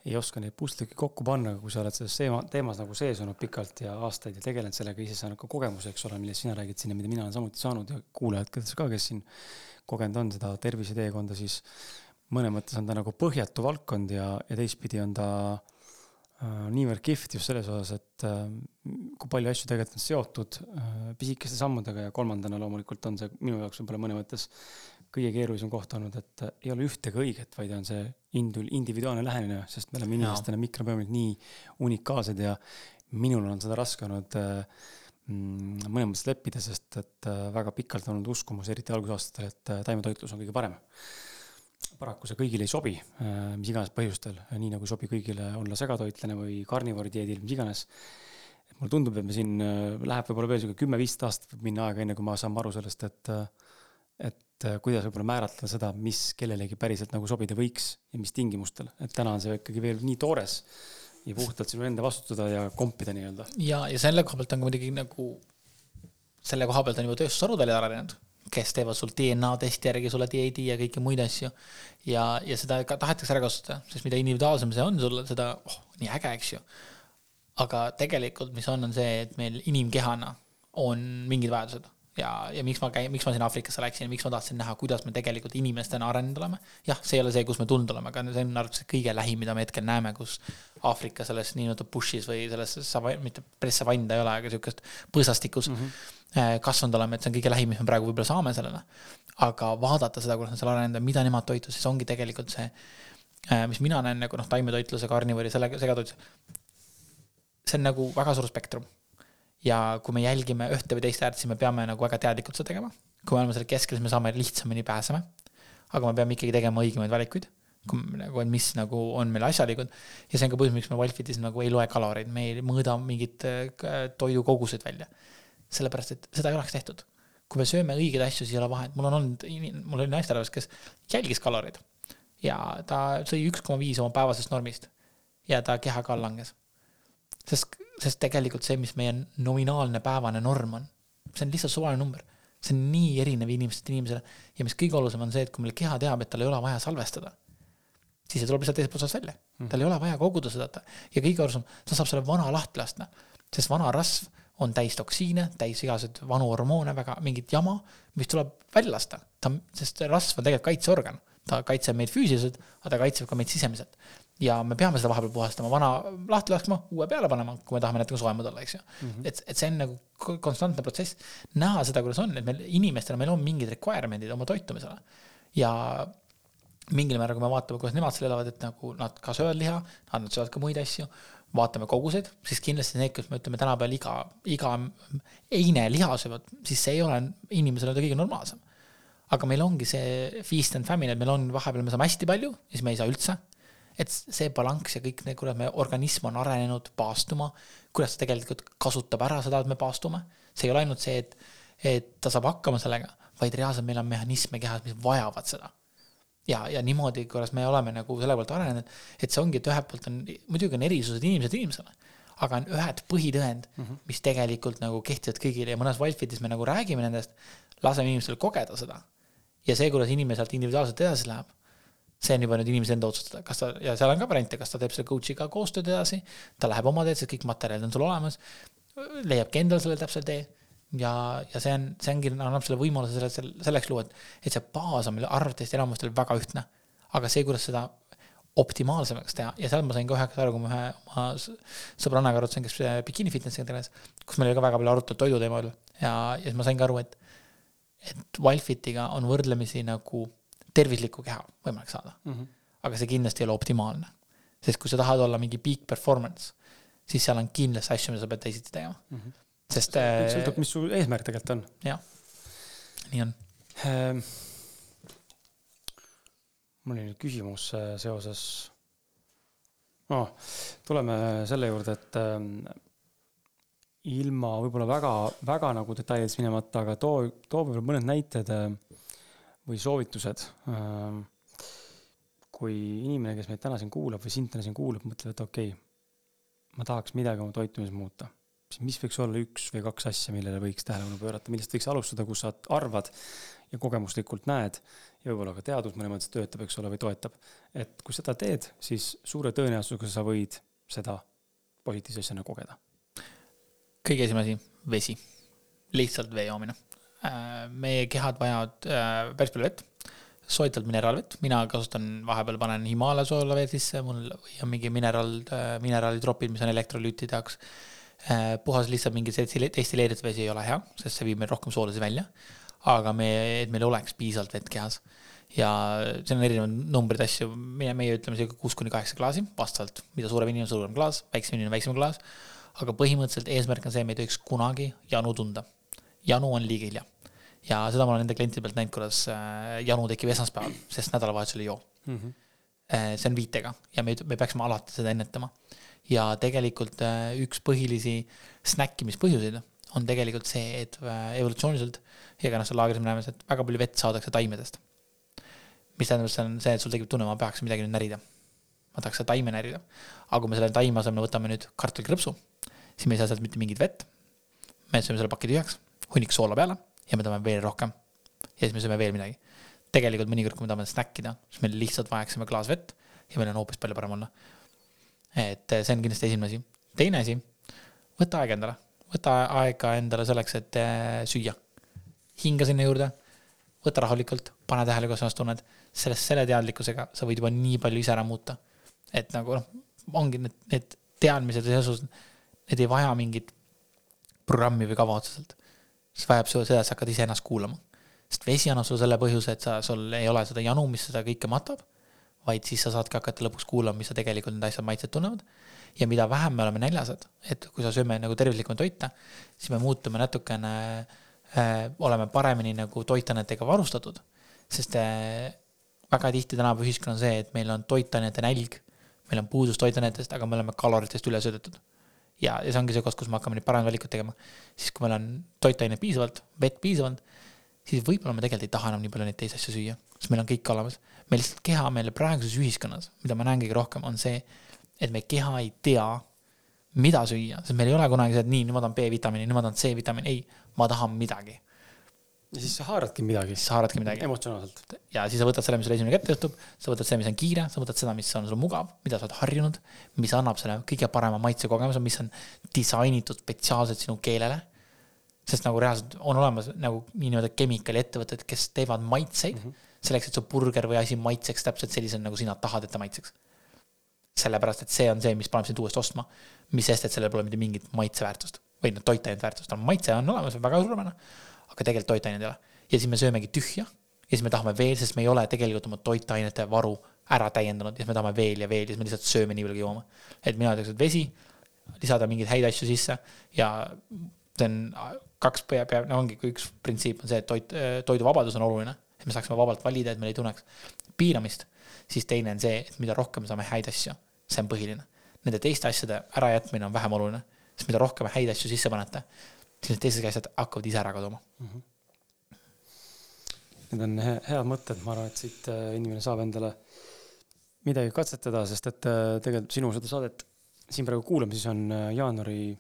Speaker 2: ei oska neid pusletükke kokku panna, aga kui sa oled selles teema, teemas nagu sees olnud pikalt ja aastaid ja tegelenud sellega, ise saanud ka kogemuse, eks ole, millest sina räägid siin ja mida mina olen samuti saanud ja kuulajad, ka, kes siin kogenud on seda terviseteekonda, siis mõnes mõttes on ta nagu põhjatu valdkond ja, ja teistpidi on ta äh, niivõrd kihvt just selles osas, et äh, kui palju asju tegelikult on seotud äh, pisikeste sammudega ja kolmandana loomulikult on see minu jaoks võib-olla mõnes mõttes kõige keerulisem koht olnud, et ei ole ühte ega õiget, vaid on see individuaalne lähenemine, sest me oleme inimestena mikrobiomid nii unikaalsed ja minul on seda raske olnud mm, mõnes mõttes leppida, sest et äh, väga pikalt on olnud uskumus, eriti algusaastatel, et äh, taimetoitlus on kõige parem. paraku see kõigile ei sobi, äh, mis iganes põhjustel, nii nagu ei sobi kõigile olla segatoitlane või karnivoori dieedil, mis iganes. et mulle tundub, et me siin läheb võib-olla veel sihuke kümme-viisteist aastat võib minna aega, enne kui me saame aru sellest, et et äh, kuidas võib-olla määratleda seda, mis kellelegi päriselt nagu sobida võiks ja mis tingimustel, et täna on see ikkagi veel nii toores ja puhtalt sinu enda vastutada ja kompida nii-öelda.
Speaker 3: ja, ja selle koha pealt on ka muidugi nagu, selle koha pealt on juba tööstusharud välja arenenud, kes teevad sul DNA testi järgi sulle dieedi ja kõiki muid asju. ja, ja seda ka tahetakse ära kasutada, sest mida individuaalsem see on sulle, seda, oh, nii äge, eks ju. aga tegelikult, mis on, on see, et meil inimkehana on mingid vajadused ja, ja miks ma käin, miks ma sinna Aafrikasse läksin, miks ma tahtsin näha, kuidas me tegelikult inimestena arenenud oleme. jah, see ei ole see, kus me tulnud oleme, aga see on minu arvates kõige lähim, mida me hetkel näeme, kus Aafrika selles nii-öelda bush'is või selles sava-, mitte päris savann ta ei ole, aga sihukest põõsastikus mm -hmm. kasvanud oleme, et see on kõige lähim, mis me praegu võib-olla saame sellele. aga vaadata seda, kuidas nad seal arenenud on, mida nemad toitu, siis ongi tegelikult see, äh, mis mina näen nagu noh, taimetoitluse, karnivõri, selle, segatoitluse. see on nagu väga suur spektrum ja kui me jälgime ühte või teist äärt, siis me peame nagu väga teadlikult seda tegema. kui me oleme seal keskel, siis me saame lihtsamini pääsema. aga me peame ikkagi tegema õigemaid valikuid, nagu, et mis nagu on meil asjalikud. ja see on ka põhjus, miks me Wolfitis nagu ei loe kaloreid, me ei mõõda mingit äh, toidukogused välja. sellepärast, et seda ei oleks tehtud. kui me sööme õigeid asju, siis ei ole vahet, mul on olnud, mul oli naisterahvas, kes jälgis kaloreid ja ta sõi üks koma viis oma päevasest normist ja ta kehakaal langes. Sest sest tegelikult see, mis meie nominaalne päevane norm on, see on lihtsalt suvaline number. see on nii erinev inimesest inimesele. Ja mis kõige olulisem on see, et kui meil keha teab, et tal ei ole vaja salvestada, siis see tuleb lihtsalt teiselt otsast välja. Mm.. tal ei ole vaja koguda seda ja kõige olulisem, ta saab selle vana lahti lasta, sest vana rasv on täis toksiine, täis igasuguseid vanu hormoone, väga mingit jama, mis tuleb välja lasta. ta, sest rasv on tegelikult kaitseorgan, ta kaitseb meid füüsiliselt, aga ta kaitseb ka meid sisemiselt ja me peame seda vahepeal puhastama, vana lahti laskma, uue peale panema, kui me tahame näiteks soojemad olla, eks ju mm. -hmm. et, et see on nagu konstantne protsess, näha seda, kuidas on, et meil inimestena, meil on mingid requirement'id oma toitumisele. ja mingil määral, kui me vaatame, kuidas nemad seal elavad, et nagu nad ka söövad liha, nad söövad ka muid asju, vaatame koguseid, siis kindlasti need, kes me ütleme tänapäeval iga, iga eine liha söövad, siis see ei ole inimesele kõige normaalsem. aga meil ongi see feast and famine, et meil on vahepeal, me saame hästi palju, siis me ei saa üldse et see balanss ja kõik need, kuidas meie organism on arenenud paastuma, kuidas ta tegelikult kasutab ära seda, et me paastume. see ei ole ainult see, et, et ta saab hakkama sellega, vaid reaalselt meil on mehhanisme kehas, mis vajavad seda. ja, ja niimoodi, kuidas me oleme nagu selle poolt arenenud, et see ongi, et ühelt poolt on, muidugi on erisused inimesed inimesele, aga on ühed põhitõend mm, -hmm. mis tegelikult nagu kehtivad kõigile ja mõnes Wildfitis me nagu räägime nendest, laseme inimestel kogeda seda. ja see, kuidas inimene sealt individuaalselt edasi läheb see on juba nüüd inimese enda otsustada, kas ta, ja seal on ka variante, kas ta teeb selle coach'iga koostööd edasi, ta läheb oma teed, sest kõik materjalid on sul olemas, leiabki endale selle täpse tee ja, ja see on, see ongi, annab selle võimaluse selle, selleks luua, et, et see baas on meil arvatavasti enamustel väga ühtne. aga see, kuidas seda optimaalsemaks teha ja seal ma sain ka üheks aru, kui ma ühe oma sõbrannaga arutasin, kes bikini fitnessiga tegeles, kus meil oli ka väga palju arutelu toidu teemal ja, ja siis ma sain ka aru, et, et Wildfitiga on võrdlemisi nagu tervislikku keha võimalik saada mm. -hmm. aga see kindlasti ei ole optimaalne. sest kui sa tahad olla mingi peak performance, siis seal on kindlasti asju, mida sa pead teisiti tegema mm. -hmm. sest.
Speaker 2: sõltub, mis su eesmärk tegelikult on.
Speaker 3: jah, nii on
Speaker 2: ähm,. mul oli nüüd küsimus äh, seoses oh,, tuleme selle juurde, et ähm, ilma võib-olla väga, väga nagu detailides minemata, aga too, too võib-olla mõned näited äh, või soovitused. Ähm, kui inimene, kes meid täna siin kuulab või sind täna siin kuulab, mõtleb, et okei okay,, ma tahaks midagi oma toitumises muuta, siis mis võiks olla üks või kaks asja, millele võiks tähelepanu pöörata, millest võiks alustada, kus sa arvad ja kogemuslikult näed ja võib-olla ka teadus mõnes mõttes töötab, eks ole, või toetab. et kui seda teed, siis suure tõenäosusega sa võid seda positiivse asjana kogeda.
Speaker 3: kõige esimene asi, vesi, lihtsalt vee joomine meie kehad vajavad äh, päris palju vett, soojalt mineraalvett, mina kasutan, vahepeal panen Himaalia soolaveed sisse, mul on mingi mineraal, äh, mineraalidropid, mis on elektrolüütide jaoks. puhas lihtsalt mingi destilleeritud vesi ei ole hea, sest see viib meil rohkem soolasi välja. aga me, et meil oleks piisavalt vett kehas ja seal on erinevad numbrid, asju, meie, meie ütleme sihuke kuus kuni kaheksa klaasi, vastavalt, mida suurem inimene, suurem klaas, väiksem inimene, väiksem klaas. aga põhimõtteliselt eesmärk on see, me ei tohiks kunagi janu tunda. janu on liiga hilja ja seda ma olen nende klientide pealt näinud, kuidas äh, janu tekib esmaspäeval, sest nädalavahetusel ei joo mm. -hmm. see on viitega ja me, me peaksime alati seda ennetama. ja tegelikult äh, üks põhilisi snäkkimispõhjuseid on tegelikult see, et evolutsiooniliselt ja ka noh, seal laagris me näeme, et väga palju vett saadakse taimedest. mis tähendab, see on see, et sul tekib tunne, ma peaks midagi nüüd närida. ma tahaks seda taime närida. aga kui me selle taime asemel võtame nüüd kartulikrõpsu, siis me ei saa sealt mitte mingit vett. me sööme selle paki tühjaks, hunnik soola peale ja me tahame veel rohkem. ja siis me sööme veel midagi. tegelikult mõnikord, kui me tahame snäkkida, siis me lihtsalt vajaksime klaas vett ja meil on hoopis palju parem olla. et eh, see on kindlasti esimene asi. teine asi, võta aeg endale, võta aega endale selleks, et eh, süüa. hinga sinna juurde, võta rahulikult, pane tähele, kuidas sa ennast tunned. sellest, selle teadlikkusega sa võid juba nii palju ise ära muuta. et nagu noh, ongi need, need teadmised ja seoses, need ei vaja mingit programmi või kava otseselt. Siis vajab seda, et sa hakkad iseennast kuulama. sest vesi annab sulle selle põhjuse, et sa, sul ei ole seda janu, mis seda kõike matab, vaid siis sa saadki hakata lõpuks kuulama, mis sa tegelikult need asjad maitsed tunnevad ja mida vähem me oleme näljased, et kui sa sööme nagu tervislikumat toita, siis me muutume natukene äh,, oleme paremini nagu toitainetega varustatud, sest äh, väga tihti tänapäeva ühiskond on see, et meil on toitainete nälg, meil on puudus toitainetest, aga me oleme kaloritest üle söödetud. Ja, ja see ongi see koht, kus me hakkame neid paremaid valikuid tegema. siis, kui meil on toitaineid piisavalt, vett piisavalt, siis võib-olla me tegelikult ei taha enam nii palju neid teisi asju süüa, sest meil on kõik olemas. meil lihtsalt keha meile praeguses ühiskonnas, mida ma näen kõige rohkem, on see, et meie keha ei tea, mida süüa, sest meil ei ole kunagi see, et nii, nüüd ma tahan B-vitamiini, nüüd ma tahan C-vitamiini, ei, ma tahan midagi.
Speaker 2: Ja siis sa haaradki midagi.
Speaker 3: siis sa haaradki midagi.
Speaker 2: emotsionaalselt.
Speaker 3: ja siis sa võtad selle, mis sulle esimene kätte juhtub, sa võtad selle, mis on kiire, sa võtad seda, mis on sul mugav, mida sa oled harjunud, mis annab selle kõige parema maitsekogemuse, mis on disainitud spetsiaalselt sinu keelele. sest nagu reaalselt on olemas nagu niinimetatud kemikaaliettevõtted, kes teevad maitseid mm -hmm. selleks, et su burger või asi maitseks täpselt sellisena, nagu sina tahad, et ta maitseks sellepärast, et see on see, mis paneb sind uuesti ostma. mis sest, et sellel pole mitte mingit maitseväärtust või noh, toitainete väärtust, no maitse on olemas, väga suurepärane. Aga tegelikult toitaineid ei ole. ja siis me söömegi tühja ja siis me tahame veel, sest me ei ole tegelikult oma toitainete varu ära täiendanud ja siis me tahame veel ja veel ja siis me lihtsalt sööme nii palju, kui jõuame. et mina ütleks, et vesi, lisada mingeid häid asju sisse ja see on kaks pea, pea, no ongi, kui üks printsiip on see, et toit, toiduvabadus on oluline, et me saaksime vabalt valida, et meil ei tunneks piiramist siis teine on see, et mida rohkem me saame häid asju, see on põhiline. Nende teiste asjade ärajätmine on vähem oluline, sest mida rohkem häid asju sisse panete, siis need teised asjad hakkavad ise ära kaduma mm. -hmm.
Speaker 2: Need on head mõtted, ma arvan, et siit äh, inimene saab endale midagi katsetada, sest et äh, tegelikult sinu seda saadet siin praegu kuulame, siis on äh, jaanuari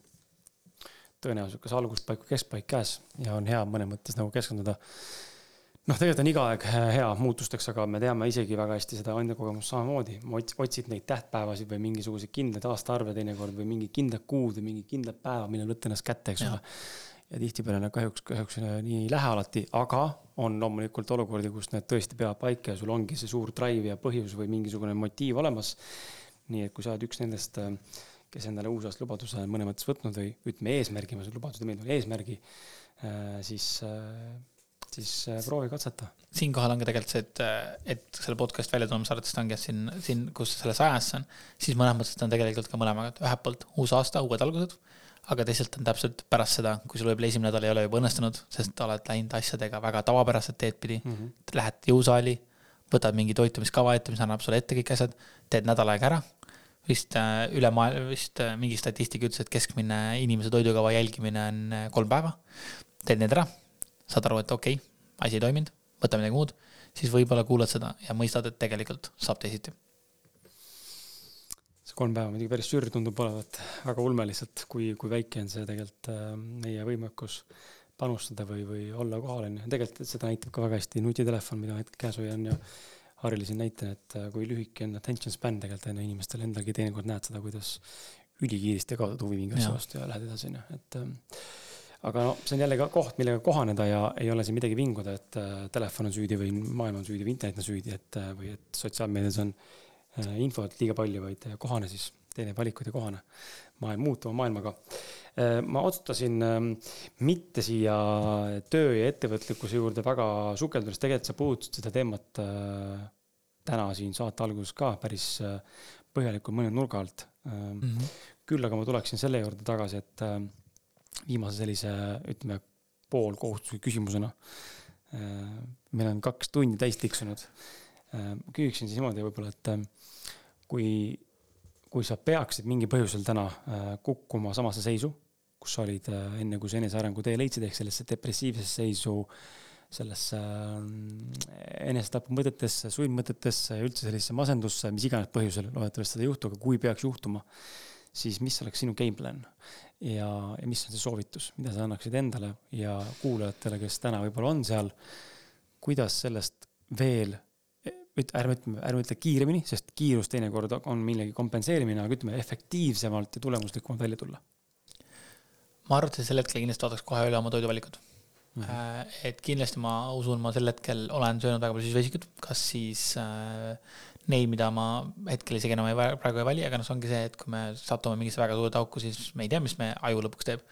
Speaker 2: tõenäoliselt kas alguspaiku, keskpaik käes ja on hea mõnes mõttes nagu keskenduda noh, tegelikult on iga aeg hea muutusteks, aga me teame isegi väga hästi seda enda kogemust samamoodi. otsid neid tähtpäevasid või mingisuguseid kindlaid aastaarve teinekord või mingid kindlad kuud või mingid kindlad päevad, millal võtta ennast kätte, eks ole. ja tihtipeale nad kahjuks, kahjuks nii ei lähe alati, aga on loomulikult olukordi, kus need tõesti peavad paika ja sul ongi see suur drive ja põhjus või mingisugune motiiv olemas. nii et kui sa oled üks nendest, kes endale uusaasta lubaduse mõnes mõttes võtnud või ütleme, eesmärgi, ma seda lubadust ei meeldi, eesmärgi, siis siis äh, proovi katseta.
Speaker 3: siinkohal on ka tegelikult see, et, äh, et selle podcast välja tulemise arvates ongi, et siin, siin, kus selles ajas on, siis mõnes mõttes on tegelikult ka mõlemaga, et ühelt poolt uus aasta, uued algused, aga teisalt on täpselt pärast seda, kui sul võib-olla esimene nädal ei ole juba õnnestunud, sest oled läinud asjadega väga tavapäraselt teed pidi mm, -hmm. lähed jõusaali, võtad mingi toitumiskava ette, mis annab sulle ette kõik asjad, teed nädal aega ära, vist äh, üle maailma, vist mingi statistika ütles, et keskmine inimese toidukava jälgimine on kolm päeva, teed need ära saad aru, et okei okay,, asi ei toiminud, võta midagi muud, siis võib-olla kuulad seda ja mõistad, et tegelikult saab teisiti.
Speaker 2: see kolm päeva muidugi päris sür tundub olevat, väga ulme lihtsalt, kui, kui väike on see tegelikult äh, meie võimekus panustada või, või olla kohal, on ju. tegelikult seda näitab ka väga hästi nutitelefon, mida hetkel käes hoian ja Harile siin näitan, et äh, kui lühike on attention span tegelikult on ju inimestel endalgi teinekord näed seda, kuidas ülikiiresti kaotad huvi mingi asja vastu ja lähed edasi, on ju, et ähm, aga no see on jälle ka koht, millega kohaneda ja ei ole siin midagi vinguda, et äh, telefon on süüdi või maailm on süüdi või internet on süüdi, et äh, või et sotsiaalmeedias on äh, infot liiga palju, vaid kohane siis, tee neid valikuid ja kohane maailm muutuva maailmaga ma otsustasin äh, mitte siia töö ja ettevõtlikkuse juurde väga sukelduda, sest tegelikult sa puudutasid seda teemat täna siin saate alguses ka päris põhjalikult mõne nurga alt. Mm -hmm. küll aga ma tuleksin selle juurde tagasi, et viimase sellise, ütleme, poolkohustusliku küsimusena. meil on kaks tundi täis tiksunud. küsiksin siis niimoodi võib-olla, et kui, kui sa peaksid mingil põhjusel täna kukkuma samasse seisu, kus sa olid enne, kui sa enesearengu tee leidsid, ehk sellesse depressiivsesse seisu, sellesse enesetapumõtetesse, sundmõtetesse üldse sellisesse masendusse, mis iganes põhjusel, loodetavasti seda ei juhtu, aga kui peaks juhtuma, siis mis oleks sinu game plan? ja, ja mis on see soovitus, mida sa annaksid endale ja kuulajatele, kes täna võib-olla on seal, kuidas sellest veel, ärme ütleme, ärme ütle kiiremini, sest kiirus teinekord on millegi kompenseerimine, aga ütleme efektiivsemalt ja tulemuslikumalt välja tulla?
Speaker 3: ma arvan, et sel hetkel kindlasti vaataks kohe üle oma toiduvalikud. mm. -hmm. et kindlasti ma usun, ma sel hetkel olen söönud väga palju süsivesikut, kas siis äh, neid, mida ma hetkel isegi enam ei, praegu ei vali, aga noh, see ongi see, et kui me satume mingisse väga suurde auku, siis me ei tea, mis meie aju lõpuks teeb.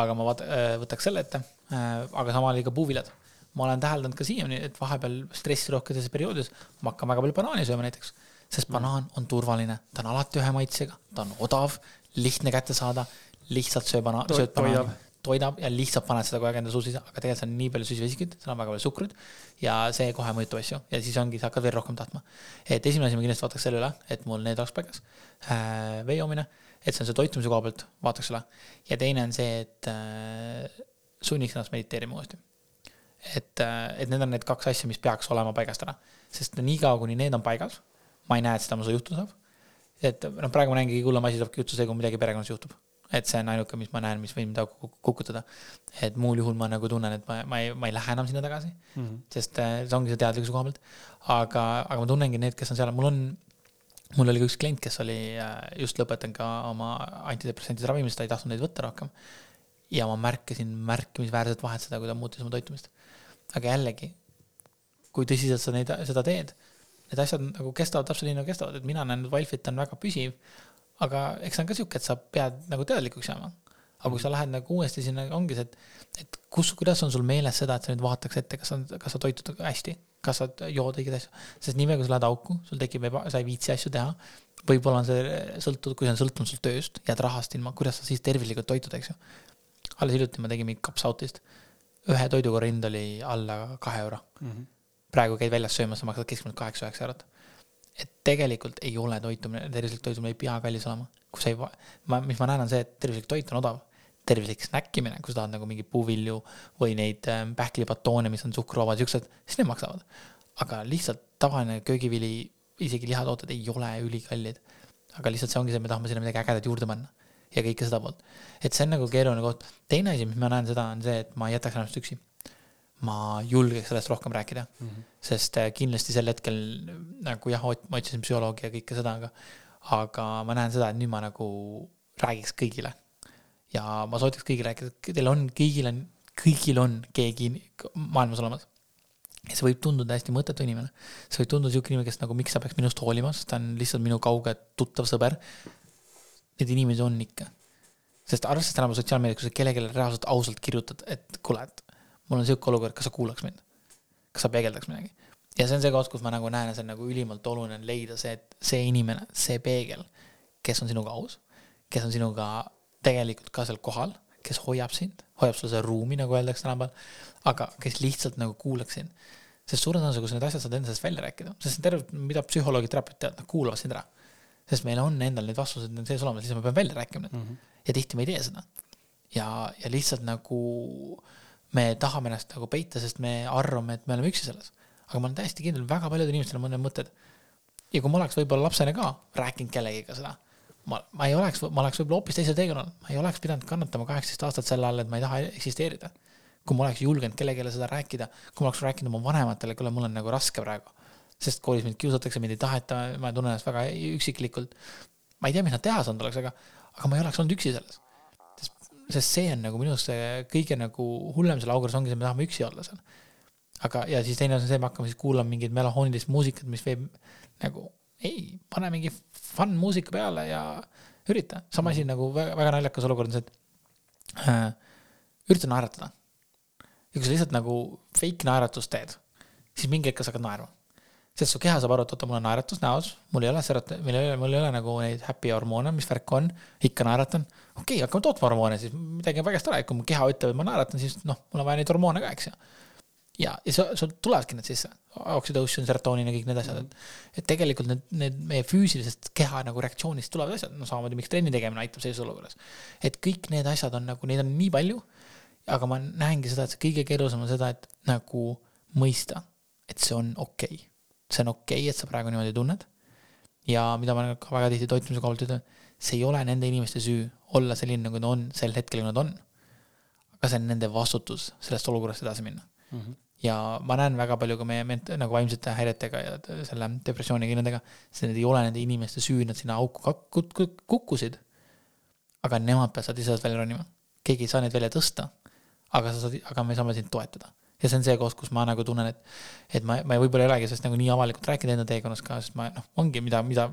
Speaker 3: aga ma vaat-, äh, võtaks selle ette, äh, aga samal ajal ka puuviljad. ma olen täheldanud ka siiani, et vahepeal stressirohkedes perioodides ma hakkan väga palju banaani sööma näiteks, sest mm. banaan on turvaline, ta on alati ühe maitsega, ta on odav, lihtne kätte saada, lihtsalt söö bana-, sööd banaani toidab ja lihtsalt paned seda kogu aeg enda suu sisse, aga tegelikult seal on nii palju süsivesikuid, seal on väga palju suhkrut ja see kohe mõjutab asju ja siis ongi, sa hakkad veel rohkem tahtma. et esimene asi, ma kindlasti vaataks selle üle, et mul need oleks paigas äh,. vee joomine, et see on see toitumise koha pealt, vaataks üle. ja teine on see, et äh, sunniks ennast mediteerima uuesti. et äh,, et need on need kaks asja, mis peaks olema paigast ära, sest niikaua, kuni need on paigas, ma ei näe, et seda mul juhtuda saab. et noh, praegu ma näen kõige hullem asi saabki juhtuda see, kui midagi perekonnas juhtub et see on ainuke, mis ma näen, mis võib mind kukutada. et muul juhul ma nagu tunnen, et ma, ma ei, ma ei lähe enam sinna tagasi mm, -hmm. sest äh, see ongi see teadlikkuse koha pealt. aga, aga ma tunnengi need, kes on seal, mul on, mul oli ka üks klient, kes oli äh, just lõpetanud ka oma antidepressantide ravimist, ta ei tahtnud neid võtta rohkem. ja ma märkasin märkimisväärset vahet seda, kui ta muutis oma toitumist. aga jällegi, kui tõsiselt sa neid, seda teed, need asjad nagu kestavad täpselt nii nagu kestavad, et mina näen, et Wildfit on väga püsiv aga eks see on ka sihuke, et sa pead nagu teadlikuks jääma. aga kui sa lähed nagu uuesti sinna, ongi see, et, et kus, kuidas on sul meeles seda, et sa nüüd vaataks ette, kas sa, kas sa toitud hästi, kas sa jood õigeid asju. sest niipea, kui sa lähed auku, sul tekib eba, sa ei viitsi asju teha. võib-olla on see sõltuv, kui see on sõltunud sul tööst, jääd rahast ilma, kuidas sa siis tervislikult toitud, eks ju. alles hiljuti ma tegin mingit kapsautist. ühe toidukorra hind oli alla kahe euro mm. -hmm. praegu käid väljas söömas, sa maksad keskmiselt kaheksa-üheksa eurot et tegelikult ei ole toitumine, tervislik toitumine ei pea kallis olema. kui sa ei, ma, mis ma näen, on see, et tervislik toit on odav. tervislik snäkkimine, kui sa tahad nagu mingeid puuvilju või neid ähm, pähklipatoone, mis on suhkruvabad, siuksed, siis need maksavad. aga lihtsalt tavaline köögivili, isegi lihatooted ei ole ülikallid. aga lihtsalt see ongi see, me tahame sinna midagi ägedat juurde panna. ja kõike seda poolt. et see on nagu keeruline koht. teine asi, mis ma näen seda, on see, et ma ei jätaks ennast üksi ma julgeks sellest rohkem rääkida mm. -hmm. sest äh, kindlasti sel hetkel nagu jah, ma otsisin psühholoogi ja kõike seda, aga, aga ma näen seda, et nüüd ma nagu räägiks kõigile. ja ma soovitaks kõigile rääkida, teil on, kõigil on, kõigil on keegi maailmas olemas. ja see võib tunduda hästi mõttetu inimene. see võib tunduda sihuke inimene, kes nagu, miks sa peaks minust hoolima, sest ta on lihtsalt minu kauge tuttav sõber. Neid inimesi on ikka. sest arvestades tänapäeva sotsiaalmeediat, kui sa kellelegi reaalselt ausalt kirjutad, et kuule, et mul on sihuke olukord, kas sa kuulaks mind? kas sa peegeldaks midagi? ja see on see koht, kus ma nagu näen, see on nagu ülimalt oluline leida see, et see inimene, see peegel, kes on sinuga aus, kes on sinuga tegelikult ka seal kohal, kes hoiab sind, hoiab sul seda ruumi, nagu öeldakse tänapäeval, aga kes lihtsalt nagu kuulaks sind. sest suure tõenäosusega, kui sa need asjad saad enda seest välja rääkida, sest terve, mida psühholoogid, terapeut teavad, nad kuulavad sind ära. sest meil on endal need vastused on sees olemas, siis me peame välja rääkima need mm. -hmm. ja tihti me ei tee seda. ja, ja lihtsalt nagu äh, me tahame ennast nagu peita, sest me arvame, et me oleme üksi selles. aga ma olen täiesti kindel, väga paljudel inimestel on mõned mõtted. ja kui ma oleks võib-olla lapsena ka rääkinud kellegiga seda, ma, ma ei oleks, ma oleks võib-olla hoopis teisel teekonnal, ma ei oleks pidanud kannatama kaheksateist aastat selle all, et ma ei taha eksisteerida. kui ma oleks julgenud kellelegi seda rääkida, kui ma oleks rääkinud oma vanematele, kuule, mul on nagu raske praegu. sest koolis mind kiusatakse, mind ei taheta, ma tunnen ennast väga üksiklikult. ma ei tea, mis nad teha saanud oleks, aga, aga ma ei oleks olnud üksi selles sest see on nagu minu arust see kõige nagu hullem selle aukorras ongi see, me tahame üksi olla seal. aga, ja siis teine asi on see, me hakkame siis kuulama mingit melanhoonilist muusikat, mis viib nagu ei, pane mingi fun muusika peale ja ürita. sama asi nagu väga, väga naljakas olukord on see, et äh, ürita naeratada. ja kui sa lihtsalt nagu fake naeratust teed, siis mingi hetk sa hakkad naerma sest su keha saab aru, et oota, mul on naeratus näos, mul ei ole serot-, meil ei ole, mul ei ole nagu neid happy hormoone, mis värk on, ikka naeratan. Okei okay,, hakkame tootma hormoone, siis midagi on vägest ära, kui mu keha ütleb, et ma naeratan, siis noh, mul on vaja neid hormoone ka, eks ju. ja, ja sul, sul tulevadki need sisse, oksüdoosin, serotoonin ja kõik need asjad, et, et tegelikult need, need meie füüsilisest keha nagu reaktsioonist tulevad asjad, no samamoodi, miks trenni tegemine aitab sellises olukorras. et kõik need asjad on nagu, neid on nii palju, aga ma näengi seda, et see kõige keerulisem on seda, et nagu mõista, et see on okei okay see on okei okay,, et sa praegu niimoodi tunned. ja mida ma ka väga tihti toitumise koha pealt ütlen, see ei ole nende inimeste süü olla selline, nagu ta on sel hetkel, kui nad on. aga see on nende vastutus sellest olukorrast edasi minna mm. -hmm. ja ma näen väga palju ka meie ment-, nagu vaimsete häiretega ja selle depressiooniga ja nendega, see ei ole nende inimeste süü, nad sinna auku kukkusid. aga nemad peavad sealt ise välja ronima. keegi ei saa neid välja tõsta. aga sa saad, aga me saame sind toetada. Ja see on see koht, kus ma nagu tunnen, et, et ma, ma võib-olla ei olegi sellest nagu nii avalikult rääkinud enda teekonnast ka, sest ma noh, ongi, mida, mida,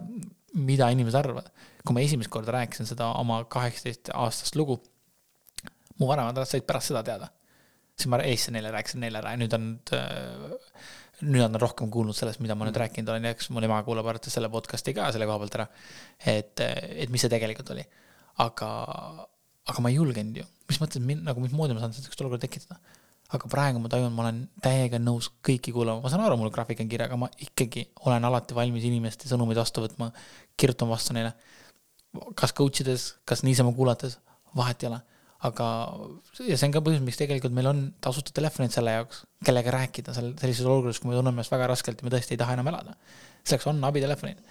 Speaker 3: mida inimesed arvavad. kui ma esimest korda rääkisin seda oma kaheksateist aastast lugu, mu vanemad said pärast seda teada. siis ma eestlased neile rääkisin neile ära ja nüüd on äh, nüüd nad on rohkem kuulnud sellest, mida ma nüüd rääkinud olen ja eks mul ema kuulab arvates selle podcast'i ka selle koha pealt ära. et, et mis see tegelikult oli. aga, aga ma ei julgenud ju, mis mõttes, nagu mismoodi ma saan sellist olukorda tekitada. Aga praegu ma tajun, ma olen täiega nõus kõiki kuulama, ma saan aru, mul graafik on kirja, aga ma ikkagi olen alati valmis inimeste sõnumeid vastu võtma, kirjutan vastu neile. kas coach ides, kas niisama kuulates, vahet ei ole aga, ja see on ka põhjus, miks tegelikult meil on tasuta telefonid selle jaoks, kellega rääkida seal sellises olukorras, kui me tunneme ennast väga raskelt ja me tõesti ei taha enam elada. selleks on abitelefonid.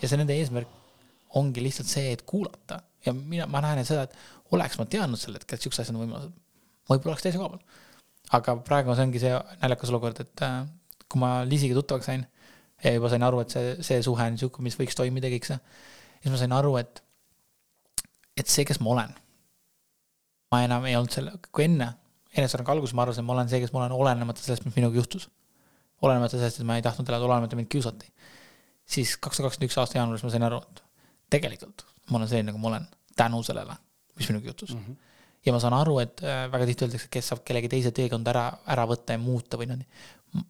Speaker 3: ja see nende eesmärk ongi lihtsalt see, et kuulata ja mina, ma näen seda, et oleks ma teadnud sel hetkel, et siuksed asjad on võimalused, ma võib-olla oleks teise koha peal. Aga praegu see ongi see naljakas olukord, et äh, kui ma Liisiga tuttavaks sain ja juba sain aru, et see, see suhe on sihuke, mis võiks toimida kõik see, siis ma sain aru, et, et see, kes ma olen ma enam ei olnud selle, kui enne, enesearengu alguses ma arvasin, et ma olen see, kes ma olen, olenemata sellest, mis minuga juhtus. olenemata sellest, et ma ei tahtnud elada, olenemata mind kiusati. siis kaks tuhat kakskümmend üks aasta jaanuaris ma sain aru, et tegelikult ma olen selline, nagu ma olen, tänu sellele, mis minuga juhtus mm. -hmm ja ma saan aru, et äh, väga tihti öeldakse, kes saab kellegi teise teekonda ära, ära võtta ja muuta või niimoodi.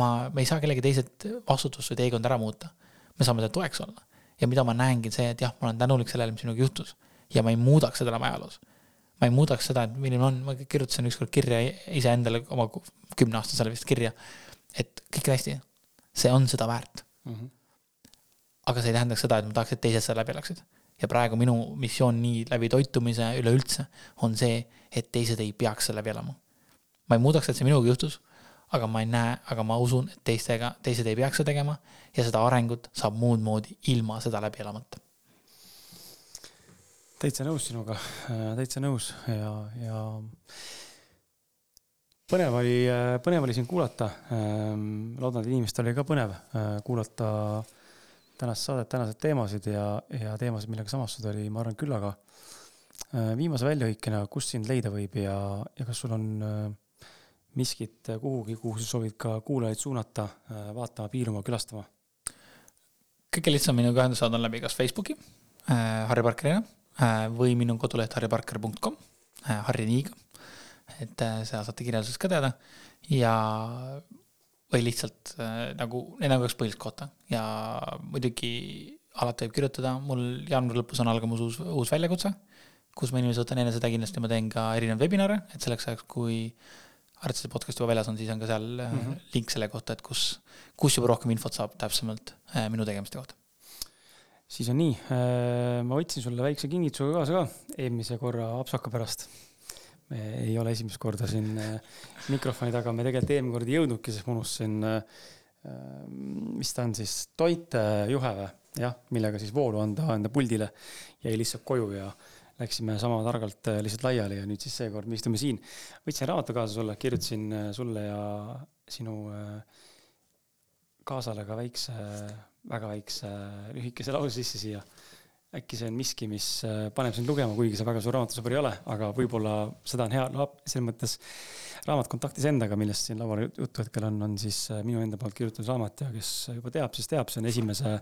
Speaker 3: ma, me ei saa kellegi teise vastutust või teekonda ära muuta. me saame talle toeks olla. ja mida ma näengi, see, et jah, ma olen tänulik sellele, mis minuga juhtus ja ma ei muudaks seda enam ajaloos. ma ei muudaks seda, et milline on, ma kirjutasin ükskord kirja iseendale oma kümneaastasele vist kirja, et kõik on hästi, see on seda väärt mm. -hmm. aga see ei tähendaks seda, et ma tahaks, et teised seda läbi elaksid. Ja praegu minu missioon nii läbi toitumise üleüldse on see, et teised ei peaks selle läbi elama. ma ei muudaks, et see minuga juhtus, aga ma ei näe, aga ma usun, et teistega, teised ei peaks seda tegema ja seda arengut saab muud moodi ilma seda läbi elamata
Speaker 2: täitsa nõus sinuga, äh, täitsa nõus ja, ja põnev oli, äh, põnev oli sind kuulata. Ähm, loodan, et inimestel oli ka põnev äh, kuulata tänast saadet, tänaseid teemasid ja, ja teemasid, millega samastuda oli, ma arvan, küllaga. viimase väljahõikena, kus sind leida võib ja, ja kas sul on miskit kuhugi, kuhu sa soovid ka kuulajaid suunata, vaatama, piiluma, külastama?
Speaker 3: kõige lihtsam minuga ühendust saada on läbi kas Facebooki äh,, Harri Parkerina Äh, või minu koduleht harriparker.com, äh, Harri Niiga. et äh, seda saate kirjelduses ka teada ja, või lihtsalt nagu, need on kaks põhilist kohta ja muidugi alati võib kirjutada, mul jaanuari lõpus on algamas uus, uus väljakutse, kus ma inimesi võtan enne seda kindlasti ma teen ka erinevaid webinare, et selleks ajaks, kui Artside podcast juba väljas on, siis on ka seal mm -hmm. link selle kohta, et kus, kus juba rohkem infot saab täpsemalt minu tegemiste kohta
Speaker 2: siis on nii, äh, ma võtsin sulle väikse kingituse kaasa ka eelmise korra apsaka pärast. Me ei ole esimest korda siin äh, mikrofoni taga, me tegelikult eelmine kord ei jõudnudki, sest ma unustasin, äh, mis ta on siis, toitejuhe või, jah, millega siis voolu anda enda puldile. jäi lihtsalt koju ja läksime sama targalt lihtsalt laiali ja nüüd siis seekord me istume siin. võtsin raamatu kaasa sulle, kirjutasin sulle ja sinu kaasale ka väikse väga väikse lühikese lause sisse siia. Äkki see on miski, mis äh, paneb sind lugema, kuigi sa väga suur raamatusõber ei ole, aga võib-olla seda on hea, selles mõttes raamat Kontaktis endaga, millest siin laual juttu hetkel on, on siis äh, minu enda poolt kirjutatud raamat ja kes juba teab, siis teab, see on esimese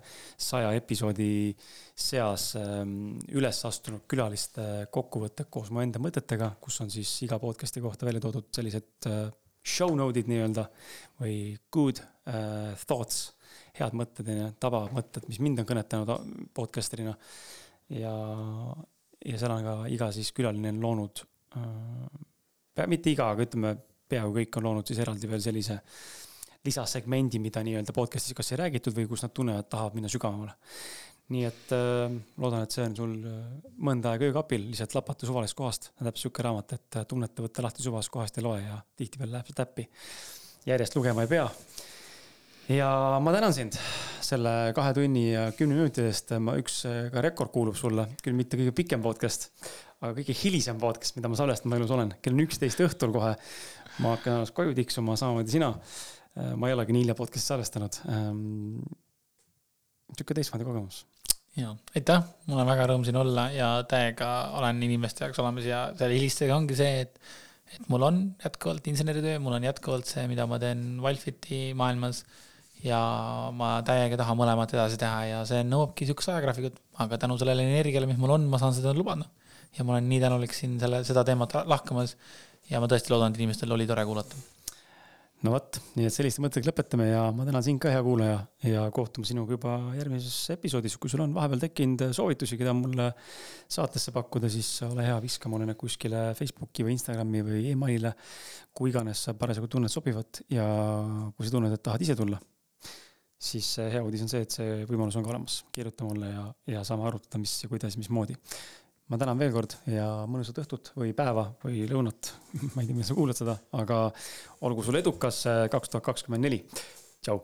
Speaker 2: saja episoodi seas ähm, üles astunud külaliste kokkuvõte koos mu enda mõtetega, kus on siis iga podcast'i kohta välja toodud sellised äh, show node'id nii-öelda või good uh, thoughts head mõtted, onju, tabavad mõtted, mis mind on kõnetanud podcaster'ina. ja, ja seal on ka iga siis külaline on loonud äh,, mitte iga, aga ütleme, peaaegu kõik on loonud siis eraldi veel sellise lisasegmendi, mida nii-öelda podcast'is kas ei räägitud või kus nad tunnevad, tahavad minna sügavamale. nii et äh, loodan, et see on sul äh, mõnda aega öökapil, lihtsalt lapata suvalisest kohast, täpselt sihuke raamat, et äh, tunnete, võtta lahti suvalisest kohast ja loe ja tihtipeale läheb see täppi. järjest lugema ei pea ja ma tänan sind selle kahe tunni ja kümne minuti eest. ma, üks ka rekord kuulub sulle, küll mitte kõige pikem podcast, aga kõige hilisem podcast, mida ma salvestanud elus olen. kell on üksteist õhtul kohe. ma hakkan ennast koju tiksuma, samamoodi sina. ma ei olegi nii hilja podcast'i salvestanud. Ehm, sihuke teistmoodi kogemus.
Speaker 3: ja aitäh, mul on väga rõõm siin olla ja täiega olen inimeste jaoks olemas ja selle helistega ongi see, et et mul on jätkuvalt inseneritöö, mul on jätkuvalt see, mida ma teen Valfiti maailmas ja ma täiega tahan mõlemat edasi teha ja see nõuabki niisugust ajagraafikut, aga tänu sellele energiale, mis mul on, ma saan seda lubada. ja ma olen nii tänulik siin selle, seda teemat lahkamas ja ma tõesti loodan, et inimestel oli tore kuulata
Speaker 2: no vot, nii et selliste mõtetega lõpetame ja ma tänan sind ka, hea kuulaja, ja kohtume sinuga juba järgmises episoodis. kui sul on vahepeal tekkinud soovitusi, keda mulle saatesse pakkuda, siis ole hea, viska mulle need kuskile Facebooki või Instagrami või emailile. kui iganes sa parasjagu tunned sobivat ja kui sa tunned, et tahad ise tulla, siis hea uudis on see, et see võimalus on ka olemas. kirjuta mulle ja, ja saame arutada, mis ja kuidas, mismoodi ma tänan veel kord ja mõnusat õhtut või päeva või lõunat. ma ei tea, millal sa kuulad seda, aga olgu sul edukas äh, kaks tuhat kakskümmend neli. tšau.